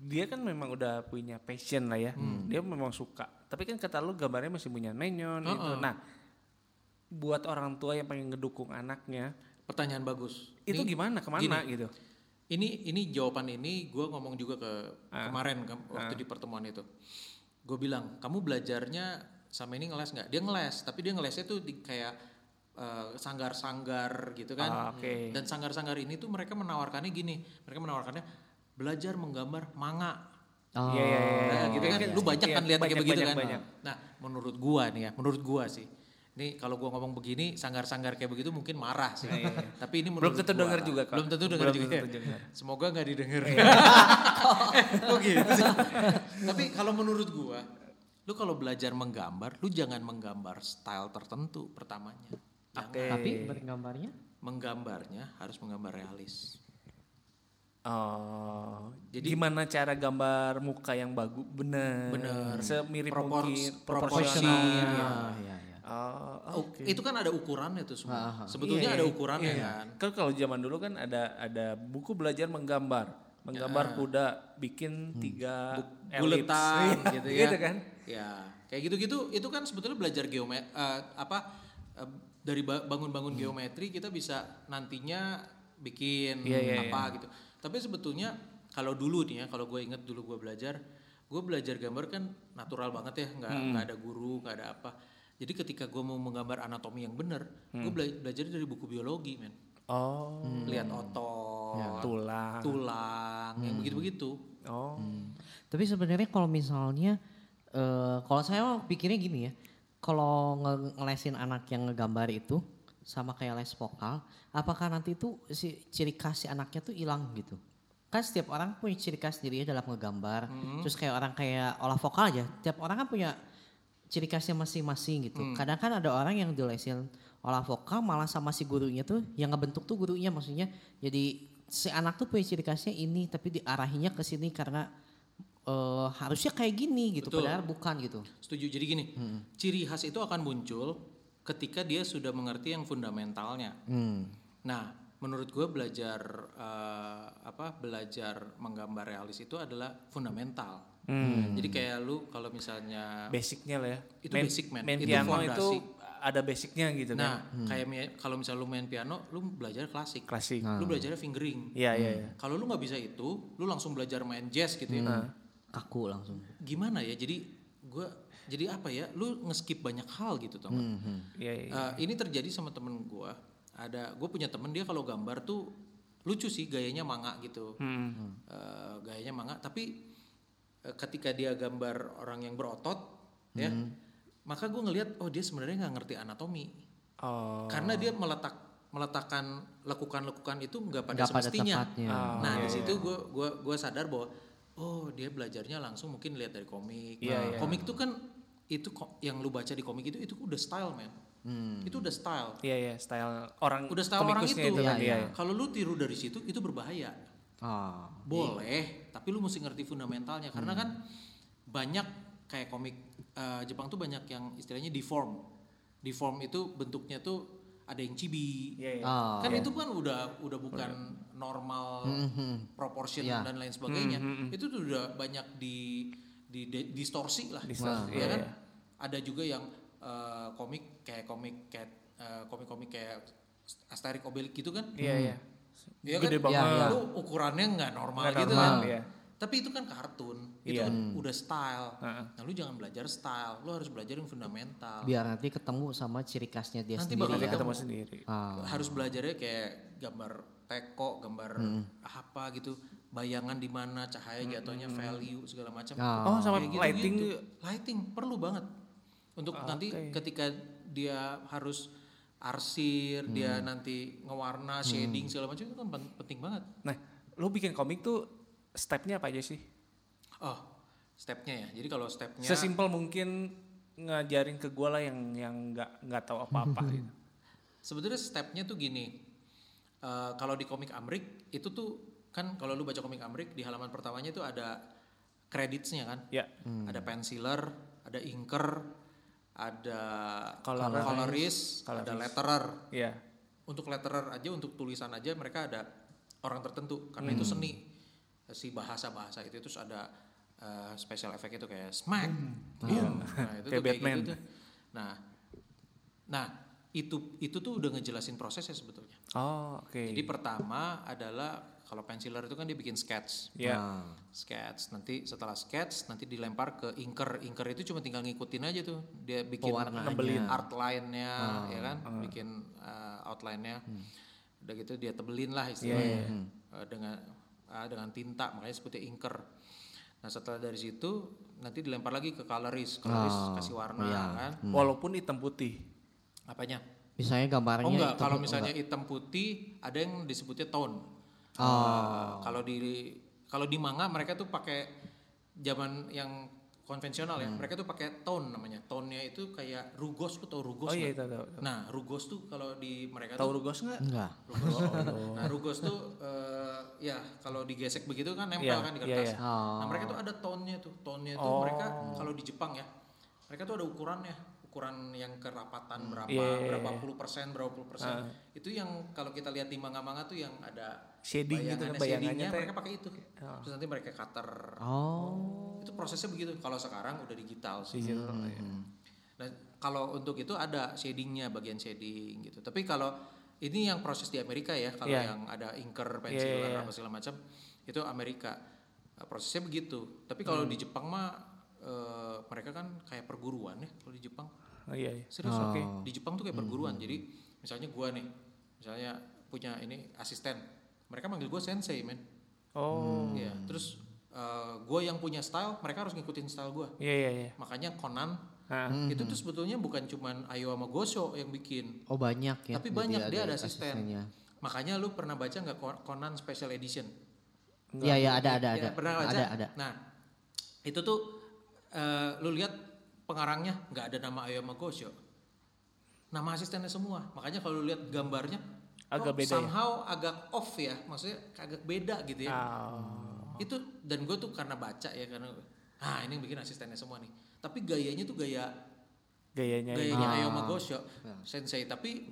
dia kan memang udah punya passion lah ya. Dia memang suka. Tapi kan kata lu gambarnya masih punya menyon itu. Nah, buat orang tua yang pengen ngedukung anaknya, Pertanyaan bagus. itu Ini- gimana ke mana gitu? Ini ini jawaban ini gue ngomong juga ke Ah. kemarin ke- waktu di pertemuan itu. Gue bilang kamu belajarnya sama ini ngeles nggak? Dia ngeles, tapi dia ngelesnya tuh di kayak eh, sanggar-sanggar gitu kan. Ah, oke. Dan sanggar-sanggar ini tuh mereka menawarkannya gini, mereka menawarkannya belajar menggambar manga. oh. Iya, iya, iya. Nah, gitu kan, lu banyak Iya, kan lihat kayak begitu banyak, kan. banyak. Nah, menurut gua nih ya, menurut gua sih, Ini kalau gua ngomong begini, sanggar-sanggar kayak begitu mungkin marah sih. Tapi ini Iya, Belum menurut tentu gua- dengar juga, Kak. Belum tentu dengar Belum juga. tentu dengar. Semoga nggak didengar. Kok gitu sih? Tapi kalau menurut gua, lu kalau belajar menggambar, lu jangan menggambar style tertentu pertamanya. Oke. Tapi bergambarnya Menggambarnya harus menggambar realis. Oh, Jadi- gimana cara gambar muka yang bagus? Bener. Bener. Semirip Propor- mungkin. proporsionalnya. Proporsional. ya, ya. Oh, Oh, itu kan ada ukurannya tuh semua. Ah, ah. Sebetulnya Iya, ada iya, ukurannya iya. kan. Kan kalau zaman dulu kan ada ada buku belajar menggambar, menggambar kuda, bikin tiga elips. buletan Iya, gitu ya. Gitu kan? Ya, kayak gitu-gitu itu kan sebetulnya belajar geometri apa eh, dari ba- bangun-bangun geometri kita bisa nantinya bikin Iya, iya, apa gitu. Tapi sebetulnya kalau dulu nih ya, kalau gue inget dulu gue belajar, gue belajar gambar kan natural banget ya, nggak nggak ada guru, nggak ada apa. Jadi ketika gue mau menggambar anatomi yang benar, gue bela- belajar dari buku biologi, men. Oh, Lihat otot, tulang. tulang, yang begitu-begitu. Oh, Tapi sebenarnya kalau misalnya, eh kalau saya pikirnya gini ya, kalau nge- ngelesin anak yang ngegambar itu sama kayak les vokal, apakah nanti itu si ciri khas si anaknya tuh hilang gitu? Kan setiap orang punya ciri khas dirinya dalam ngegambar, terus kayak orang kayak olah vokal aja, tiap orang kan punya ciri khasnya masing-masing gitu. Kadang kan ada orang yang dilesin olah vokal malah sama si gurunya tuh yang ngebentuk tuh gurunya maksudnya jadi si anak tuh punya ciri khasnya ini tapi diarahinya ke sini karena eh, harusnya kayak gini gitu Betul. padahal bukan gitu. Setuju. Jadi gini, ciri khas itu akan muncul ketika dia sudah mengerti yang fundamentalnya. Hmm. Nah, menurut gue belajar eh, apa belajar menggambar realis itu adalah fundamental. Jadi kayak lu kalau misalnya basicnya lah ya. Itu Main- basic, man. Main Itu piano fondasi. itu ada basicnya gitu nah kan. kayak mi- kalau misalnya lu main piano, lu belajar klasik. Klasik. Lu belajarnya fingering. Iya, iya, iya. Kalau lu nggak bisa itu, lu langsung belajar main jazz gitu ya. Kaku langsung. Gimana ya? Jadi gua jadi apa ya? Lu ngeskip banyak hal gitu, tau nggak? Iya, iya. Uh, ini terjadi sama temen gua. Ada, gue punya temen dia kalau gambar tuh lucu sih gayanya manga gitu. Hmm. Uh, gayanya manga, tapi uh, ketika dia gambar orang yang berotot, ya, maka gue ngelihat oh dia sebenarnya nggak ngerti anatomi, Oh. karena dia meletak meletakkan lekukan-lekukan itu nggak pada pada semestinya. tempatnya. nah di situ gue gua gua sadar bahwa oh dia belajarnya langsung mungkin lihat dari komik. Iya, Nah, iya. Komik tuh kan itu ko- yang lu baca di komik itu itu udah style man. Itu udah style. Iya, iya, style orang Udah style orang komikusnya itu. kan, Iya, iya, iya. Kalau lu tiru dari situ itu berbahaya. Ah. Boleh, tapi lu mesti ngerti fundamentalnya karena kan banyak kayak komik eh, Jepang tuh banyak yang istilahnya deform. Deform itu bentuknya tuh ada yang chibi. Iya, iya. Ah. Kan itu kan udah udah bukan normal proportion Iya. dan lain sebagainya. Itu tuh udah banyak di di, di- distorsi lah. Distorsi, ya iya, kan? iya. Ada juga yang eh, komik kayak komik kayak eh, komik-komik kayak Asterix Obelix gitu kan? Iya, iya. Iya Gede kan? banget. Iya, Lu ukurannya nggak normal gitu normal, kan. iya. Tapi itu kan kartun. Itu Iya. kan udah style. Heeh. Nah, lu jangan belajar style, lu harus belajar yang fundamental. Biar nanti ketemu sama ciri khasnya dia Nanti sendiri. bakal Nanti ya. ketemu sendiri. Ah. Harus belajarnya kayak gambar teko, gambar apa gitu, bayangan di mana, cahaya jatuhnya, value segala macam. Ah. Oh, sama Kayak gitu-gitu. lighting Lighting perlu banget. Untuk nanti ketika dia harus arsir, dia nanti ngewarna, shading segala macam itu kan pen- penting banget. Nah, lo bikin komik tuh stepnya apa aja sih? Oh, stepnya ya. Jadi kalau stepnya Sesimpel mungkin ngajarin ke gue lah yang yang nggak nggak tahu apa-apa gitu. Sebetulnya stepnya tuh gini. Eh, kalau di komik Amrik itu tuh kan kalau lu baca komik Amrik di halaman pertamanya itu ada creditsnya kan. Ya. Ada penciler, ada inker, ada Colorist. colorist, ada Colorist. letterer. Iya. Untuk letterer aja untuk tulisan aja mereka ada orang tertentu karena itu seni. Si bahasa-bahasa itu terus ada eh, special effect itu kayak smack. boom. Nah, itu Kayak tuh kayak Batman. gitu tuh. Nah, nah itu itu tuh udah ngejelasin prosesnya sebetulnya. Oh, oke. Jadi pertama adalah kalau penciler itu kan dia bikin sketch. Ya. Ah. Sketch nanti setelah sketch nanti dilempar ke inker. Inker itu cuma tinggal ngikutin aja tuh. Dia bikin Pewarnaannya. nebelin art line-nya ya kan, bikin uh, outline-nya. Udah gitu dia tebelin lah istilahnya. Uh, dengan uh, dengan tinta makanya seperti inker. Nah, setelah dari situ nanti dilempar lagi ke colorist. Colorist kasih warna kan. Walaupun hitam putih. Apanya? Misalnya gambarnya Oh enggak, hitam- kalau oh, misalnya hitam putih ada yang disebutnya tone. Oh. Eh, kalau di kalau di manga mereka tuh pakai zaman yang konvensional Hmm. ya. Mereka tuh pakai tone namanya. Tone-nya itu kayak rugos, lu tau rugos? Oh iya itu tahu. Nah, rugos tuh kalau di mereka Tahu tuh Rugos enggak? Enggak. Rugos. Nah, rugos tuh eh, ya kalau digesek begitu kan nempel Iya, kan di iya, kertas. iya. Oh. Nah, mereka tuh ada tone-nya tuh. Tone-nya tuh Oh. mereka kalau di Jepang ya. Mereka tuh ada ukurannya. Ukuran yang kerapatan berapa, Iya, iya, berapa iya. puluh persen, berapa puluh persen. Itu yang kalau kita lihat di manga-manga tuh yang ada Shading gitu kan, bayangannya, mereka pakai itu. Terus nanti mereka cutter. Oh. Itu prosesnya begitu. Kalau sekarang udah digital sih. Digital, iya. Nah, kalau untuk itu ada shadingnya, bagian shading gitu. Tapi kalau ini yang proses di Amerika ya, kalau Iya. yang ada inker, pensil, Iya, iya, iya. apa segala macam, itu Amerika. Nah, prosesnya begitu. Tapi kalau Hmm. di Jepang mah eh, mereka kan kayak perguruan ya kalau di Jepang. Oh iya iya. Serius Oke. Di Jepang tuh kayak perguruan. Jadi misalnya gua nih, misalnya punya ini asisten, mereka manggil gua sensei, men. Oh. Iya. Terus eh, gua yang punya style, mereka harus ngikutin style gua. Iya iya iya. Makanya Conan Ah, itu tuh sebetulnya bukan cuman Ayo sama Gosho yang bikin. Oh banyak ya. Tapi banyak dia ada asisten. asistennya. Makanya lu pernah baca nggak Con- Conan Special Edition? Iya iya ada ada Ya, ada. pernah baca? Ada ada. Nah, itu tuh eh, lu lihat pengarangnya nggak ada nama Ayo sama Gosho. Nama asistennya semua. Makanya kalau lu lihat gambarnya Agak kok beda ya? somehow agak off ya. Maksudnya agak beda gitu ya. Oh. Itu dan gue tuh karena baca ya karena ah ini yang bikin asistennya semua nih. Tapi gayanya tuh gaya Gayanya. gayanya Ah. Ayo Magosho sensei tapi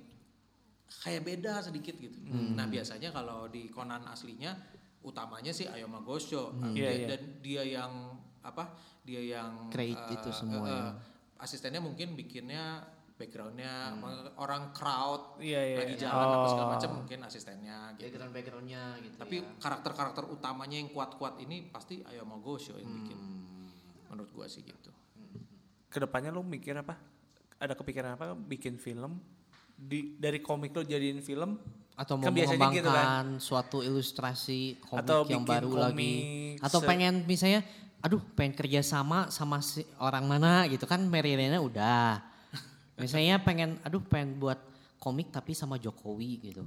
kayak beda sedikit gitu. Hmm. Nah biasanya kalau di Conan aslinya utamanya sih Ayo Magosho Iya, Dia- iya. dan dia yang apa dia yang Create eh, itu semua ya. asistennya mungkin bikinnya backgroundnya orang crowd Iya, iya. lagi jalan apa segala Oh. macam mungkin asistennya gitu. Background backgroundnya gitu. Tapi karakter-karakter utamanya yang kuat-kuat ini pasti Ayo Magosho yang bikin. Hmm. Menurut gua sih gitu. Ke depannya lu mikir apa? Ada kepikiran apa bikin film? Di dari komik lu jadiin film? atau mau Kan biasanya gitu mengembangkan suatu ilustrasi komik Atau yang bikin baru lagi komik atau se- pengen misalnya aduh pengen kerja sama sama si orang mana gitu kan Mary Rena udah misalnya pengen aduh pengen buat komik tapi sama Jokowi gitu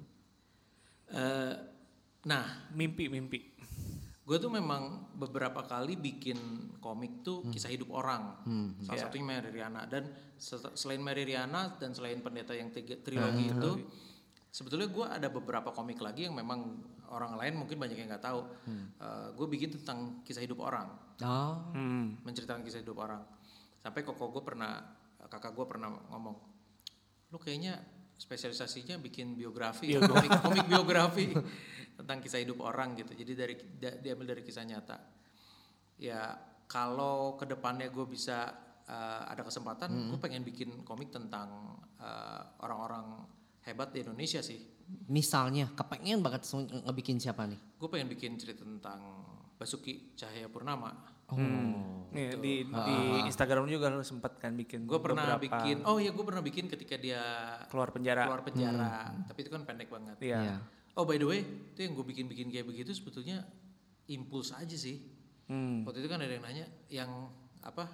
Eh, nah, Mimpi, mimpi. gue tuh memang beberapa kali bikin komik tuh kisah hidup orang. Salah satunya Mary Riana dan se- selain Mary Riana dan selain pendeta yang tiga, trilogi itu, sebetulnya gue ada beberapa komik lagi yang memang orang lain mungkin banyak yang nggak tahu. gue bikin tentang kisah hidup orang, oh Hmm. menceritakan kisah hidup orang. Sampai koko gue pernah, kakak gue pernah ngomong, lu kayaknya spesialisasinya bikin biografi, ya, komik, komik biografi tentang kisah hidup orang gitu. Jadi dari da- diambil dari kisah nyata. Ya kalau ke depannya gue bisa uh, ada kesempatan, gue pengen bikin komik tentang uh, orang-orang hebat di Indonesia sih. misalnya kepengen banget ngebikin siapa nih Gue pengen bikin cerita tentang Basuki Cahaya Purnama. Oh Nih, di di Instagram juga lu sempat kan bikin Gue pernah beberapa bikin, oh iya gue pernah bikin ketika dia keluar penjara. keluar penjara, tapi itu kan pendek banget. Iya. Iya. Oh by the way, itu yang gue bikin-bikin kayak begitu sebetulnya impuls aja sih. Hmm. Waktu itu kan ada yang nanya, yang apa?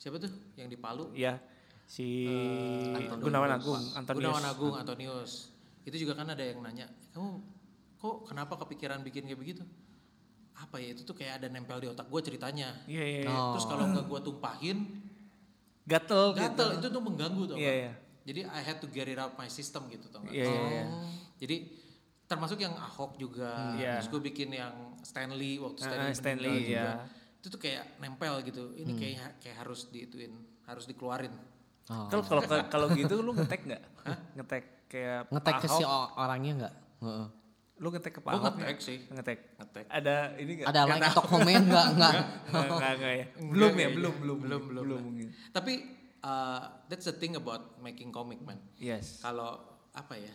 Siapa tuh? Yang di Palu? Iya. Si Antonius. Gunawan Agung, Antonius. Gunawan Agung, Antonius. Itu juga kan ada yang nanya, kamu kok kenapa kepikiran bikin kayak begitu? Apa ya itu tuh kayak ada nempel di otak gue ceritanya. Iya, iya. iya. Oh. Terus kalau nggak gue tumpahin, Gatel, gitu. gatel itu tuh mengganggu tuh. Iya, iya. Jadi I had to get it out my system gitu nggak? Iya, iya, iya. Jadi termasuk yang Ahok juga, Iya. terus gue bikin yang Stanley waktu Ah, Stanley, Stanley, meninggal juga. iya. Itu tuh kayak nempel gitu. Ini kayak kayak harus diituin, harus dikeluarin. Oh. Kalau kalau kalau gitu lu ngetek nggak? Ngetek kayak ngetek ke si orangnya nggak Heeh. Lu ngetek ke Pak Gue Ahok ngetek nggak? sih, Ngetek. ngetek. Ada ini nggak? ada like atau komen nggak nggak Nggak, nggak, nggak ya. Belum ya, belum, belum, Belum, belum belum mungkin. Tapi uh, that's the thing about making comic man. Yes. Kalau apa ya?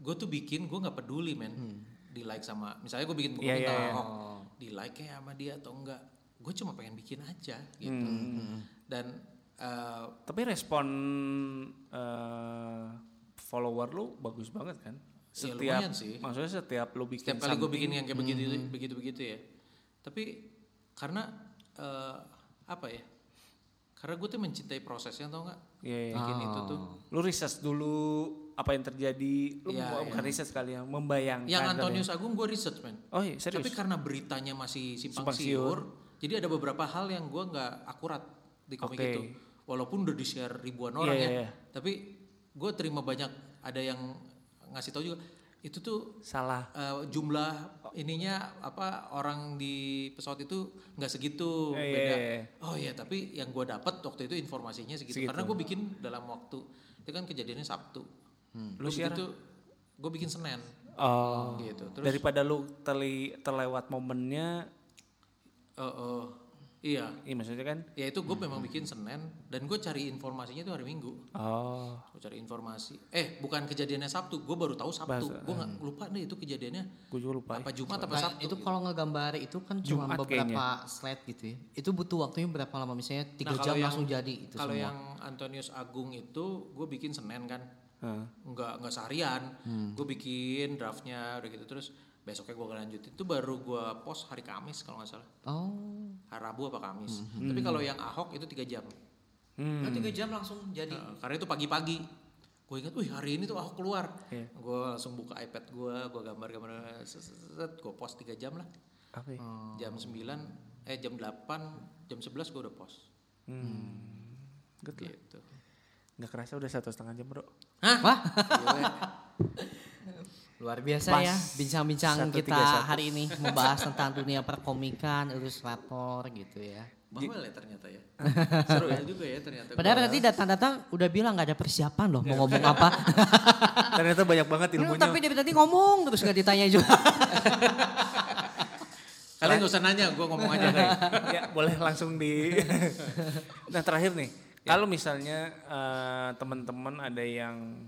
gue tuh bikin, gue nggak peduli men. Di like sama, misalnya gue bikin buku Hmm. Iya, tentang iya, iya. Di like kayak sama dia atau enggak? Gue cuma pengen bikin aja gitu. Hmm. Dan uh, Tapi respon eh, follower lu bagus banget kan? Ya, Setiap lumayan sih. maksudnya setiap lu bikin setiap kali gue bikin yang kayak begitu begitu begitu ya tapi karena eh, apa ya karena gue tuh mencintai prosesnya tau nggak Iya, iya. bikin itu tuh. Lu research dulu apa yang terjadi. Lu Iya, mau- bukan research kali ya, membayangkan. Yang ya. Antonius Agung gue research man. Oh iya, serius. Tapi karena beritanya masih simpang, Simpang siur, jadi ada beberapa hal yang gue nggak akurat di komik Oke. itu. Walaupun udah di share ribuan Iya, orang iya, ya, iya. tapi gue terima banyak ada yang ngasih tahu juga itu tuh Salah. eh, jumlah ininya apa orang di pesawat itu nggak segitu Iya, beda. iya, iya. Oh iya, tapi yang gue dapat waktu itu informasinya segitu. Segitu. Karena gue bikin dalam waktu itu kan kejadiannya Sabtu. Lu Lu begitu, gue bikin Senin Oh. gitu. Terus Daripada lu terli, terlewat momennya, eh, eh, iya, iya maksudnya kan? ya itu gue memang bikin Senin dan gue cari informasinya itu hari Minggu. Oh. Gue cari informasi. Eh, bukan kejadiannya Sabtu, gue baru tahu Sabtu. Gue nggak lupa deh itu kejadiannya Gue juga lupa. ya. apa Jumat apa Nah, Sabtu. itu kalau ngegambar itu kan cuma Jumat beberapa slide gitu ya. Itu butuh waktunya berapa lama? Misalnya tiga Nah, jam kalau yang- langsung jadi itu Kalau semua. yang Antonius Agung itu gue bikin Senin kan, Heeh. nggak nggak seharian. Hmm. Gue bikin draftnya udah gitu terus besoknya gue lanjutin. Itu baru gue post hari Kamis kalau nggak salah. Oh, Hari Rabu apa Kamis. Hmm. Tapi kalau yang Ahok itu tiga jam. Hmm. nah, tiga jam langsung jadi. Nah, karena itu pagi-pagi. Gue ingat, wih hari ini tuh Ahok keluar. Iya. Gue langsung buka iPad gue, gue gambar-gambar, gue post tiga jam lah. Apa ya? Jam 9, eh jam 8, jam 11 gue udah post. Hmm. Good lah. Gitu. Nggak kerasa udah satu setengah jam bro. Hah? Wah, Gila. luar biasa Pas. ya bincang-bincang kita hari ini membahas tentang dunia perkomikan, ilustrator gitu ya. Bawel ya ternyata ya. Seru ya juga ya ternyata. Padahal Gua- nanti datang-datang udah bilang nggak ada persiapan loh mau ngomong apa. Ternyata banyak banget ilmunya. tapi dari tadi ngomong terus nggak ditanya juga. Kalian gak usah nanya, gue ngomong aja ya boleh langsung di. nah terakhir nih, kalau misalnya eh, teman-teman ada yang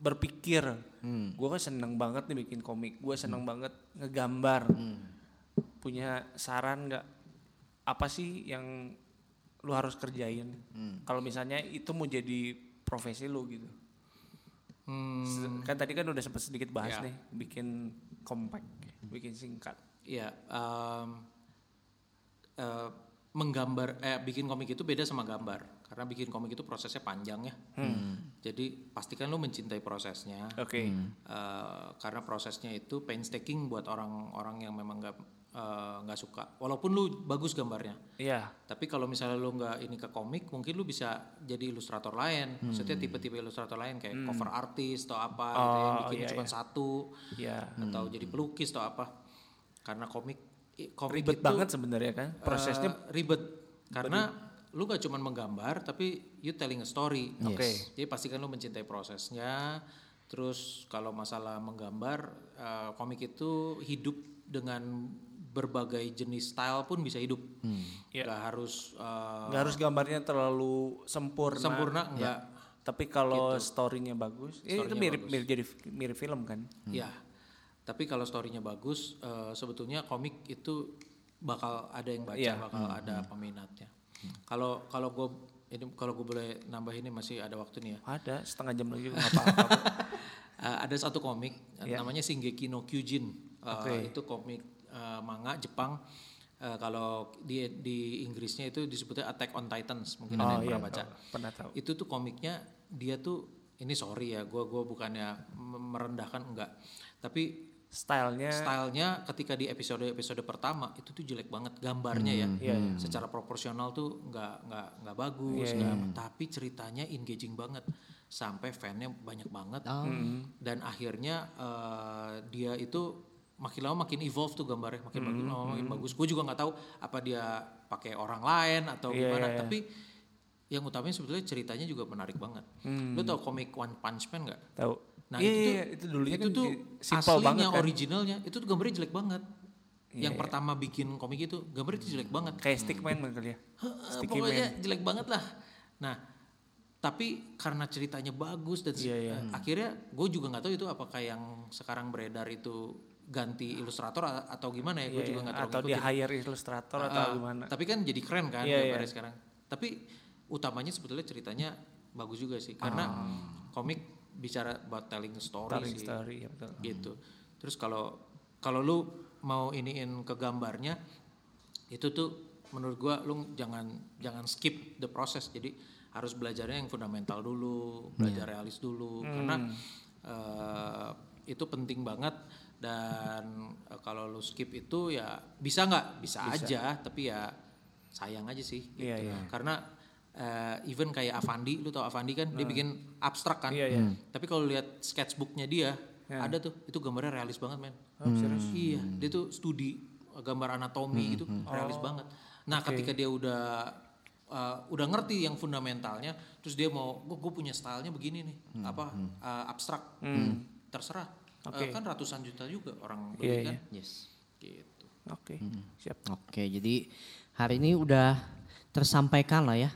berpikir, gue kan seneng banget nih bikin komik, gue seneng banget ngegambar, punya saran nggak? Apa sih yang lu harus kerjain? Kalau misalnya itu mau jadi profesi lu gitu. Hmm, Kan tadi kan udah sempat sedikit bahas Ya. nih, bikin compact, bikin singkat. Iya, em, eh, menggambar, eh bikin komik itu beda sama gambar. Karena bikin komik itu prosesnya panjang ya. Jadi pastikan lu mencintai prosesnya. Oke. Eh, karena prosesnya itu painstaking buat orang-orang yang memang nggak eh, nggak suka. Walaupun lu bagus gambarnya, Iya. tapi kalau misalnya lu nggak ini ke komik, mungkin lu bisa jadi ilustrator lain. Maksudnya tipe-tipe ilustrator lain kayak cover artist atau apa gitu yang Oh, bikin iya, cuma iya. satu Iya. atau jadi pelukis atau apa. Karena komik komik Ribet itu, banget sebenarnya kan. Prosesnya eh, ribet karena lu gak cuma menggambar tapi you telling a story. Oke. Jadi pastikan lu mencintai prosesnya. Terus kalau masalah menggambar eh, komik itu hidup dengan berbagai jenis style pun bisa hidup. Iya. Gak harus eh, nggak harus gambarnya terlalu sempurna. sempurna enggak. Tapi kalau story-nya bagus, ya itu Story-nya mirip bagus. mirip jadi mirip film kan. Ya. Tapi kalau storynya bagus, eh, sebetulnya komik itu bakal ada yang baca, Iya. bakal ada peminatnya. Kalau kalau gue ini kalau gue boleh nambah ini masih ada waktu nih ya. Ada setengah jam lagi nggak apa-apa. Eh, ada satu komik Iya. namanya Shingeki no Kyojin. Eh, Oke. Itu komik eh, manga Jepang. Eh, kalau di di Inggrisnya itu disebutnya Attack on Titans. Mungkin ada oh yang iya, pernah baca. pernah tahu. Itu tuh komiknya dia tuh ini sorry ya, gue gua bukannya merendahkan enggak. Tapi Stylenya stylenya ketika di episode episode pertama itu tuh jelek banget gambarnya ya. Iya, iya. secara proporsional tuh nggak nggak nggak bagus Iya, nggak- tapi ceritanya engaging banget. Sampai fannya banyak banget. Oh. dan akhirnya eh, dia itu makin lama makin evolve tuh gambarnya makin Hmm, bagus oh, makin bagus. Gue juga nggak tahu apa dia pakai orang lain atau Iya, gimana iya, iya. tapi yang utamanya sebetulnya ceritanya juga menarik banget. Lu tau komik One Punch Man nggak? Tahu. Nah, iya, itu iya, tuh- iya, itu dulunya itu kan tuh di- simple aslinya banget kan. originalnya itu tuh gambarnya jelek banget. Iya, yang pertama bikin komik itu gambarnya itu jelek banget. Kayak Stickman kali ya. Pokoknya jelek banget lah. Nah, tapi karena ceritanya bagus dan Iya, iya. eh, akhirnya gue juga nggak tahu itu apakah yang sekarang beredar itu ganti ilustrator atau gimana ya? Gue Iya, juga iya. nggak terlalu Atau ngikutin. hire ilustrator atau Ah, gimana. Tapi kan jadi keren kan Iya, gambarnya iya. sekarang. Tapi utamanya sebetulnya ceritanya bagus juga sih karena komik bicara about telling story. Telling sih story ya betul. gitu. Terus kalau kalau lu mau iniin ke gambarnya itu tuh menurut gua lu jangan jangan skip the process. Jadi harus belajarnya yang fundamental dulu, belajar realis dulu karena eh, itu penting banget dan eh, kalau lu skip itu ya bisa nggak bisa, aja tapi ya sayang aja sih gitu. Iya, iya. karena eh, even kayak Avandi lu tau Avandi kan dia bikin abstrak kan? Iya, iya. tapi kalau lihat sketchbooknya dia ada tuh itu gambarnya realis banget men. Oh, serius? iya dia tuh studi gambar anatomi gitu realis banget. Nah ketika dia udah uh, udah ngerti yang fundamentalnya terus dia mau gue punya stylenya begini nih apa uh, abstrak. Terserah. Eh, kan ratusan juta juga orang beli Iya, kan? Yes. gitu. Oke, siap. Oke, jadi hari ini udah tersampaikan lah ya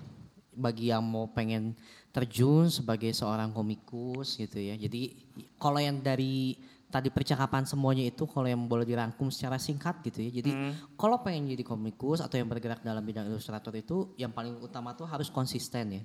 bagi yang mau pengen terjun sebagai seorang komikus gitu ya. Jadi kalau yang dari tadi percakapan semuanya itu kalau yang boleh dirangkum secara singkat gitu ya. Jadi kalau pengen jadi komikus atau yang bergerak dalam bidang ilustrator itu yang paling utama tuh harus konsisten ya.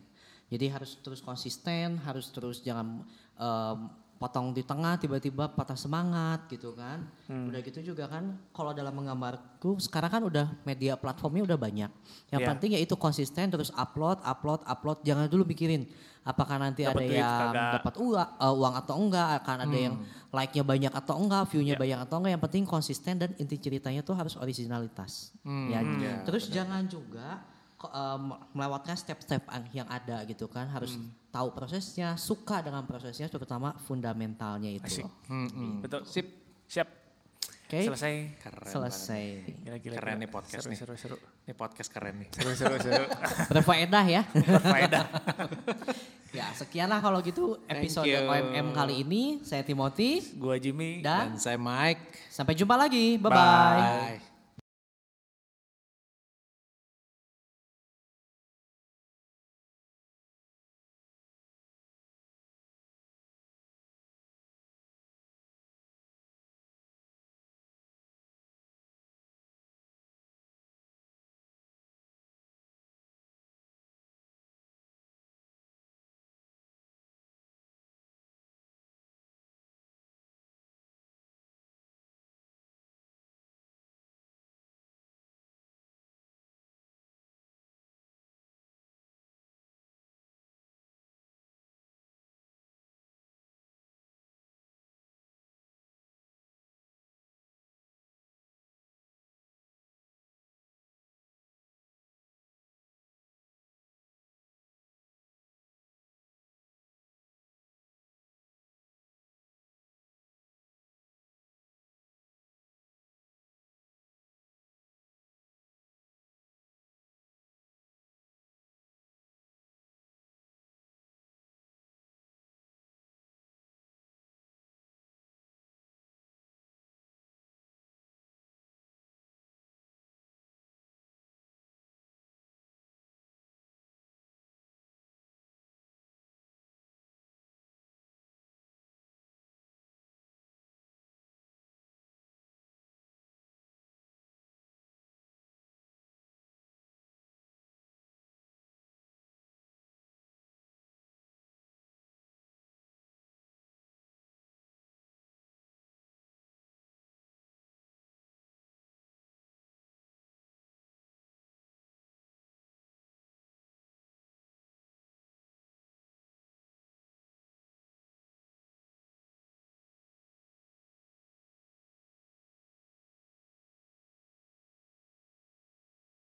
Jadi harus terus konsisten, harus terus jangan em, potong di tengah tiba-tiba patah semangat gitu kan. Udah gitu juga kan kalau dalam menggambarku sekarang kan udah media platformnya udah banyak. Yang Iya. penting ya itu konsisten terus upload, upload, upload. Jangan dulu mikirin apakah nanti Dapat ada duit, yang dapat uang, eh, uang atau enggak, akan ada yang like-nya banyak atau enggak, view-nya Iya. banyak atau enggak. Yang penting konsisten dan inti ceritanya tuh harus originalitas. ya. ya, Terus jangan juga eh, melewatkan step-step ang- yang ada gitu kan. Harus tahu prosesnya, suka dengan prosesnya, terutama fundamentalnya itu. Asik. loh. Betul. Sip. Siap. Oke, Selesai. keren selesai. Gila, gila, Keren gila. nih podcast seru, nih. Seru, seru. ini podcast keren nih Seru, seru, seru. Berfaedah ya. Berfaedah. ya, sekianlah kalau gitu episode. OMM kali ini. Saya Timothy Gua Jimmy. dan dan saya Mike sampai jumpa lagi. Bye-bye. bye